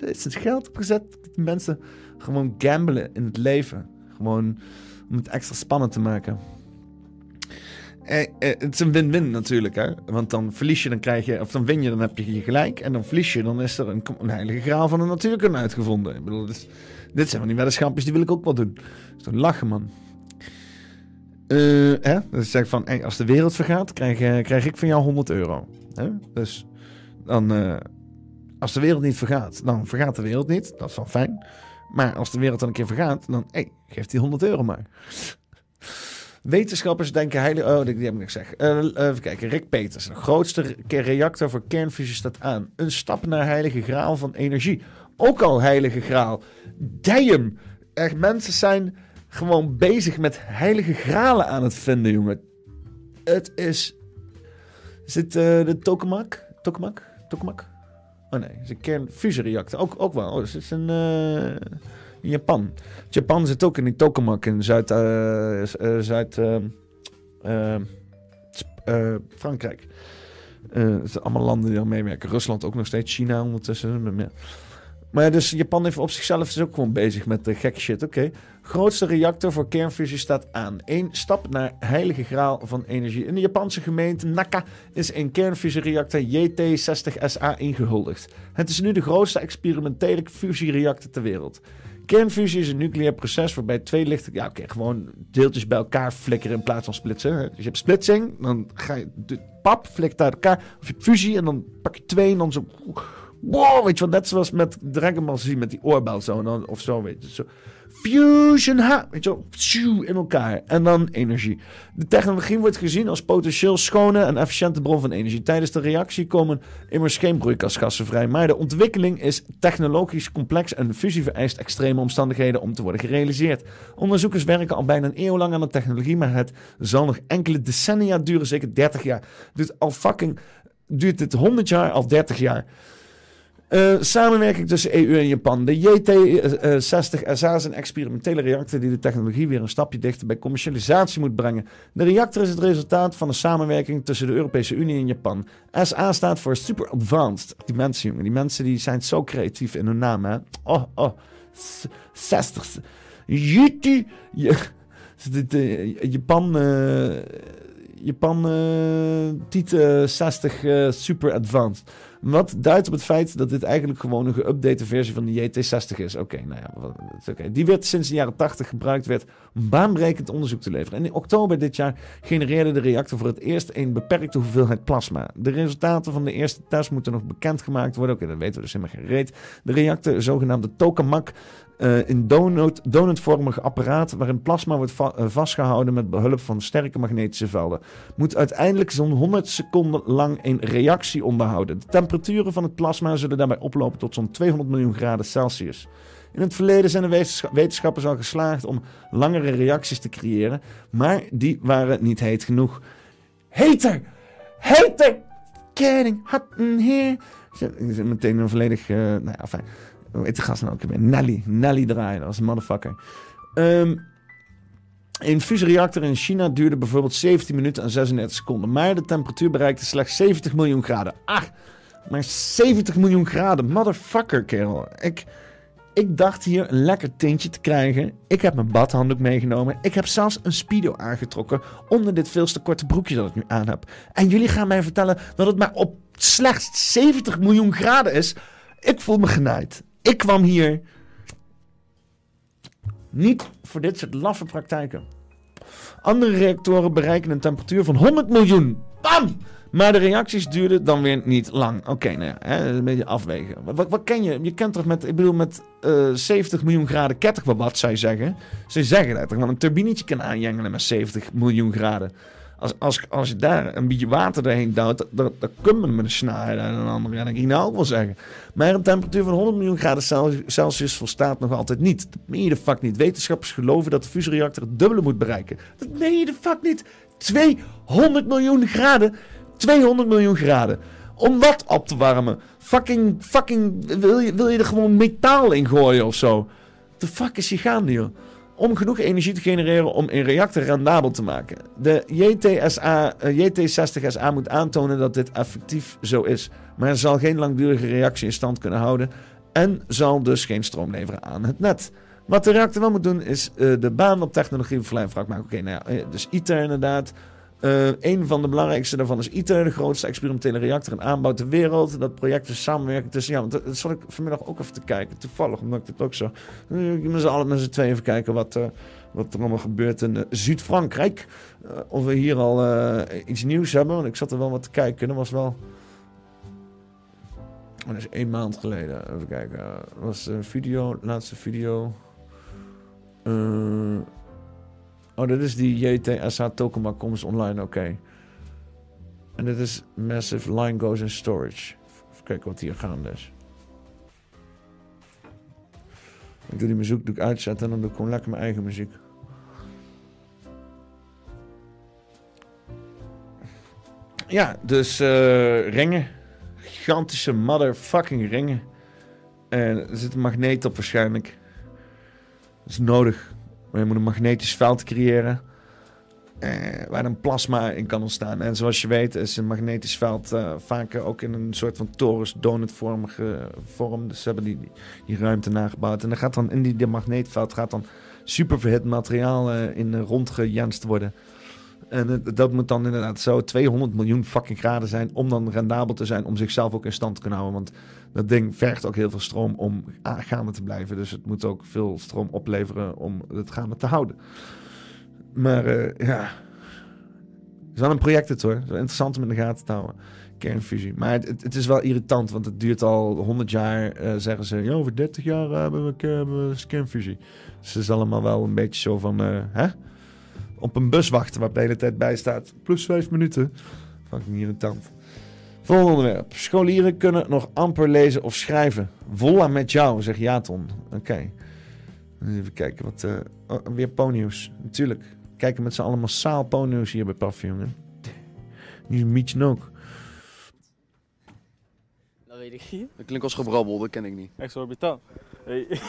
Er is het geld opgezet mensen gewoon gamblen in het leven. Gewoon om het extra spannend te maken. Eh, eh, het is een win-win natuurlijk, hè? Want dan verlies je, dan krijg je, of dan win je, dan heb je je gelijk. En dan verlies je, dan is er een, een heilige graal van de natuurkunde uitgevonden. Ik bedoel, dit, dit zijn van die weddenschapjes, die wil ik ook wel doen. Dan lachen, man. Uh, hè? Zeg van, als de wereld vergaat, krijg, uh, krijg ik van jou 100 euro. Hè? Dus dan, als de wereld niet vergaat, dan vergaat de wereld niet. Dat is wel fijn. Maar als de wereld dan een keer vergaat, dan hey, geeft die 100 euro maar. Wetenschappers denken heilig... Oh, die, heb ik gezegd. Uh, even kijken. Rick Peters. De grootste reactor voor kernfusie staat aan. Een stap naar heilige graal van energie. Ook al heilige graal. Damn. Echt, mensen zijn gewoon bezig met heilige gralen aan het vinden, jongen. Het is... Zit uh, de tokamak? Tokamak? Tokamak? Oh nee, het is een kernfusiereactor. Ook, ook wel. Oh, het is een... Uh... Japan. Japan zit ook in die tokamak in Zuid, uh, Zuid uh, Frankrijk. het zijn allemaal landen die al meewerken. Rusland ook nog steeds, China ondertussen. Maar dus Japan heeft op zichzelf is ook gewoon bezig met de gekke shit. Oké. Grootste reactor voor kernfusie staat aan. Eén stap naar heilige graal van energie. In de Japanse gemeente Naka is een kernfusiereactor JT60SA ingehuldigd. Het is nu de grootste experimentele fusiereactor ter wereld. Kernfusie is een nucleair proces waarbij twee lichten... Ja, oké, gewoon deeltjes bij elkaar flikkeren in plaats van splitsen. Dus je hebt splitsing, dan ga je... De pap flikt uit elkaar. Of je hebt fusie en dan pak je twee en dan zo... Wow, weet je wat, net zoals met Dragon Ball Z met die oorbel zo. En of zo, weet je. Zo. Fusion, ha, weet je wel, in elkaar. En dan energie. De technologie wordt gezien als potentieel schone en efficiënte bron van energie. Tijdens de reactie komen immers geen broeikasgassen vrij. Maar de ontwikkeling is technologisch complex en fusie vereist extreme omstandigheden om te worden gerealiseerd. Onderzoekers werken al bijna een eeuw lang aan de technologie, maar het zal nog enkele decennia duren, zeker 30 jaar. Duurt al fucking, duurt dit 100 jaar, al 30 jaar. Uh, samenwerking tussen EU en Japan. De JT-60SA is een experimentele reactor die de technologie weer een stapje dichter bij commercialisatie moet brengen. De reactor is het resultaat van een samenwerking tussen de Europese Unie en Japan. SA staat voor Super Advanced. Die mensen, jongen, die mensen die zijn zo creatief in hun naam, hè. Oh, oh, 60. JT... Japan... Uh, Japan uh, Tiet 60 Super Advanced. Wat duidt op het feit dat dit eigenlijk gewoon een geüpdate versie van de JT60 is. Oké, nou ja, oké. Die werd sinds de jaren 80 gebruikt, werd om baanbrekend onderzoek te leveren. En in oktober dit jaar genereerde de reactor voor het eerst een beperkte hoeveelheid plasma. De resultaten van de eerste test moeten nog bekendgemaakt worden. Oké, dat weten we dus helemaal geen reet. De reactor, zogenaamde tokamak, uh, in donut, donutvormig apparaat waarin plasma wordt uh, vastgehouden met behulp van sterke magnetische velden. Moet uiteindelijk zo'n 100 seconden lang een reactie onderhouden. De temperaturen van het plasma zullen daarbij oplopen tot zo'n 200 miljoen graden Celsius. In het verleden zijn de wetenschappers al geslaagd om langere reacties te creëren, maar die waren niet heet genoeg. Heter! Heter! Getting hot in here. Meteen een volledig. Uh, nou ja, fijn. Hoe heet de gast nou ook weer? Nelly. Nelly draaien, een motherfucker. Um, een fusiereactor in China duurde bijvoorbeeld 17 minuten en 36 seconden. Maar de temperatuur bereikte slechts 70 miljoen graden. Ah, maar 70 miljoen graden. Motherfucker, kerel. Ik, ik dacht hier een lekker tintje te krijgen. Ik heb mijn badhanddoek meegenomen. Ik heb zelfs een speedo aangetrokken onder dit veel te korte broekje dat ik nu aan heb. En jullie gaan mij vertellen dat het maar op slechts 70 miljoen graden is. Ik voel me genaaid. Ik kwam hier niet voor dit soort laffe praktijken. Andere reactoren bereiken een temperatuur van 100 miljoen. Bam! Maar de reacties duurden dan weer niet lang. Oké, nou ja, een beetje afwegen. Wat, wat, ken je? Je kent toch met, ik bedoel, met uh, 70 miljoen graden ketter, wat zij zeggen. Ze zeggen dat wel een turbinetje kan aanjengelen met 70 miljoen graden. Als, als, als je daar een beetje water doorheen duwt, dan, dan kun je met een snaar en een andere. En ik nou ook wel zeggen. Maar een temperatuur van 100 miljoen graden Celsius volstaat nog altijd niet. Dat meen je de fuck niet. Wetenschappers geloven dat de fusiereactor het dubbele moet bereiken. Dat meen je de fuck niet. 200 miljoen graden. 200 miljoen graden. Om wat op te warmen? Fucking, fucking, wil je, wil je er gewoon metaal in gooien of zo? De fuck is je gaande, joh? Om genoeg energie te genereren om een reactor rendabel te maken. De JTSA, uh, JT60SA moet aantonen dat dit effectief zo is, maar zal geen langdurige reactie in stand kunnen houden en zal dus geen stroom leveren aan het net. Wat de reactor wel moet doen is uh, de baan op technologie verlijn maken. Oké, nou ja, dus ITER inderdaad. Uh, een van de belangrijkste daarvan is ITER, de grootste experimentele reactor in aanbouw ter wereld. Dat project is samenwerking tussen. Ja, want dat zal ik vanmiddag ook even te kijken. Toevallig, omdat ik het ook zo. Uh, met z'n allen met z'n tweeën even kijken wat, uh, wat er allemaal gebeurt in Zuid-Frankrijk. of we hier al iets nieuws hebben. Want ik zat er wel wat te kijken. Dat was wel. Oh, dat is één maand geleden. Even kijken. Dat was een video, laatste video. Oh, dit is die JTSH token comes online, oké. En dit is Massive Line Goes in Storage. Even kijken wat hier gaande is. Ik doe die muziek doe ik uitzetten en dan doe ik gewoon lekker mijn eigen muziek. Ja, dus uh, ringen. Gigantische motherfucking ringen. En er zit een magneet op waarschijnlijk. Dat is nodig. Maar je moet een magnetisch veld creëren. eh, waar een plasma in kan ontstaan. En zoals je weet is een magnetisch veld eh, vaak ook in een soort van torus donutvormige vorm. Dus ze hebben die, die, ruimte nagebouwd. En dan gaat dan in die, die magneetveld gaat dan superverhit materiaal eh, in uh, rondgejanst worden. En dat moet dan inderdaad zo 200 miljoen fucking graden zijn om dan rendabel te zijn, om zichzelf ook in stand te kunnen houden. Want dat ding vergt ook heel veel stroom om ah, gaande te blijven. Dus het moet ook veel stroom opleveren om het gaande te houden. Maar eh, ja, het is wel een project het hoor. Het interessant om in de gaten te houden. Kernfusie. Maar het, het, is wel irritant, want het duurt al 100 jaar. eh, zeggen ze, over 30 jaar eh, hebben, we, kernfusie. Dus het is allemaal wel een beetje zo van, hè? Op een bus wachten waar de hele tijd bij staat. Plus 5 minuten. Fucking irritant. Volgende onderwerp. Scholieren kunnen nog amper lezen of schrijven. Volla met jou, zegt Jaton. Oké. Even kijken wat... eh, oh, weer ponyus. Natuurlijk. Kijken met z'n allen massaal ponyus hier bij hè. Niet een mietje ook. Dat weet ik niet. Dat klinkt als gebrabbel, dat ken ik niet. Exorbitant. Hey.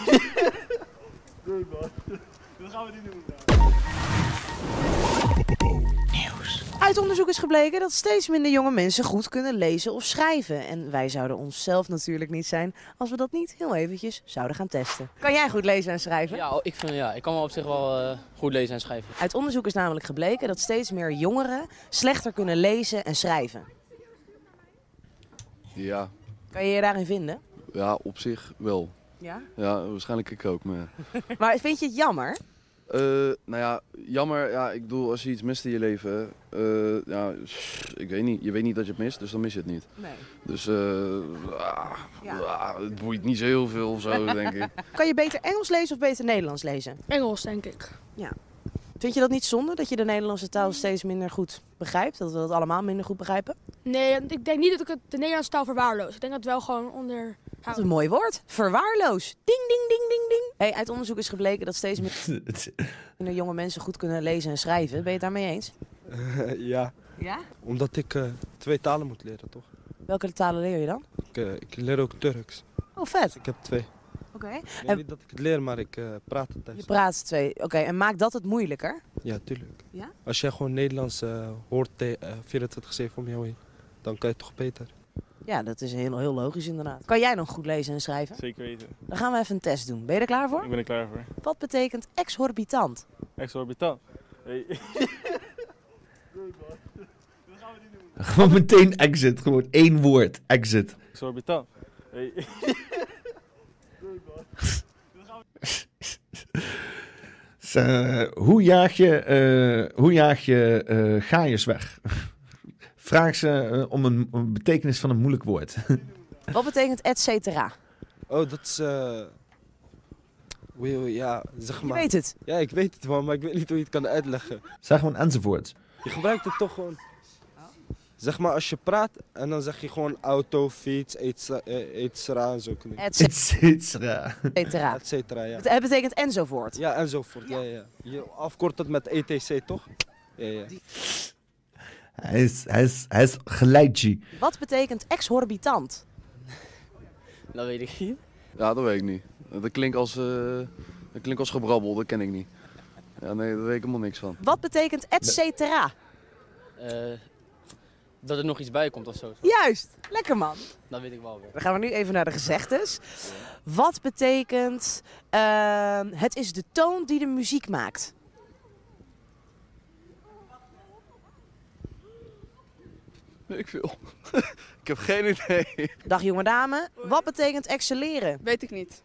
Nee man, dat gaan we niet doen. Uit onderzoek is gebleken dat steeds minder jonge mensen goed kunnen lezen of schrijven. En wij zouden onszelf natuurlijk niet zijn als we dat niet heel eventjes zouden gaan testen. Kan jij goed lezen en schrijven? Ja, ik, vind, ja, ik kan wel op zich wel eh, goed lezen en schrijven. Uit onderzoek is namelijk gebleken dat steeds meer jongeren slechter kunnen lezen en schrijven. Ja, Kan je je daarin vinden? ja, op zich wel. Ja? Ja, waarschijnlijk ik ook, maar... Maar vind je het jammer? Eh, nou ja, jammer. Ja, ik bedoel, als je iets mist in je leven, eh, ja, ik weet niet. Je weet niet dat je het mist, dus dan mis je het niet. Nee. Dus eh, ah, ah, het boeit niet zo heel veel of zo, denk ik. Kan je beter Engels lezen of beter Nederlands lezen? Engels, denk ik. Ja. Vind je dat niet zonde dat je de Nederlandse taal steeds minder goed begrijpt? Dat we dat allemaal minder goed begrijpen? Nee, ik denk niet dat ik het, de Nederlandse taal verwaarloos. Ik denk dat het wel gewoon onder... Wat een mooi woord. Verwaarloos. Ding, ding, ding, ding, ding. Hey, uit onderzoek is gebleken dat steeds meer- minder jonge mensen goed kunnen lezen en schrijven. Ben je het daarmee eens? ja. Ja? Omdat ik eh, twee talen moet leren, toch? Welke talen leer je dan? Ik, eh, ik leer ook Turks. Oh, vet. Ik heb twee. Oké. Nee, En niet dat ik het leer, maar ik eh, praat het thuis. je praat twee. Oké, en maakt dat het moeilijker? Ja, tuurlijk. Ja? Als jij gewoon Nederlands eh, hoort te- eh, 24-7 om jou heen, dan kan je toch beter. Ja, dat is heel, heel logisch inderdaad. Kan jij nog goed lezen en schrijven? Zeker weten. Dan gaan we even een test doen. Ben je er klaar voor? Ik ben er klaar voor. Wat betekent exorbitant? Exorbitant. Hey. Gewoon meteen exit. Gewoon één woord. Exit. Exorbitant. Hey. Eh, hoe jaag je, eh hoe jaag je eh gaaiers weg? Vraag ze eh, om een, een betekenis van een moeilijk woord. Wat betekent et cetera? Oh, dat is... eh, je- ja, zeg maar. weet het? Ja, ik weet het wel, maar ik weet niet hoe je het kan uitleggen. zeg gewoon enzovoort. Je gebruikt het toch gewoon. Zeg maar als je praat en dan zeg je gewoon auto, fiets, et eh, et cetera en zo. kunnen- Et Et cetera. cetera. Et cetera, ja. Het betekent enzovoort. Ja, enzovoort. Ja, ja. Je afkort het met ETC, toch? Ja, ja. Hij is, hij is, hij is geleidje. Wat betekent exorbitant? Dat weet ik niet. Ja, dat weet ik niet. Dat klinkt als, eh, dat klinkt als gebrabbel, dat ken ik niet. Ja, nee, daar weet ik helemaal niks van. Wat betekent et cetera? Eh, dat er nog iets bij komt of zo. Juist. Lekker man. Dat weet ik wel weer. Dan gaan we nu even naar de gezegdes. Wat betekent ehm, het is de toon die de muziek maakt? Ik veel. ik heb geen idee. Dag jonge dame. Wat betekent excelleren? Weet ik niet.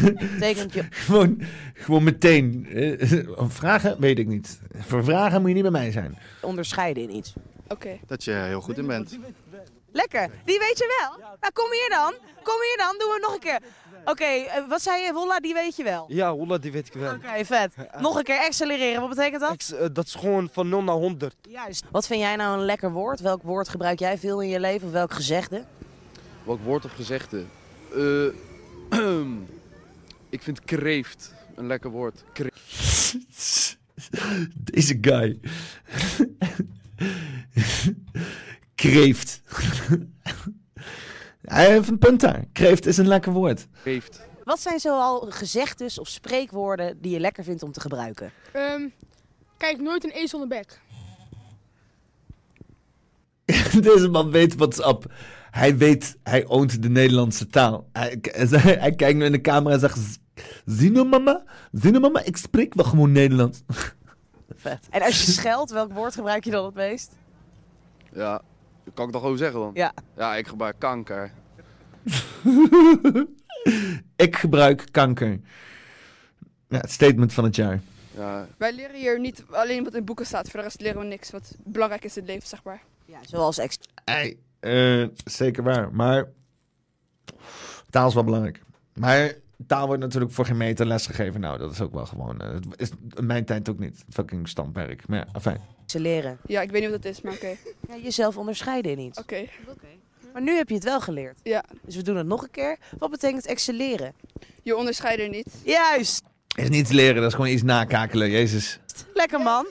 betekent je... Gewoon, gewoon meteen. eh, vragen weet ik niet. Voor vragen moet je niet bij mij zijn. onderscheiden in iets. Oké. Dat je heel goed in bent. Lekker. Die weet je wel. Nou, kom hier dan. Kom hier dan. Doen we het nog een keer. Oké, eh, wat zei je? Wolla, die weet je wel. Ja, Holla, die weet ik wel. Oké, vet. Nog een keer accelereren. Wat betekent dat? Ex- eh, dat is gewoon van 0 naar 100. Juist. Wat vind jij nou een lekker woord? Welk woord gebruik jij veel in je leven? Of welk gezegde? Welk woord of gezegde? Eh, ik vind kreeft een lekker woord. Kreeft. Deze guy. Kreeft. Hij heeft een punt daar. Kreeft is een lekker woord. Kreeft. Wat zijn zoal gezegdes of spreekwoorden die je lekker vindt om te gebruiken? Ehm, Kijk nooit een ezel zonder bek. Deze man weet what's up. Hij weet, hij oont de Nederlandse taal. Hij, hij, hij kijkt nu in de camera en zegt... Zie nou mama, zie nou mama, ik spreek wel gewoon Nederlands. Vet. En als je scheldt, welk woord gebruik je dan het meest? Ja, dat kan ik toch gewoon zeggen dan? Ja. Ja, ik gebruik kanker. ik gebruik kanker. Ja, het statement van het jaar. Ja, Wij leren hier niet alleen wat in boeken staat, voor de rest leren we niks wat belangrijk is in het leven, zeg maar. Ja, zoals ex. Hey, eh, zeker waar. Maar taal is wel belangrijk. Maar taal wordt natuurlijk voor geen meter lesgegeven. Nou, dat is ook wel gewoon... eh, het is in mijn tijd ook niet. Fucking standwerk. Maar ja, afijn. Ze leren. Ja, ik weet niet wat dat is, maar oké. Ja, jezelf onderscheiden in iets. Oké. Maar nu heb je het wel geleerd. Ja. Dus we doen het nog een keer. Wat betekent excelleren? Je onderscheidt er niet. Juist. Is niet leren, dat is gewoon iets nakakelen. Jezus. Lekker man.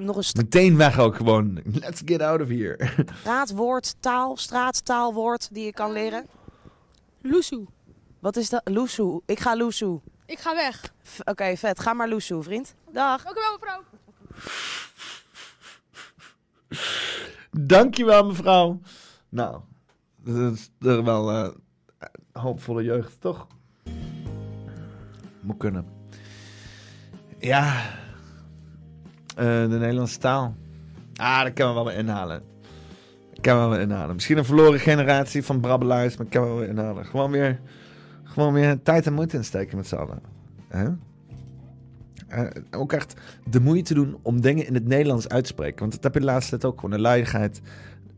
Nog een Meteen weg ook gewoon. Let's get out of here. straatwoord, taal, straattaalwoord die je kan leren. Loesoe. Wat is dat? Loesoe. Ik ga loesoe. Ik ga weg. Oké, vet. Ga maar loesoe, vriend. Dag. Dank u wel, mevrouw. Dankjewel, mevrouw. Nou, dat is er wel eh, hoopvolle jeugd, toch? Moet kunnen. Ja, eh, de Nederlandse taal. Ah, dat kan we wel weer inhalen. Dat kan we wel weer inhalen. Misschien een verloren generatie van brabbelaars, maar kan we wel weer inhalen. Gewoon weer, gewoon weer tijd en moeite insteken met z'n allen. Eh, ook echt de moeite doen om dingen in het Nederlands uit te spreken. Want dat heb je de laatste tijd ook gewoon. De luiigheid,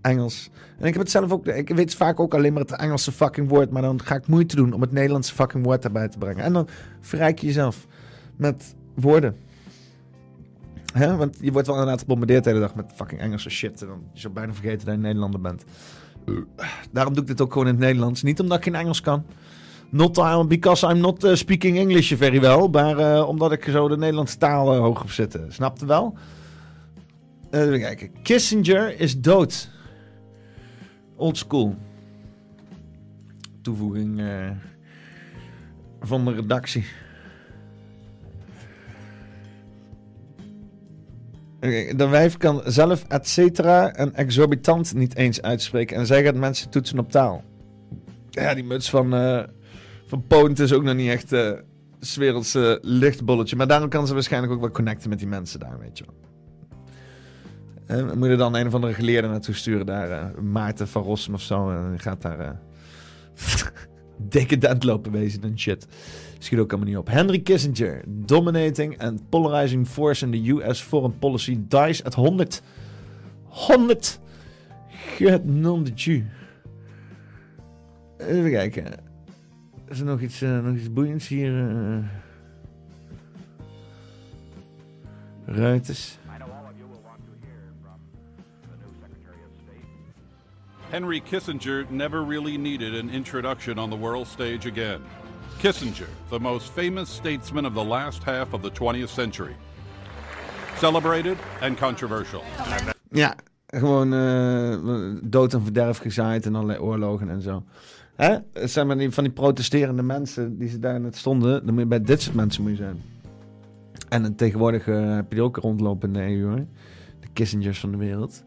Engels. En ik heb het zelf ook... Ik weet vaak ook alleen maar het Engelse fucking woord. Maar dan ga ik moeite doen om het Nederlandse fucking woord erbij te brengen. En dan verrijk je jezelf met woorden. Want je wordt wel inderdaad gebombardeerd de hele dag met fucking Engelse shit. En dan je bijna vergeten dat je Nederlander bent. Daarom doe ik dit ook gewoon in het Nederlands. Niet omdat ik geen Engels kan. Not because I'm not uh, speaking English very well. Maar uh, omdat ik zo de Nederlandse taal hoog op zit. Snapte wel? Even kijken. Kissinger is dood. Old school. Toevoeging van de redactie. De wijf kan zelf et cetera en exorbitant niet eens uitspreken. En zij gaat mensen toetsen op taal. Ja, die muts van, uh, van Poont is ook nog niet echt uh, s wereldse lichtbolletje. Maar daarom kan ze waarschijnlijk ook wel connecten met die mensen daar, weet je wel. En we moeten dan een of andere geleerde naartoe sturen daar. Maarten van Rossum of zo. En die gaat daar decadent lopen wezen en shit. Schiet ook allemaal niet op. Henry Kissinger. Dominating and polarizing force in the US foreign policy dies at 100. 100. Get non de Jew. Even kijken. Is er nog iets, uh, nog iets boeiends hier? Uh... Ruiters. Henry Kissinger never really needed an introduction on the world stage again. Kissinger, the most famous statesman of the last half of the 20th century. Celebrated and controversial. Ja, gewoon uh, dood en verderf gezaaid en allerlei oorlogen en zo. Hè? Het zijn maar die, van die protesterende mensen die ze daar net stonden. Dan moet bij dit soort mensen moet je zijn. En tegenwoordig uh, heb je die ook rondlopen in de EU. Hoor. De Kissingers van de wereld.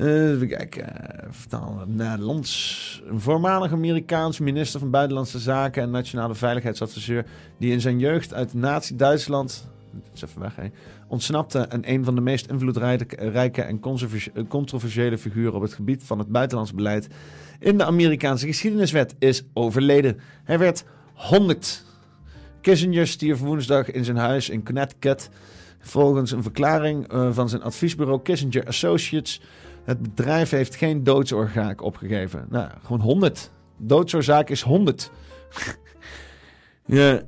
Uh, even kijken. Vertaal Nederlands. Een voormalig Amerikaans minister van Buitenlandse Zaken en Nationale Veiligheidsadviseur. die in zijn jeugd uit Nazi-Duitsland. Is even weg, ontsnapte en een van de meest invloedrijke en controversiële figuren op het gebied van het buitenlands beleid in de Amerikaanse geschiedeniswet is overleden. Hij werd 100. Kissinger stierf woensdag in zijn huis in Connecticut. Volgens een verklaring uh, van zijn adviesbureau Kissinger Associates. Het bedrijf heeft geen doodsoorzaak opgegeven. Nou, gewoon 100. Doodsoorzaak is 100. ja,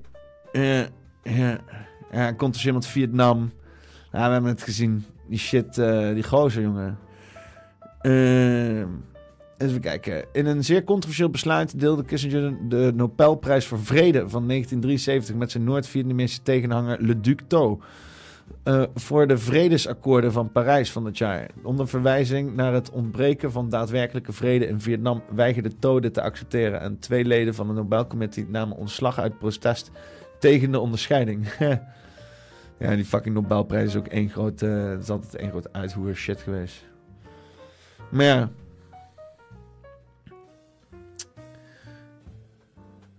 ja, ja. Ja, komt dus iemand Vietnam. Ja, we hebben het gezien. Die shit, uh, die gozer, jongen. Uh, even kijken. In een zeer controversieel besluit deelde Kissinger de Nobelprijs voor Vrede van 1973 met zijn Noord-Vietnamese tegenhanger Le Duc Tho. Uh, voor de vredesakkoorden van Parijs van dat jaar. Onder verwijzing naar het ontbreken van daadwerkelijke vrede in Vietnam weigerde Tho dit te accepteren. En twee leden van de Nobelcommissie namen ontslag uit protest tegen de onderscheiding. Ja, die fucking Nobelprijs is ook één groot... eh, het is altijd één groot uithoer shit geweest. Maar ja...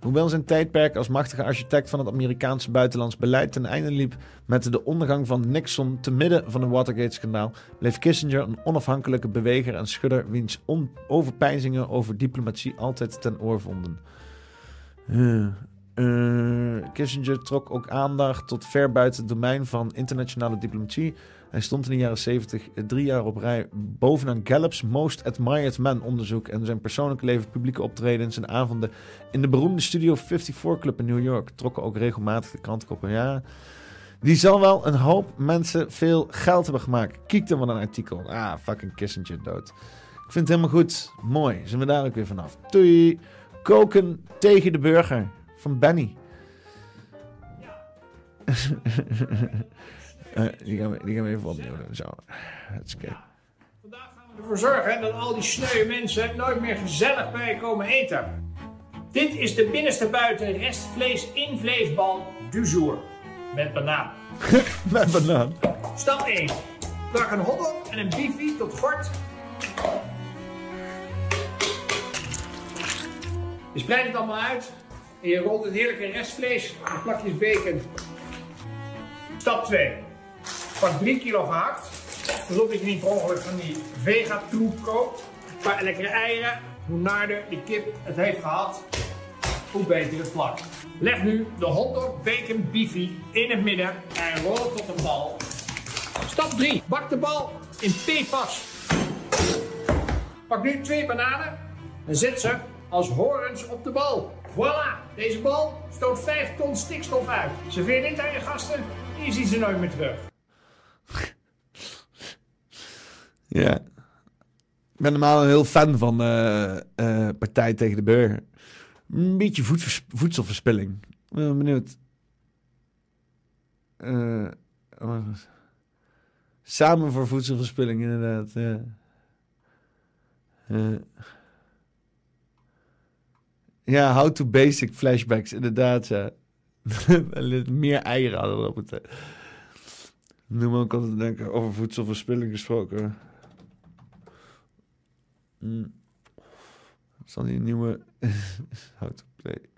Hoewel zijn tijdperk als machtige architect van het Amerikaanse buitenlands beleid ten einde liep met de ondergang van Nixon te midden van een Watergate-schandaal, bleef Kissinger een onafhankelijke beweger en schudder wiens overpeinzingen over diplomatie altijd ten oor vonden. Eh, eh, Kissinger trok ook aandacht tot ver buiten het domein van internationale diplomatie. Hij stond in de jaren 70 drie jaar op rij bovenaan Gallup's Most Admired Man onderzoek en zijn persoonlijke leven, publieke optredens en avonden in de beroemde Studio 54 Club in New York trokken ook regelmatig de krantenkoppen. Ja, die zal wel een hoop mensen veel geld hebben gemaakt. Kijk dan wel een artikel. Ah, fucking Kissinger dood. Ik vind het helemaal goed. Mooi. Zijn we daar ook weer vanaf. Doei. Koken tegen de burger. Van Benny. Eh, die, gaan we, die gaan we even opnieuw doen. Zo. Hutsakee. ervoor zorgen dat al die sneuwe mensen nooit meer gezellig bij je komen eten. Dit is de binnenste buiten restvlees invleesbal du jour. Met banaan. Met banaan. Stap 1. Plak een hotdog en een biefie tot gort. Je spreidt het allemaal uit. En je rolt het heerlijke restvlees in plakjes bacon. Stap 2. Pak 3 kilo gehakt. Zodat je niet per ongeluk van die vega-troep koopt. Een paar lekkere eieren. Hoe naarder die kip het heeft gehad, hoe beter het plakt. Leg nu de hotdog bacon beefy in het midden en rol tot een bal. Stap 3. Bak de bal in PFAS. Pak nu twee bananen en zet ze als horens op de bal. Voilà, deze bal stoot 5 ton stikstof uit. Serveer dit aan je gasten en je ziet ze nooit meer terug. Ja. Ik ben normaal een heel fan van eh, eh, Partij tegen de Burger. Een beetje voedselverspilling. Ik ben benieuwd. Eh, het? Samen voor voedselverspilling, inderdaad. Ja. Ja, how to basic flashbacks, inderdaad. Ja. Meer eieren hadden we op moeten. Noem ook altijd denken over voedselverspilling gesproken. Mm. Zal die nieuwe to play?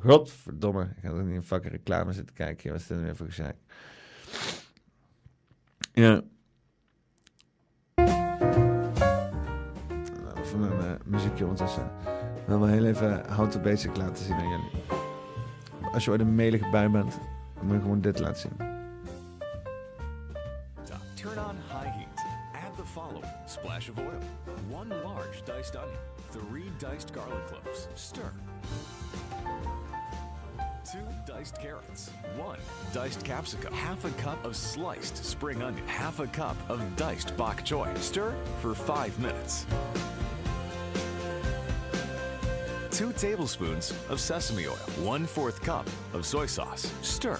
Godverdomme, ik ga er niet een fucking reclame zitten kijken. Wat is dit weer voor gezeik? Ja. Even een eh, muziekje ondertussen. Ik wil wel heel even How Basic laten zien aan jullie. Als je ooit een melige bui bent, dan moet je gewoon dit laten zien. Splash of oil, one large diced onion, three diced garlic cloves. Stir. Two diced carrots, one diced capsicum, half a cup of sliced spring onion, half a cup of diced bok choy. Stir for five minutes. Two tablespoons of sesame oil, one fourth cup of soy sauce. Stir.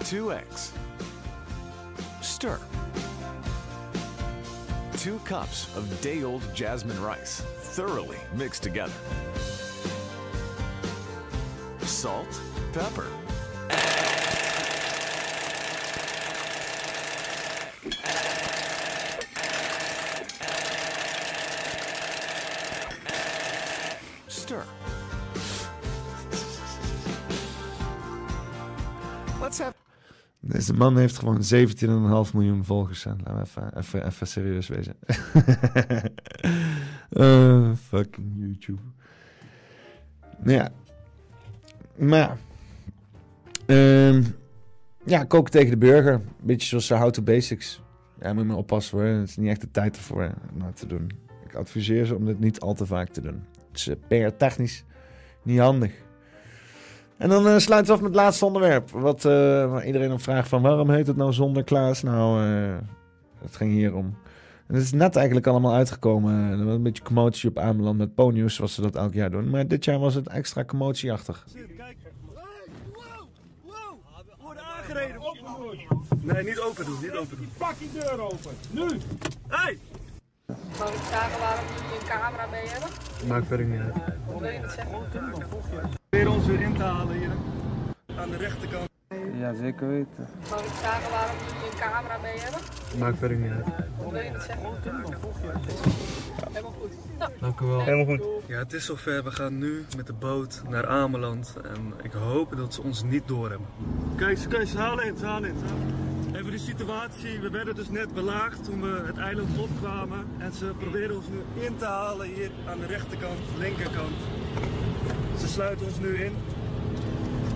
Two eggs. Stir. Two cups of day old jasmine rice, thoroughly mixed together. Salt, pepper. Deze man heeft gewoon 17,5 miljoen volgers. Laten we even, even, even serieus wezen. Eh, fucking YouTube. Ja. Maar. Ehm, ja, koken tegen de burger. Beetje zoals uh, How to Basics. Ja, moet je maar oppassen hoor. Het is niet echt de tijd ervoor eh, om dat te doen. Ik adviseer ze om dit niet al te vaak te doen. Het is uh, PR-technisch niet handig. En dan eh, sluiten we af met het laatste onderwerp. Wat eh, waar iedereen op vraagt van waarom heet het nou zonder Klaas? Nou, eh, het ging hier om. En het is net eigenlijk allemaal uitgekomen. Er was een beetje commotie op aanbeland met Ponyus, zoals ze dat elk jaar doen. Maar dit jaar was het extra commotieachtig. Aangereden, open doen. Nee, niet open doen, niet open doen. Pak die deur open. Nu. Hey! Mag ik vragen waarom jullie een camera mee hebben? Maakt verder niet uit. Wat wil je niet zeggen? Probeer ons weer in te halen hier. Aan de rechterkant. Ja, zeker weten. Mag ik vragen waarom jullie een camera mee hebben? Maakt verder niet uit. Wil je niet zeggen? Helemaal goed. Dank u wel. Helemaal goed. Ja, het is zover. We gaan nu met de boot naar Ameland. En ik hoop dat ze ons niet doorhebben. Kijk, kijk, ze halen in, ze halen in. ze halen in. Even de situatie. We werden dus net belaagd toen we het eiland opkwamen. En ze proberen ons nu in te halen hier aan de rechterkant, linkerkant. Ze sluiten ons nu in.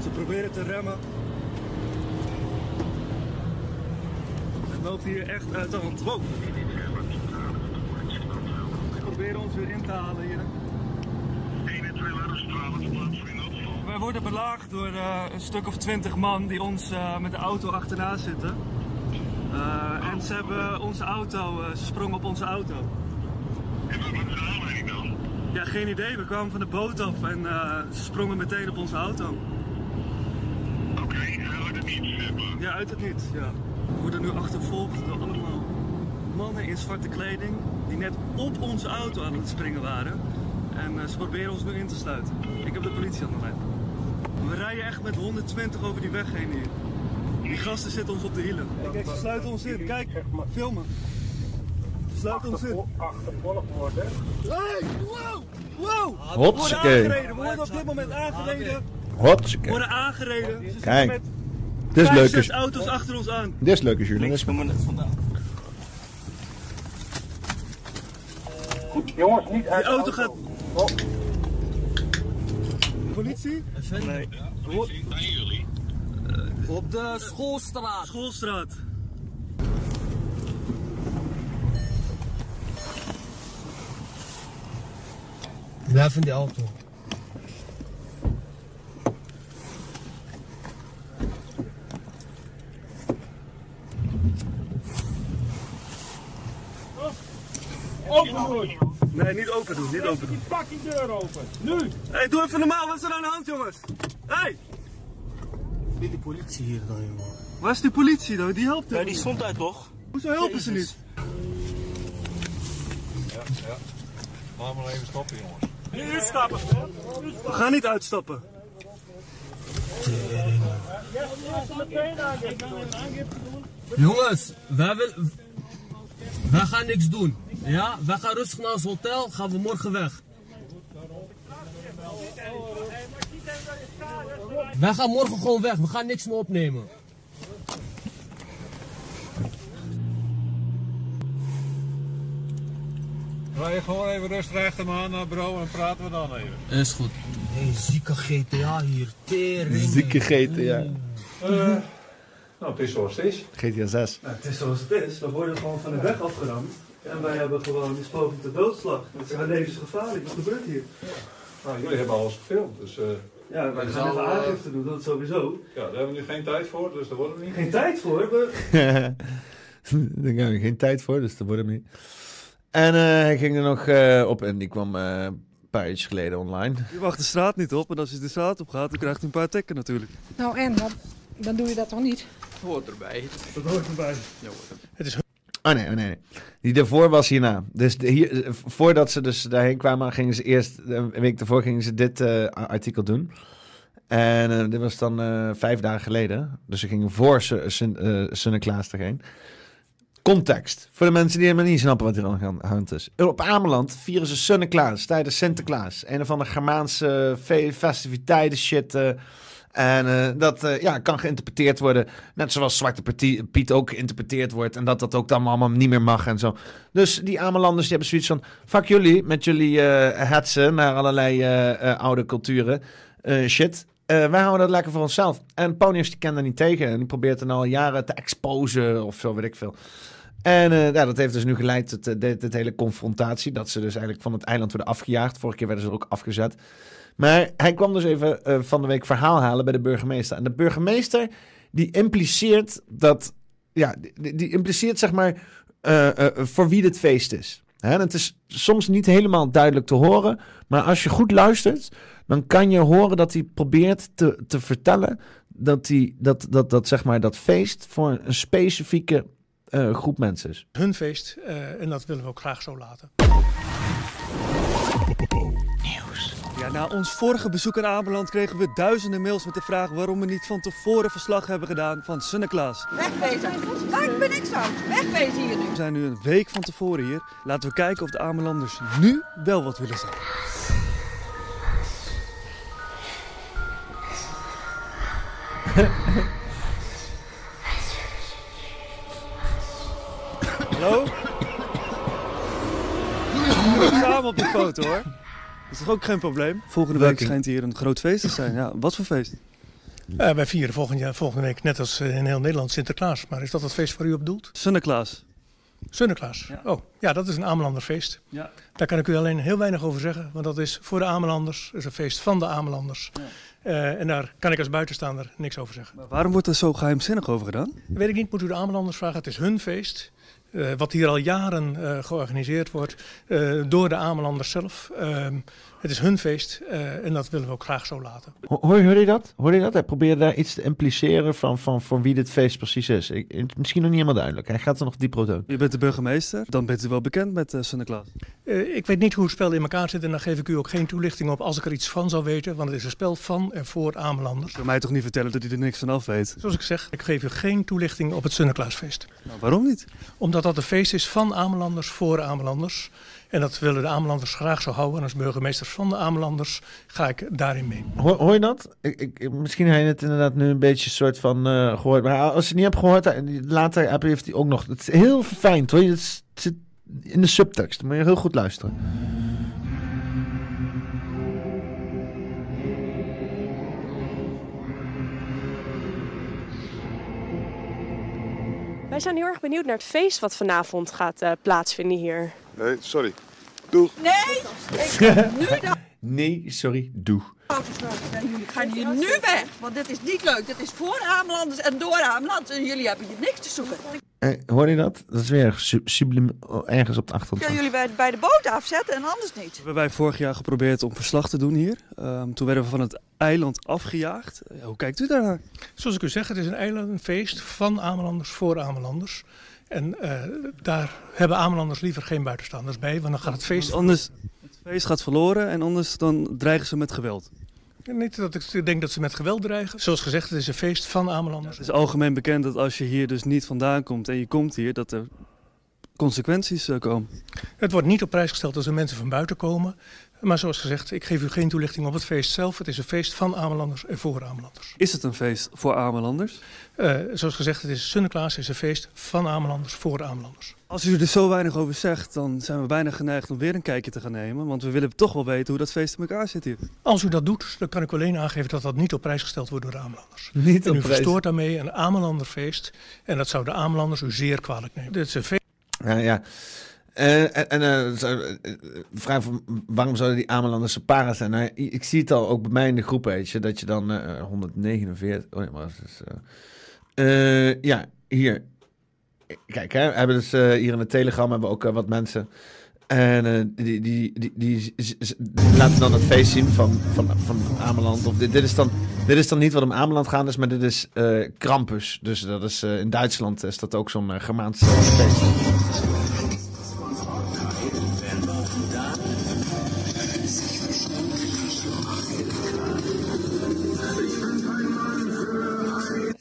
Ze proberen te remmen. Loopt hier echt uit de hand. Wow. Ze proberen ons weer in te halen hier. Wij worden belaagd door eh, een stuk of twintig man die ons eh, met de auto achterna zitten. Eh, en ze hebben onze auto, ze sprongen op onze auto. En wat is de aanleiding dan? Ja, geen idee. We kwamen van de boot af en ze sprongen meteen op onze auto. Oké, uit het niets. Ja, uit het niets, ja. We worden nu achtervolgd door allemaal mannen in zwarte kleding die net op onze auto aan het springen waren. En eh, ze proberen ons nu in te sluiten. Ik heb de politie aan de lijn. We rijden echt met 120 over die weg heen hier. Die gasten zitten ons op de hielen. Kijk, ze sluiten ons in. Kijk, filmen. Ze sluiten ons in. Achtervolgd worden. Hey, wow! Wow! We worden aangereden. We worden op dit moment aangereden. We Hotsakee. worden aangereden. Ze Kijk. Dit is vijf, leuke, zes auto's achter ons aan. dit is leuke journalisme. Jongens, niet Die auto gaat... Politie? Nee. Op de schoolstraat. Schoolstraat. Blijf in die auto. Open doen. Nee, niet open doen, niet open doen. Pak die deur open. Nu. Hé, hey, doe even normaal. Wat is er aan de hand, jongens? Hé! Hey. Wie de politie hier dan, jongen? Waar is die politie dan? Die helpt Ja, die stond daar toch? Hoezo helpen ze niet? Ja, ja. Laat maar even stoppen, jongens. Nu uitstappen. We gaan niet uitstappen. Jongens, wij, wil, wij gaan niks doen. Ja, wij gaan rustig naar ons hotel, gaan we morgen weg. Wij gaan morgen gewoon weg, we gaan niks meer opnemen. Rij je gewoon even rustig me aan naar bureau en praten we dan even. Is goed. Hey, zieke GTA hier, tering. Zieke GTA. Eh, nou, het is zoals het is. GTA 6. Nou, het is zoals het is. We worden gewoon van de weg afgeramd. En wij hebben gewoon die poging tot doodslag. Het is levensgevaarlijk. Wat gebeurt hier? Nou, jullie hebben alles gefilmd, dus... eh, Ja, wij gaan is even eh, aangifte doen, dat sowieso. Ja, daar hebben we nu geen tijd voor, dus daar worden we niet. Geen tijd voor? We... Daar hebben we geen tijd voor, dus dat wordt hem niet. En eh, hij ging er nog eh, op en die kwam eh, een paar uurtjes geleden online. Je wacht de straat niet op en als je de straat op gaat, dan krijgt hij een paar tekken natuurlijk. Nou en, dan, dan doe je dat toch niet? Hoort erbij. Dat hoort erbij. Het is... Oh nee, oh nee, nee. Die daarvoor was hierna. Dus de, hier, eh, voordat ze dus daarheen kwamen, gingen ze eerst, een week daarvoor gingen ze dit eh, artikel doen. En eh, dit was dan eh, vijf dagen geleden. Dus ze gingen voor eh, Sinterklaas erheen. Context. Voor de mensen die helemaal niet snappen wat hier aan de hand is. Op Ameland vieren ze Sinterklaas tijdens Sinterklaas. Een of andere Germaanse fe- festiviteiten shit. En eh, dat eh, ja, kan geïnterpreteerd worden. Net zoals Zwarte Piet ook geïnterpreteerd wordt. En dat dat ook dan allemaal niet meer mag en zo. Dus die Amelanders die hebben zoiets van... Fuck jullie met jullie eh hetsen naar allerlei oude culturen. Shit. Wij houden dat lekker voor onszelf. En Ponius die kent er niet tegen. En die probeert er al jaren te exposen of zo, weet ik veel. En eh, dat heeft dus nu geleid tot dit hele confrontatie. Dat ze dus eigenlijk van het eiland worden afgejaagd. Vorige keer werden ze er ook afgezet. Maar hij kwam dus even eh, van de week verhaal halen bij de burgemeester. En de burgemeester die impliceert dat... Ja, die, impliceert zeg maar voor wie dit feest is. Hè, en het is soms niet helemaal duidelijk te horen. Maar als je goed luistert, dan kan je horen dat hij probeert te, te vertellen... Dat, die, dat, dat, dat, zeg maar, dat feest voor een specifieke eh, groep mensen is. Hun feest eh, en dat willen we ook graag zo laten. Ja, na ons vorige bezoek aan Ameland kregen we duizenden mails met de vraag waarom we niet van tevoren verslag hebben gedaan van Sinterklaas. Wegwezen. Maakt me niks uit. Wegwezen hier nu. We zijn nu een week van tevoren hier. Laten we kijken of de Amelanders nu wel wat willen zeggen. Hallo? Samen op de foto hoor. Dat is toch ook geen probleem? Volgende week schijnt hier een groot feest te zijn. Ja, wat voor feest? Eh, wij vieren volgend jaar, volgende week, net als eh, in heel Nederland, Sinterklaas. Maar is dat het feest waar u op doelt? Sinterklaas. Sinterklaas. Oh, ja, dat is een Amelanderfeest. Ja. Daar kan ik u alleen heel weinig over zeggen, want dat is voor de Amelanders. Is een feest van de Amelanders. Eh, en daar kan ik als buitenstaander niks over zeggen. Waarom wordt er zo geheimzinnig over gedaan? Weet ik niet, moet u de Amelanders vragen. Het is hun feest. Eh, wat hier al jaren eh, georganiseerd wordt eh, door de Amelanders zelf. Het is hun feest eh, en dat willen we ook graag zo laten. Ho- Hoor, hoor je dat? Hoor je dat? Hij probeerde daar iets te impliceren van, van voor wie dit feest precies is. Ik, misschien nog niet helemaal duidelijk. Hij gaat er nog dieper op. U bent de burgemeester, dan bent u wel bekend met eh, Sinterklaas. Eh, ik weet niet hoe het spel in elkaar zit en daar geef ik u ook geen toelichting op als ik er iets van zou weten. Want het is een spel van en voor Amelanders. Kan mij toch niet vertellen dat u er niks van af weet? Zoals ik zeg, ik geef u geen toelichting op het Sinterklaasfeest. Nou, waarom niet? Omdat dat een feest is van Amelanders voor Amelanders. En dat willen de Amelanders graag zo houden. En als burgemeester van de Amelanders ga ik daarin mee. Hoor, hoor je dat? Ik, ik, misschien heb je het inderdaad nu een beetje soort van eh, gehoord. Maar als je het niet hebt gehoord, eh, later heb- heeft hij ook nog... Het is heel verfijnd hoor. Het zit in de subtekst. Dan moet je heel goed luisteren. Wij zijn heel erg benieuwd naar het feest wat vanavond gaat eh, plaatsvinden hier. Nee, sorry. Doeg. Nee, ik ga nu de Nee, sorry. Doeg. Jullie gaan hier nu weg, want dit is niet leuk. Dit is voor Amelanders en door Amelanders. En jullie hebben hier niks te zoeken. Eh, hoor je dat? Dat is weer su- sublim oh, ergens op de achtergrond. Kunnen jullie bij, bij de boot afzetten en anders niet. Hebben wij vorig jaar geprobeerd om verslag te doen hier. Ehm, toen werden we van het eiland afgejaagd. Hoe kijkt u daarnaar? Zoals ik u zeg, het is een eiland, een feest van Amelanders voor Amelanders. En eh, daar hebben Amelanders liever geen buitenstaanders bij, want dan gaat het feest... Want anders, het feest gaat verloren en anders dan dreigen ze met geweld. Niet dat ik denk dat ze met geweld dreigen. Zoals gezegd, het is een feest van Amelanders. Het is algemeen bekend dat als je hier dus niet vandaan komt en je komt hier, dat er consequenties eh, komen. Het wordt niet op prijs gesteld als er mensen van buiten komen. Maar zoals gezegd, ik geef u geen toelichting op het feest zelf. Het is een feest van Amelanders en voor Amelanders. Is het een feest voor Amelanders? Eh, zoals gezegd, het is Sinterklaas is een feest van Amelanders voor Amelanders. Als u er zo weinig over zegt, dan zijn we bijna geneigd om weer een kijkje te gaan nemen. Want we willen toch wel weten hoe dat feest in elkaar zit hier. Als u dat doet, dan kan ik u alleen aangeven dat dat niet op prijs gesteld wordt door de Amelanders. Niet en op u prijs. verstoort daarmee een Amelanderfeest. En dat zou de Amelanders u zeer kwalijk nemen. Dit is een feest. Ja, ja. Eh, en eh, eh, vraag van waarom zouden die Amelanders zo zijn? Nou, ik, zie het al ook bij mij in de groep, weet je, dat je dan eh 149. Oh ja, maar is. ja, hier. Kijk, hè, hebben dus hier in de Telegram hebben we ook wat mensen. En die, die, die, die, laten dan het feest zien van, van, van Ameland. Of dit, dit, is dan, dit is dan niet wat om Ameland gaat is, maar dit is Krampus. Dus dat is in Duitsland is dat ook zo'n Germaans eh, feest.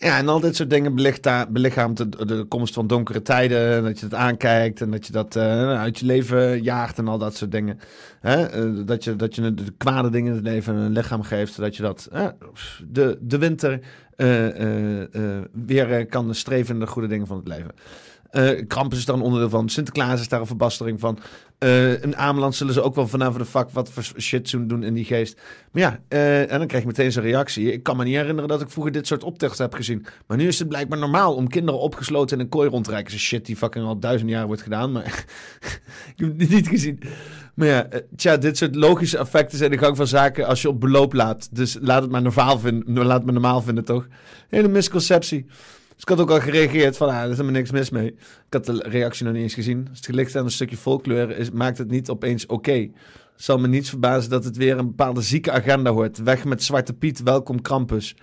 Ja, en al dit soort dingen belicha- belichaamt de, de komst van donkere tijden. En dat je het aankijkt en dat je dat eh, uit je leven jaagt en al dat soort dingen. Hè? Eh, dat, je, dat je de kwade dingen in het leven een lichaam geeft. Zodat je dat eh, de, de winter weer kan streven in de goede dingen van het leven. Eh Krampus is daar een onderdeel van. Sinterklaas is daar een verbastering van. Eh in Ameland zullen ze ook wel vanaf de vak wat voor shit doen in die geest. Maar ja, eh, en dan krijg je meteen zo'n reactie. Ik kan me niet herinneren dat ik vroeger dit soort opteksten heb gezien. Maar nu is het blijkbaar normaal om kinderen opgesloten in een kooi rond te reiken. Zo'n shit die fucking al duizend jaar wordt gedaan. Maar ik heb het niet gezien. Maar ja, tja, dit soort logische effecten zijn de gang van zaken als je op beloop laat. Dus laat het maar normaal vinden, laat het maar normaal vinden, toch? Hele misconceptie. Dus ik had ook al gereageerd van, ah, er is helemaal niks mis mee. Ik had de reactie nog niet eens gezien. Het gelicht aan een stukje volkleur is, maakt het niet opeens oké. Het zal me niets verbazen dat het weer een bepaalde zieke agenda hoort. Weg met Zwarte Piet, welkom Krampus.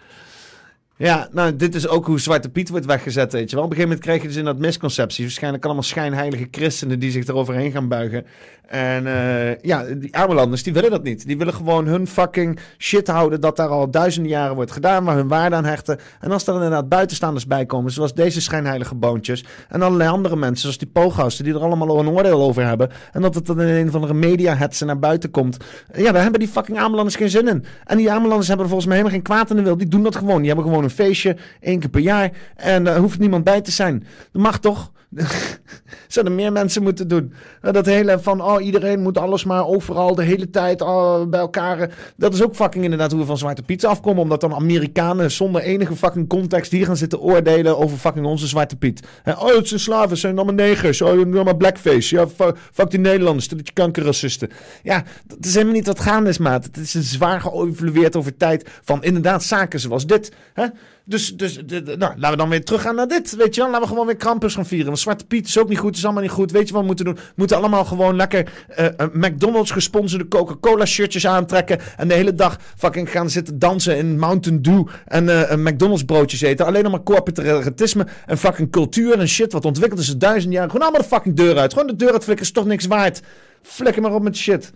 Ja, nou, dit is ook hoe Zwarte Piet wordt weggezet, weet je wel. Op een gegeven moment krijg je dus in dat misconceptie. Waarschijnlijk allemaal schijnheilige christenen die zich eroverheen gaan buigen. En eh, ja, die arme landers, die willen dat niet. Die willen gewoon hun fucking shit houden dat daar al duizenden jaren wordt gedaan, waar hun waarde aan hechten. En als er inderdaad buitenstaanders bij komen, zoals deze schijnheilige boontjes, en allerlei andere mensen, zoals die pooggasten, die er allemaal een oordeel over hebben, en dat het dan in een of andere media naar buiten komt. Ja, daar hebben die fucking Amelanders geen zin in. En die Amelanders hebben er volgens mij helemaal geen kwaad in de wil. Die doen dat gewoon. Die hebben gewoon een feestje, één keer per jaar, en daar hoeft niemand bij te zijn. Dat mag toch? Zouden meer mensen moeten doen. Dat hele van, oh, iedereen moet alles maar overal, de hele tijd oh, bij elkaar. eh, Dat is ook fucking inderdaad hoe we van Zwarte Piet afkomen. Omdat dan Amerikanen zonder enige fucking context hier gaan zitten oordelen over fucking onze Zwarte Piet. Hè, oh, het zijn slaven, het zijn allemaal negers. Oh, je allemaal blackface. Ja, fuck, die Nederlanders, dat je kankerracisten. Ja, dat is helemaal niet wat gaande is, maat. Het is een zwaar geëvalueerd over tijd van inderdaad zaken zoals dit. Hè? Dus, dus nou, laten we dan weer teruggaan naar dit. Weet je wel, laten we gewoon weer Krampus gaan vieren. Want Zwarte Piet is ook niet goed, is allemaal niet goed. Weet je wat we moeten doen? We moeten allemaal gewoon lekker eh, eh, McDonald's gesponsorde Coca-Cola shirtjes aantrekken. En de hele dag fucking gaan zitten dansen in Mountain Dew. En eh, McDonald's broodjes eten. Alleen nog maar corporatisme en fucking cultuur en shit. Wat ontwikkeld is duizend jaar. Gewoon allemaal de fucking deur uit. Gewoon de deur uitflikken is toch niks waard. Flikker maar op met shit.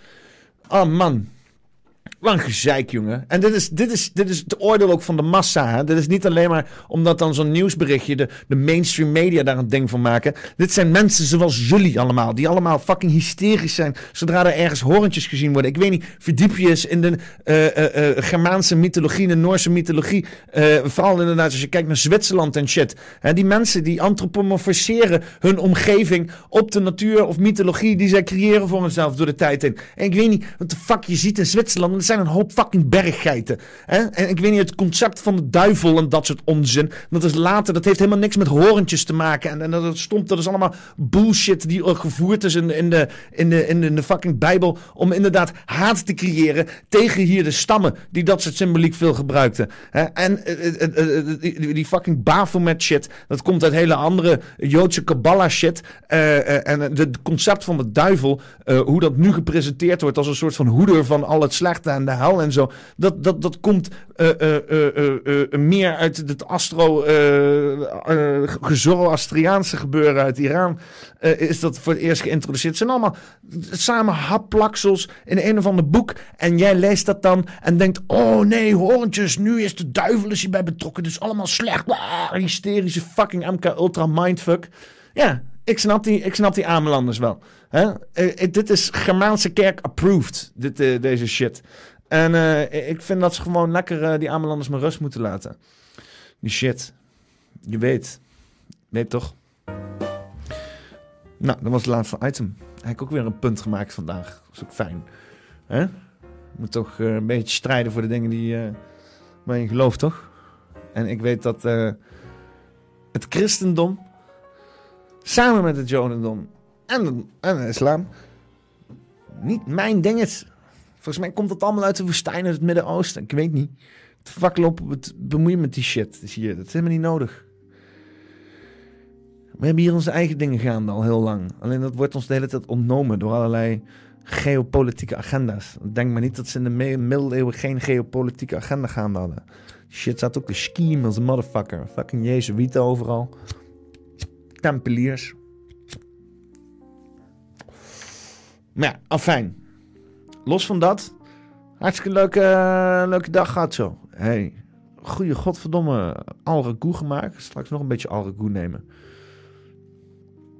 Oh man. Wat een gezeik, jongen. En dit is, dit, is, dit is het oordeel ook van de massa. Dit is niet alleen maar omdat dan zo'n nieuwsberichtje de, de mainstream media daar een ding van maken. Dit zijn mensen zoals jullie allemaal. Die allemaal fucking hysterisch zijn. Zodra er ergens horentjes gezien worden. Ik weet niet, verdiep je eens in de eh, Germaanse mythologie, de Noorse mythologie. Vooral inderdaad als je kijkt naar Zwitserland en shit. Hè, die mensen die antropomorfiseren hun omgeving op de natuur of mythologie die zij creëren voor hunzelf door de tijd heen. En ik weet niet wat de fuck je ziet in Zwitserland. Er zijn een hoop fucking berggeiten. Hè? En ik weet niet, het concept van de duivel en dat soort onzin. Dat is later, dat heeft helemaal niks met horentjes te maken. En, en dat stom, dat is allemaal bullshit die er gevoerd is in, in, de, in, de, in, de, in de fucking Bijbel. Om inderdaad haat te creëren tegen hier de stammen die dat soort symboliek veel gebruikten. Hè? En eh, eh, eh, die, fucking Baphomet shit, dat komt uit hele andere Joodse Kabbalah shit. En het concept van de duivel, hoe dat nu gepresenteerd wordt als een soort van hoeder van al het slechte en de hel en zo. Dat, dat, dat komt eh, eh, eh, meer uit het astro eh, eh, Zoroastriaanse gebeuren uit Iran. is dat voor het eerst geïntroduceerd. Het zijn allemaal samen happlaksels in een of ander boek. En jij leest dat dan en denkt: oh nee, horentjes, nu is de duivel is betrokken. Dus allemaal slecht. Ah, hysterische fucking MK Ultra mindfuck. Ja, ik snap die, ik snap die Amelanders wel. Hè? Eh, eh, dit is Germaanse kerk approved, dit, eh, deze shit. En ik vind dat ze gewoon lekker die Amelanders maar rust moeten laten. Die shit. Je weet. Weet toch? Nou, dat was het laatste item. Heb ik ook weer een punt gemaakt vandaag. Dat is ook fijn. Hè? Moet toch een beetje strijden voor de dingen die, waar je gelooft, toch? En ik weet dat het christendom samen met het jodendom en de, en de islam niet mijn ding is. Volgens mij komt dat allemaal uit de woestijn uit het Midden-Oosten. Ik weet niet. Het fakkel op het bemoeien met die shit. Is, hier, dat is helemaal niet nodig. We hebben hier onze eigen dingen gaande al heel lang. Alleen dat wordt ons de hele tijd ontnomen door allerlei geopolitieke agenda's. Denk maar niet dat ze in de middeleeuwen geen geopolitieke agenda gaande hadden. Shit staat ook te schiemen als een motherfucker. Fucking Jezuïeten overal. Tempeliers. Maar ja, afijn. Los van dat. Hartstikke leuke, leuke dag gehad zo. Hey, goede godverdomme al ragout gemaakt. Straks nog een beetje al ragout nemen.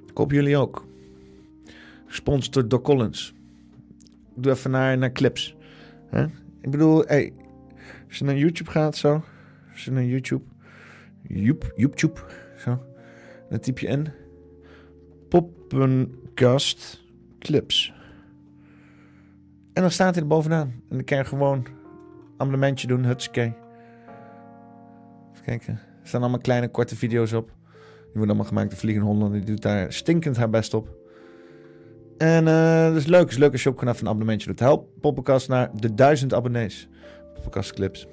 Ik hoop jullie ook. Gesponsord door Collins. Doe even naar, naar clips. Hè? Ik bedoel, hey, als je naar YouTube gaat zo. Als je naar YouTube. Joep, YouTube. Zo. Dan typ je in. Poppenkast clips. En dan staat hij er bovenaan. En dan kan je gewoon abonnementje doen. Hutskee. Even kijken. Er staan allemaal kleine korte video's op. Die worden allemaal gemaakt door Vliegen Holland. Die doet daar stinkend haar best op. En eh dat is leuk. Het is leuk als je ook even een abonnementje doet. Help Poppenkast naar de duizend abonnees. Poppenkast clips.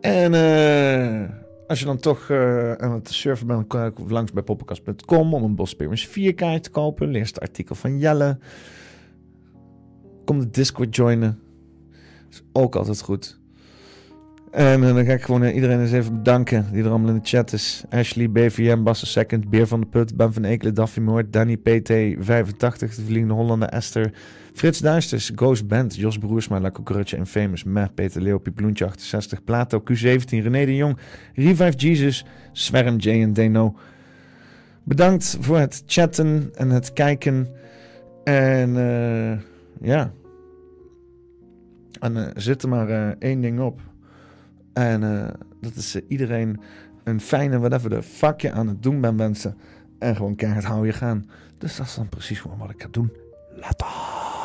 En eh, als je dan toch eh, aan het surfen bent, kan ook langs bij poppenkast.com om een Bos Spearmans 4 kaart te kopen. Lees het artikel van Jelle. Kom de Discord joinen. is ook altijd goed. En eh, dan ga ik gewoon eh, iedereen eens even bedanken die er allemaal in de chat is. Ashley, BVM, Basse Second, Beer van de Put, Ben van Ekelen, Daffy Moord, Danny PT85, De Vliegende Hollander, Esther, Frits Duisters, Ghost Band, Jos Broersma, La Cockroach en Famous, Meh, Peter Leeuw, Bloentje 68, Plato, Q17, René de Jong, Revive Jesus, Swerm, J en Deno. Bedankt voor het chatten en het kijken. En eh, ja. En eh zit er maar eh, één ding op. En eh, dat is iedereen een fijne whatever de fuck je aan het doen bent mensen. En gewoon keihard hou je gaan. Dus dat is dan precies gewoon wat ik ga doen. Later.